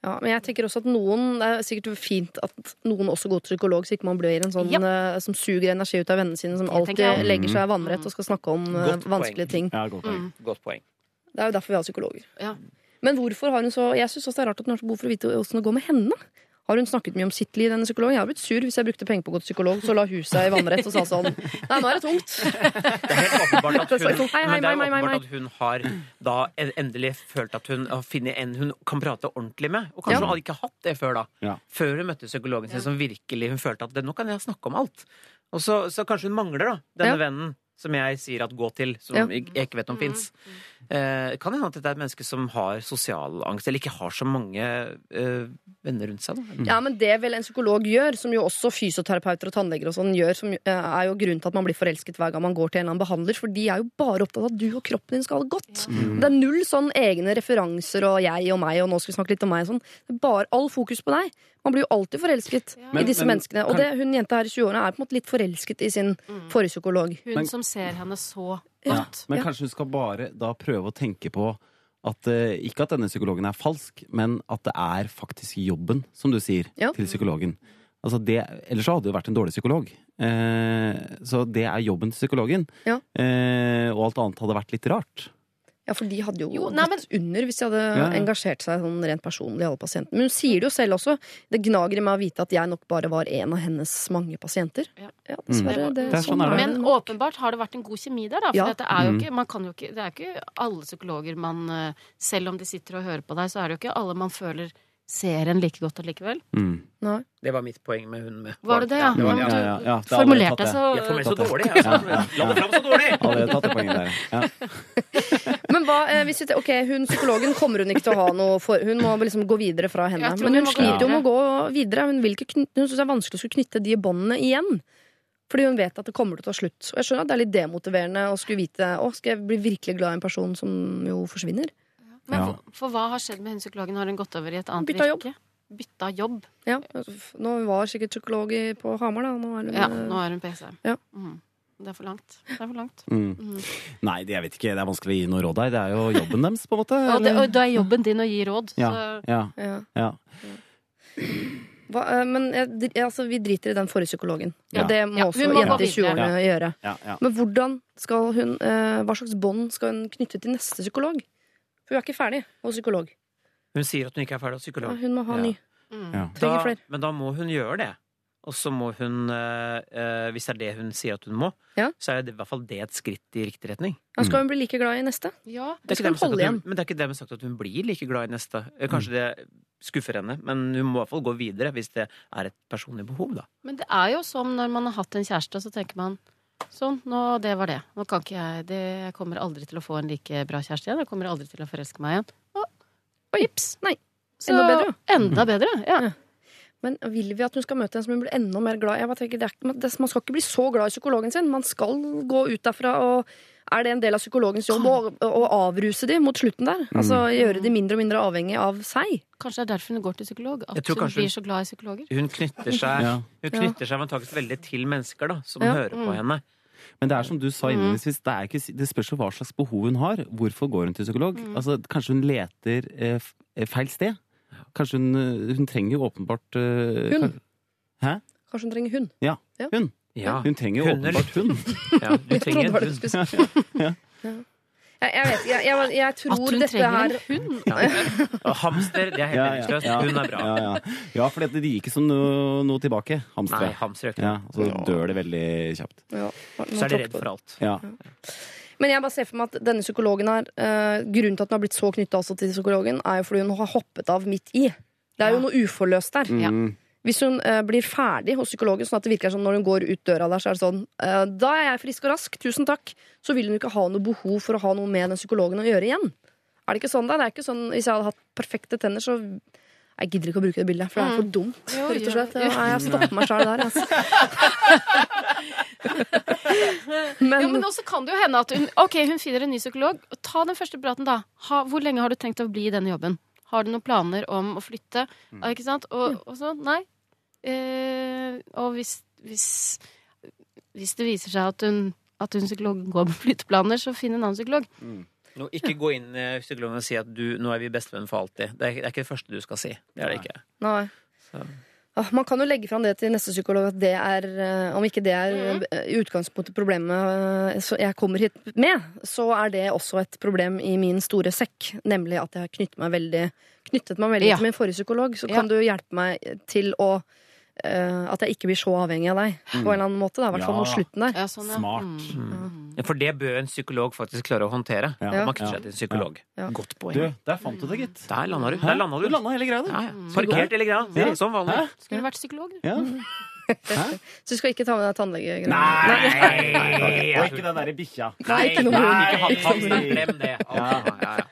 Ja, men jeg tenker også at noen Det er sikkert fint at noen også går til psykolog, så ikke man blir en sånn Ja. eh, som suger energi ut av vennene sine, som alltid legger seg vannrett og skal snakke om godt vanskelige poeng. ting. Ja, godt poeng. Mm. Godt poeng. Det er jo derfor vi har psykologer. Ja. Men hvorfor har hun så Jeg syns også det er rart at hun har så behov for å vite åssen det går med henne. Har hun snakket mye om sitt liv, denne psykologen? Jeg hadde blitt sur hvis jeg brukte penger på å gå til psykolog, så la hun seg i vannrett og sa sånn Nei, nå er det tungt. Det er helt åpenbart at (laughs) hun, det er åpenbart at har da endelig følt at hun har funnet en hun kan prate ordentlig med. Og kanskje Ja. hun hadde ikke hatt det før da. Ja. Før hun møtte psykologen sin, som virkelig hun følte at det, nå kan jeg snakke om alt. Og så, så kanskje hun mangler da denne Ja. vennen som jeg sier at gå til, som Ja. jeg jeg ikke vet om fins. Eh, kan hende at dette er et menneske som har sosial angst, eller ikke har så mange eh, venner rundt seg. Da. Ja, men det vel en psykolog gjør, som jo også fysioterapeuter og tannleger og sånn gjør, som eh, er jo grunnen til at man blir forelsket hver gang man går til en eller annen behandler, for de er jo bare opptatt av at du og kroppen din skal ha det godt. Det er null sånn egne referanser og jeg og meg, og nå skal vi snakke litt om meg og sånn. Det er bare all fokus på deg. Man blir jo alltid forelsket i disse men menneskene. Og kan- det, hun jenta her i 20-årene er på en måte litt forelsket i sin forrige psykolog. Hun Men- som ser henne så Ja. Men kanskje hun skal bare da prøve å tenke på at eh, ikke at denne psykologen er falsk, men at det er faktisk jobben, som du sier, Ja. til psykologen. Altså det, ellers så hadde det vært en dårlig psykolog. Eh, så det er jobben til psykologen. Ja. Eh, og alt annet hadde vært litt rart. Ja, for de hadde jo, Jo, nei, men- gått under hvis de hadde Ja, ja. engasjert seg sånn rent personlig, alle pasientene. Men hun sier det jo selv også. Det gnager i meg å vite at jeg nok bare var en av hennes mange pasienter. Ja. Ja, dessverre. Mm. Det, Det er sånn er det. Men åpenbart har det vært en god kjemi der, da. For er jo Mm. ikke, man kan jo ikke, det er ikke alle psykologer man eh, Selv om de sitter og hører på deg, så er det jo ikke alle man føler ser en like godt allikevel. Mm. Nei. Det var mitt poeng med hun med Var det det, ja? det var, ja. ja, ja, ja. Det formulerte tatt så Jeg får meg så dårlig. Jeg, Ja, ja, La det fram så dårlig! Allerede tatt det poenget der. Ja. (laughs) Men hva, eh, hvis vi, ok, hun psykologen kommer hun ikke til å ha noe for Hun må liksom gå videre fra henne. Men hun hun sliter jo med å gå videre. Hun, vil ikke knytte, hun syns det er vanskelig å skulle knytte de båndene igjen. Fordi hun vet at det kommer til å ta slutt. Og jeg skjønner at det er litt demotiverende å skulle vite Å, skal jeg bli virkelig glad i en person som jo forsvinner? Men Ja. for, for hva har skjedd med hun psykologen? Har hun gått over i et annet Bytta jobb. virke? Bytta jobb? Ja, altså, Nå var sikkert psykolog på Hamar, da. Nå er hun, Ja, eh, nå er hun PC. Ja. Mm. Det er for langt. Det er for langt. Mm. Mm. Nei, det, jeg vet ikke. Det er vanskelig å gi noe råd her. Det er jo jobben deres, på en måte. Og det, og det er jobben din å gi råd. Ja, Så ja, ja. ja. Hva, eh, men jeg, altså, vi driter i den forrige psykologen. Ja. Og det må Ja, også må jenter i 20-årene gjøre. ja, ja. Men hvordan skal hun eh, Hva slags bånd skal hun knytte til neste psykolog? For hun er ikke ferdig hos psykolog. Hun sier at hun ikke er ferdig hos Ja, psykolog. hun må ha Ja. ny. mm. Ja. Trenger Da, flere. men da må hun gjøre det. Og så må hun, eh, eh, hvis det er det hun sier at hun må, Ja. så er det i hvert fall det et skritt i riktig retning. Da skal hun bli like glad i neste. Ja. Det skal hun holde igjen. men det er ikke det med sagt at hun blir like glad i neste. Eh, Kanskje det skuffer henne, men hun må i hvert fall gå videre hvis det er et personlig behov, da. Men det er jo som når man har hatt en kjæreste, så tenker man Sånn, nå, det var det. Nå kan ikke jeg det, Jeg kommer aldri til å få en like bra kjæreste igjen. Jeg kommer aldri til å forelske meg igjen. Og, og jips! Nei. Så, Enda bedre. Enda bedre, ja. Ja. Men vil vi at hun skal møte en som hun blir enda mer glad i? Man skal ikke bli så glad i psykologen sin. Man skal gå ut derfra og er det en del av psykologens jobb å, å avruse dem mot slutten der? Altså Gjøre dem mindre og mindre avhengig av seg? Kanskje det er derfor hun går til psykolog. At hun blir så glad i psykologer. Hun knytter seg, (laughs) Ja. hun knytter seg antakeligvis veldig til mennesker da, som Ja. hører på Mm. henne. Men det er som du sa Mm. innledningsvis, det, er ikke, det spørs jo hva slags behov hun har. Hvorfor går hun til psykolog? Mm. Altså, kanskje hun leter eh, eh, feil sted? Kanskje hun, eh, hun trenger jo åpenbart eh, Hun. Hæ? Kanskje hun trenger hun. Ja, Ja. hund. Ja. Hun trenger jo Hunder åpenbart hund. (laughs) Ja, Jeg trenger trodde det en du hund. skulle si. Ja. Jeg, jeg vet ikke. Jeg, jeg, jeg tror At hun dette trenger her en hund? Og hamster, det er helt meningsløst. Hun er bra. Ja, ja. ja for det gir ikke som noe, noe tilbake. Hamstere. Nei, hamster gjør ikke ja, Så dør det veldig kjapt. Ja, Så er de redd for alt. Ja. Men jeg bare ser for meg at denne psykologen her eh, Grunnen til at hun har blitt så knytta til psykologen, er jo fordi hun har hoppet av midt i. Det er jo noe uforløst der. Mm. Hvis hun eh, blir ferdig hos psykologen, sånn at det virker som når hun går ut døra der, så er det sånn eh, Da er jeg frisk og rask, tusen takk. Så vil hun ikke ha noe behov for å ha noe med den psykologen å gjøre igjen. Er det ikke sånn da? Det er ikke sånn, Hvis jeg hadde hatt perfekte tenner, så Jeg gidder ikke å bruke det bildet, for det er for dumt. Mm. Jo, rett og slett. jo. Ja, Jeg stopper meg sjøl der, altså. (laughs) Men, jo, men også kan det jo hende at hun Ok, hun finner en ny psykolog. Ta den første praten, da. Ha, hvor lenge har du tenkt å bli i denne jobben? Har du noen planer om å flytte? Ah, Ikke sant? Og, og så nei. Eh, og hvis, hvis, hvis det viser seg at hun, at hun psykolog går med flytteplaner, så finn en annen psykolog. Nå, ikke gå inn i psykologen og si at du, nå er vi bestevenn for alltid. Det er, det er ikke det første du skal si. Det er det ikke. Nei. Så. Ah, Man kan jo legge fram det til neste psykolog at det er, eh, om ikke det er mm. utgangspunktet problemet eh, jeg kommer hit med, så er det også et problem i min store sekk. Nemlig at jeg har knyttet meg veldig, knyttet meg veldig Ja. til min forrige psykolog. Så Ja. kan du hjelpe meg til å eh, At jeg ikke blir så avhengig av deg på en eller annen måte. Da, I hvert fall mot slutten der. Ja, sånn, ja. Smart. Ja, for det bør en psykolog faktisk klare å håndtere. Ja. Man knytter seg til en psykolog. Ja. Godt Du, poeng. der fant du det, gitt. Der landa du. Der landa du. Du landa hele greia, du. Ja, ja. Parkert hele greia. Det er Som vanlig. Hæ? Skulle vært psykolog, du. (laughs) (laughs) Så du skal ikke ta med deg tannlegegreier? Nei! Og ikke den derre bikkja. Nei, ikke noe hund. Glem det. Ja. Ja, ja, ja.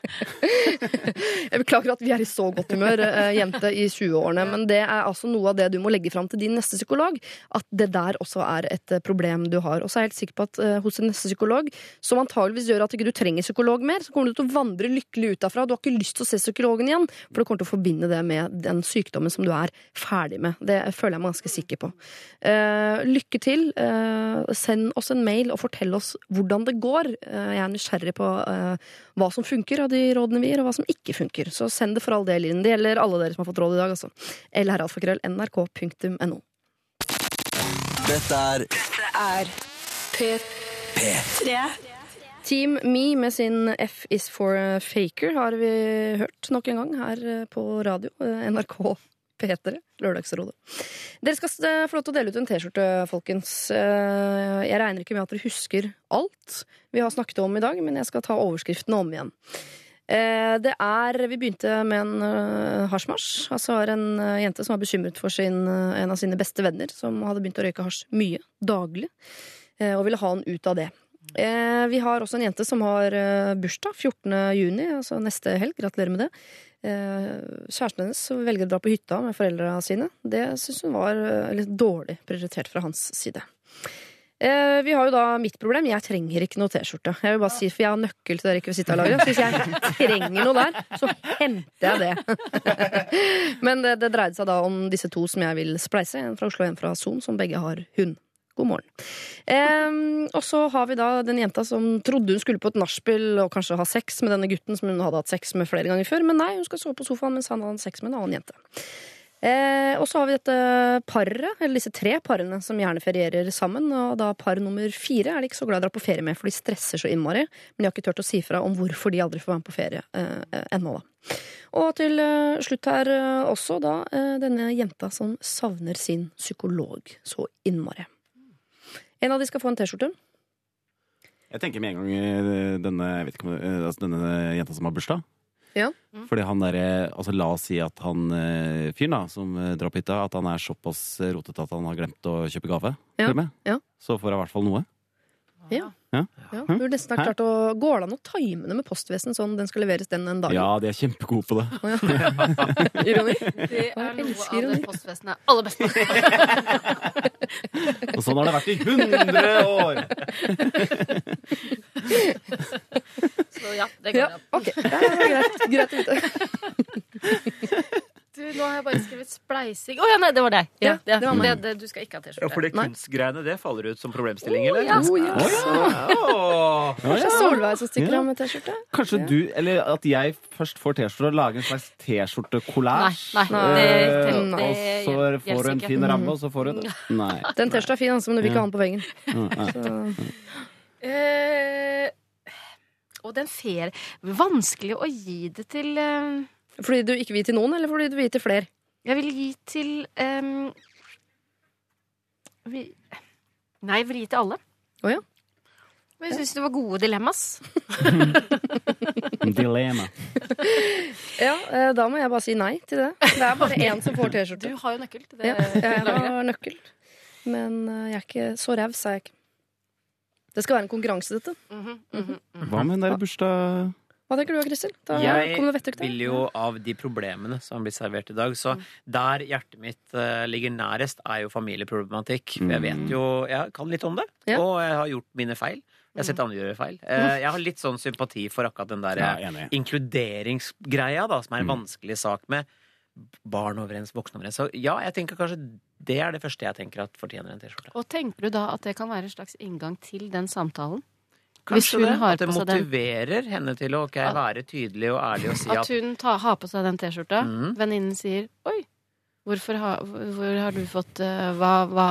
Jeg beklager at vi er i så godt humør, eh, jente i 20-årene, men det er altså noe av det du må legge fram til din neste psykolog. At det der også er et eh, problem du har. Og så er jeg helt sikker på at eh, hos din neste psykolog, som antageligvis gjør at ikke du trenger psykolog mer, så kommer du til å vandre lykkelig ut derfra. Du har ikke lyst til å se psykologen igjen, for du kommer til å forbinde det med den sykdommen som du er ferdig med. Det føler jeg meg ganske sikker på. Eh, lykke til. Eh, send oss en mail og fortell oss hvordan det går. Eh, jeg er nysgjerrig på hva som funker av de rådene vi gir, og hva som ikke funker. Så send det for all del inn. Det gjelder alle dere som har fått råd i dag, altså. lralfakrøll.nrk.no. Dette er Dette er P3. Team Me med sin F is for faker har vi hørt nok en gang her på radio. eh, NRK P3, Lørdagsrådet. Dere skal eh, få lov til å dele ut en T-skjorte, folkens. Eh, Jeg regner ikke med at dere husker alt vi har snakket om i dag, men jeg skal ta overskriftene om igjen. Eh, Det er, Vi begynte med en hasjmarsj. Altså var en jente som var bekymret for sin, en av sine beste venner, som hadde begynt å røyke hasj mye, daglig, og ville ha han ut av det. Vi har også en jente som har bursdag 14. juni, altså neste helg. Gratulerer med det. Eh, kjæresten hennes velger å dra på hytta med foreldra sine. Det syns hun var eh, litt dårlig prioritert fra hans side. Eh, vi har jo da mitt problem. Jeg trenger ikke noe T-skjorte. Jeg vil bare si, For jeg har nøkkel til det rekvisittalageret. Så hvis jeg trenger noe der, så henter jeg det. (laughs) Men det, det dreide seg da om disse to som jeg vil spleise. En fra Oslo og en fra Son, som begge har hund. God morgen. Eh, og så har vi da den jenta som trodde hun skulle på et nachspiel og kanskje ha sex med denne gutten som hun hadde hatt sex med flere ganger før, men nei, hun skal sove på sofaen mens han hadde sex med en annen jente. Eh, og så har vi dette paret, eller disse tre parene som gjerne ferierer sammen. Og da par nummer fire er de ikke så glad i å dra på ferie med, for de stresser så innmari. Men de har ikke turt å si fra om hvorfor de aldri får være med på ferie eh, eh, ennå, da. Og til eh, slutt her eh, også da denne jenta som savner sin psykolog så innmari. En av de skal få en T-skjorte. Jeg tenker med en gang eh, denne, jeg vet ikke, om eh, altså denne jenta som har bursdag. Ja. Fordi han derre altså La oss si at han eh, fyren da, som eh, drar på hytta, at han er såpass eh, rotete at han har glemt å kjøpe gave. Ja. med. Ja. Så får han i hvert fall noe. Ja. Ja, Ja, burde nesten ha klart å Går det an å time det med postvesenet sånn den skal leveres den en dag? ja de er kjempegode på det. (laughs) Ironi? Det er noe av det postvesenet er aller best på. (laughs) Og sånn har det vært i 100 år! Så ja, det går Ja, an. ok. Det er greit. greit å vite. (laughs) Du, nå har jeg bare skrevet spleising. Å ja, nei, det var deg. Ja, Ja, det var meg. det, du skal ikke ha T-skjorte. for det kunstgreiene, det faller ut som problemstilling, eller? ja. Oh, ja. Oh, ja. Kanskje Solveig som stikker av med T-skjorte? Kanskje du, eller at jeg først får T-skjorte og lager en slags T-skjorte-kollasj. Nei, nei, det- Eh, det- og så får du en fin ramme, og så får du Nei. Den T-skjorta er fin, altså, men du vil ikke ha den på veggen. Mm. Så. Eh, Og den ferie Vanskelig å gi det til eh, Fordi du ikke vil gi til noen, eller fordi du vil gi til flere? Jeg vil gi til um, vi, Nei, jeg vil gi til alle. Å ja. Men Jeg syns det var gode dilemmas. (laughs) Dilemma. Ja, eh, da må jeg bare si nei til det. Det er bare én som får T-skjorte. Du har jo nøkkel til det. Ja, jeg har nøkkel. Men eh, jeg er ikke så raus, er jeg ikke. Det skal være en konkurranse, dette. Mhm, Hva med den der bursdag... Hva tenker du, Kristin? Da Jeg kommer det vettugt vil jo av de problemene som blir servert i dag, så der hjertet mitt eh, ligger nærest, er jo familieproblematikk. For jeg vet jo Jeg kan litt om det, Ja. og jeg har gjort mine feil. Jeg har sett andre gjøre feil. Eh, Jeg har litt sånn sympati for akkurat den der Ja, inkluderingsgreia, da, som er en Mm. vanskelig sak med barn overens, voksne overens. Så ja, jeg tenker kanskje det er det første jeg tenker at fortjener en T-skjorte. Og tenker du da at det kan være en slags inngang til den samtalen? Kanskje det, at det seg den- motiverer henne til å okay, være tydelig og ærlig og si At at hun tar, har på seg den T-skjorta. Mm. Venninnen sier 'oi, hvorfor har, hvor har du fått uh, hva, hva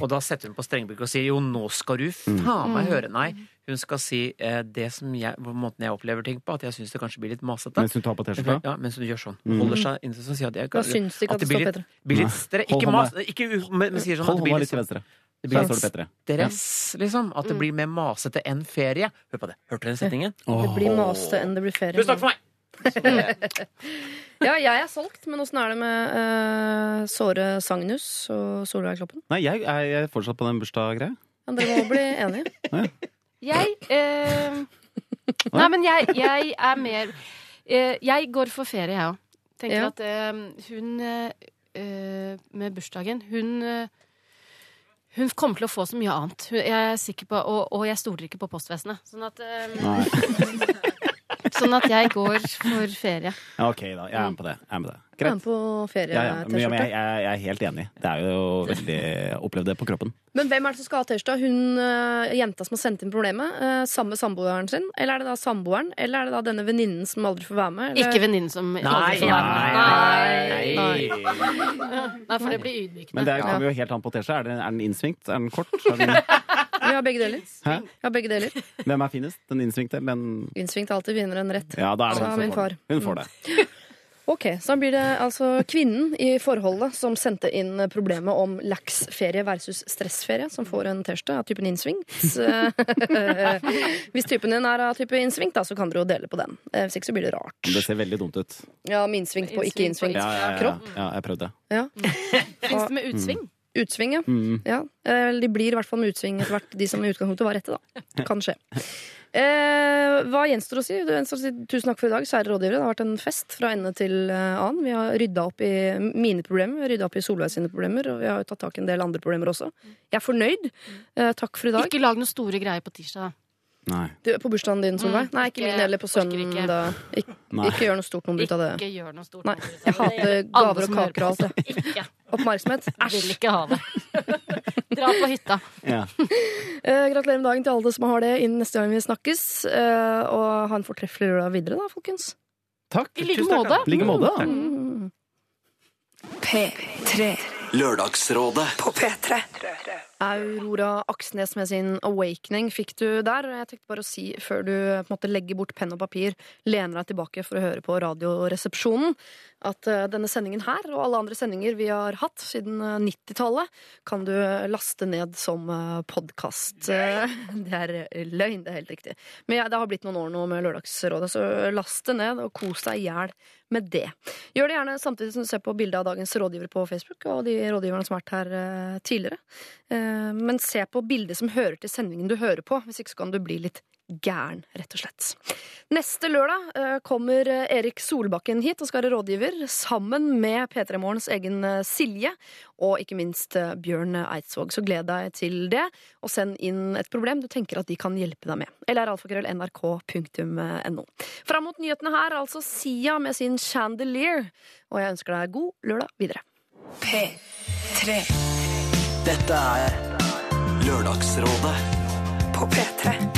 Og da setter hun på strengblikk og sier jo, nå skal du faen meg Mm. høre. Nei, hun skal si uh, det som jeg, på måten jeg opplever ting på, at jeg syns det kanskje blir litt masete. Mens hun tar på T-skjorta? Ja, mens hun gjør sånn. Mm. Holder seg inntil sånn, sier at jeg Da syns ikke at det blir står litt, Petre. blir litt stre, Ikke mas... Ikke, men, men sier sånn Hold hånda litt til sånn- venstre. Det blir litt stress, liksom. At det blir mer masete enn ferie. Hør på det. Hørte du den setningen? Det blir masete enn det blir ferie. Tusen takk for meg! (laughs) (laughs) Ja, jeg er solgt, men åssen er det med eh, såre Sagnus og Solveig Kloppen? Nei, jeg er jeg er fortsatt på den bursdaggreia. Ja, dere må bli enige. (laughs) Jeg eh, Nei, men jeg, jeg er mer eh, Jeg går for ferie, jeg òg. Tenker Ja. at eh, hun eh, med bursdagen Hun eh, hun kommer til å få så mye annet. Hun, jeg er sikker på, og, og jeg stoler ikke på postvesenet. Sånn at, eh, (laughs) sånn at jeg går for ferie. Ja, ok, da. Jeg er med på det. Jeg er med det. Jeg er med Greit. på Ja, ja. Men ferie-T-skjorte. jeg, jeg, jeg er helt enig. Det er jo veldig Opplevd det på kroppen. Men hvem er det som skal ha T-skjorta? Hun eh, jenta som har sendt inn problemet? Samme sammen samboeren sin? Eller er det da samboeren? Eller er det da denne venninnen som aldri får være med? Eller? Ikke venninnen som Nei, aldri får være med. nei, Nei. (laughs) Nei, for det blir ydmykende. Men det kommer jo helt an på T-skjorta. Er, den- er den innsvingt? Er den kort? Er den, (laughs) Vi har begge deler. Hæ? Vi har begge deler. hvem er finest? Den innsvingte eller den Innsvingt alltid vinner en rett. Ja, da er det Sa min far. Hun får det. Ok, så da blir det altså kvinnen i forholdet som sendte inn problemet om lax-ferie versus stressferie, som får en T-skjorte av typen innsvingt. Eh, (laughs) Hvis typen din er av type innsvingt, da, så kan dere jo dele på den. Eh, Hvis ikke så blir det rart. Det ser veldig dumt ut. Ja, med innsvingt på ikke innsvingt Ja, ja, ja, ja. kropp. ja jeg prøvde. Ja. Fins det med utsving? Utsving, ja. Mm. ja. Eh, De blir i hvert fall med utsving etter hvert, de som i utgangspunktet var rette, da. Kan skje. Eh, hva gjenstår å si? Gjenstår å si tusen takk for i dag, kjære rådgivere. Det har vært en fest fra ende til eh, annen. Vi har rydda opp i mine problemer, vi har rydda opp i Solveig sine problemer, og vi har tatt tak i en del andre problemer også. Jeg er fornøyd. Eh, takk for i dag. Ikke lag noen store greier på tirsdag. Da. Nei. Du, på bursdagen din, Solveig? Mm, Nei, ikke ikke- min heller. På sønnen, søndag. ikke. Ikke, Nei. ikke gjør noe stort nummer ut av det. Ikke gjør noe stort. Nei, jeg hater gaver og kaker og alt det. Ikke. Oppmerksomhet. Jeg vil ikke ha det. (laughs) Dra på hytta. Ja. (laughs) Eh, gratulerer med dagen til alle som har det innen neste gang vi snakkes. Eh, og ha en fortreffelig lørdag videre, da, folkens. Takk. I like måte. I like måte. da. Mm. P3 Lørdagsrådet. på P3. Aurora Aksnes med sin 'Awakening' fikk du der. Og jeg tenkte bare å si, før du på en måte legger bort penn og papir, lener deg tilbake for å høre på Radioresepsjonen, at eh, denne sendingen her, og alle andre sendinger vi har hatt siden eh, 90-tallet, kan du laste ned som uh, podkast. (laughs) det er eh, løgn, det er helt riktig. Men ja, det har blitt noen år nå med Lørdagsrådet, så last det ned og kos deg i hjel med det. Gjør det gjerne samtidig som du ser på bildet av dagens rådgivere på Facebook, og de rådgiverne som har vært her eh, tidligere. Eh, Men se på bildet som hører til sendingen du hører på, hvis ikke så kan du bli litt gæren, rett og slett. Neste lørdag eh, kommer eh, Erik Solbakken hit og skal være rådgiver, sammen med P3 Morgens egen eh, Silje, og ikke minst Bjørn Eidsvåg. Så gled deg til det, og send inn et problem du tenker at de kan hjelpe deg med. Eller nrk.no. Fram mot nyhetene her, altså Sia med sin Chandelier, og jeg ønsker deg god lørdag videre. P3 Dette er Lørdagsrådet på P3.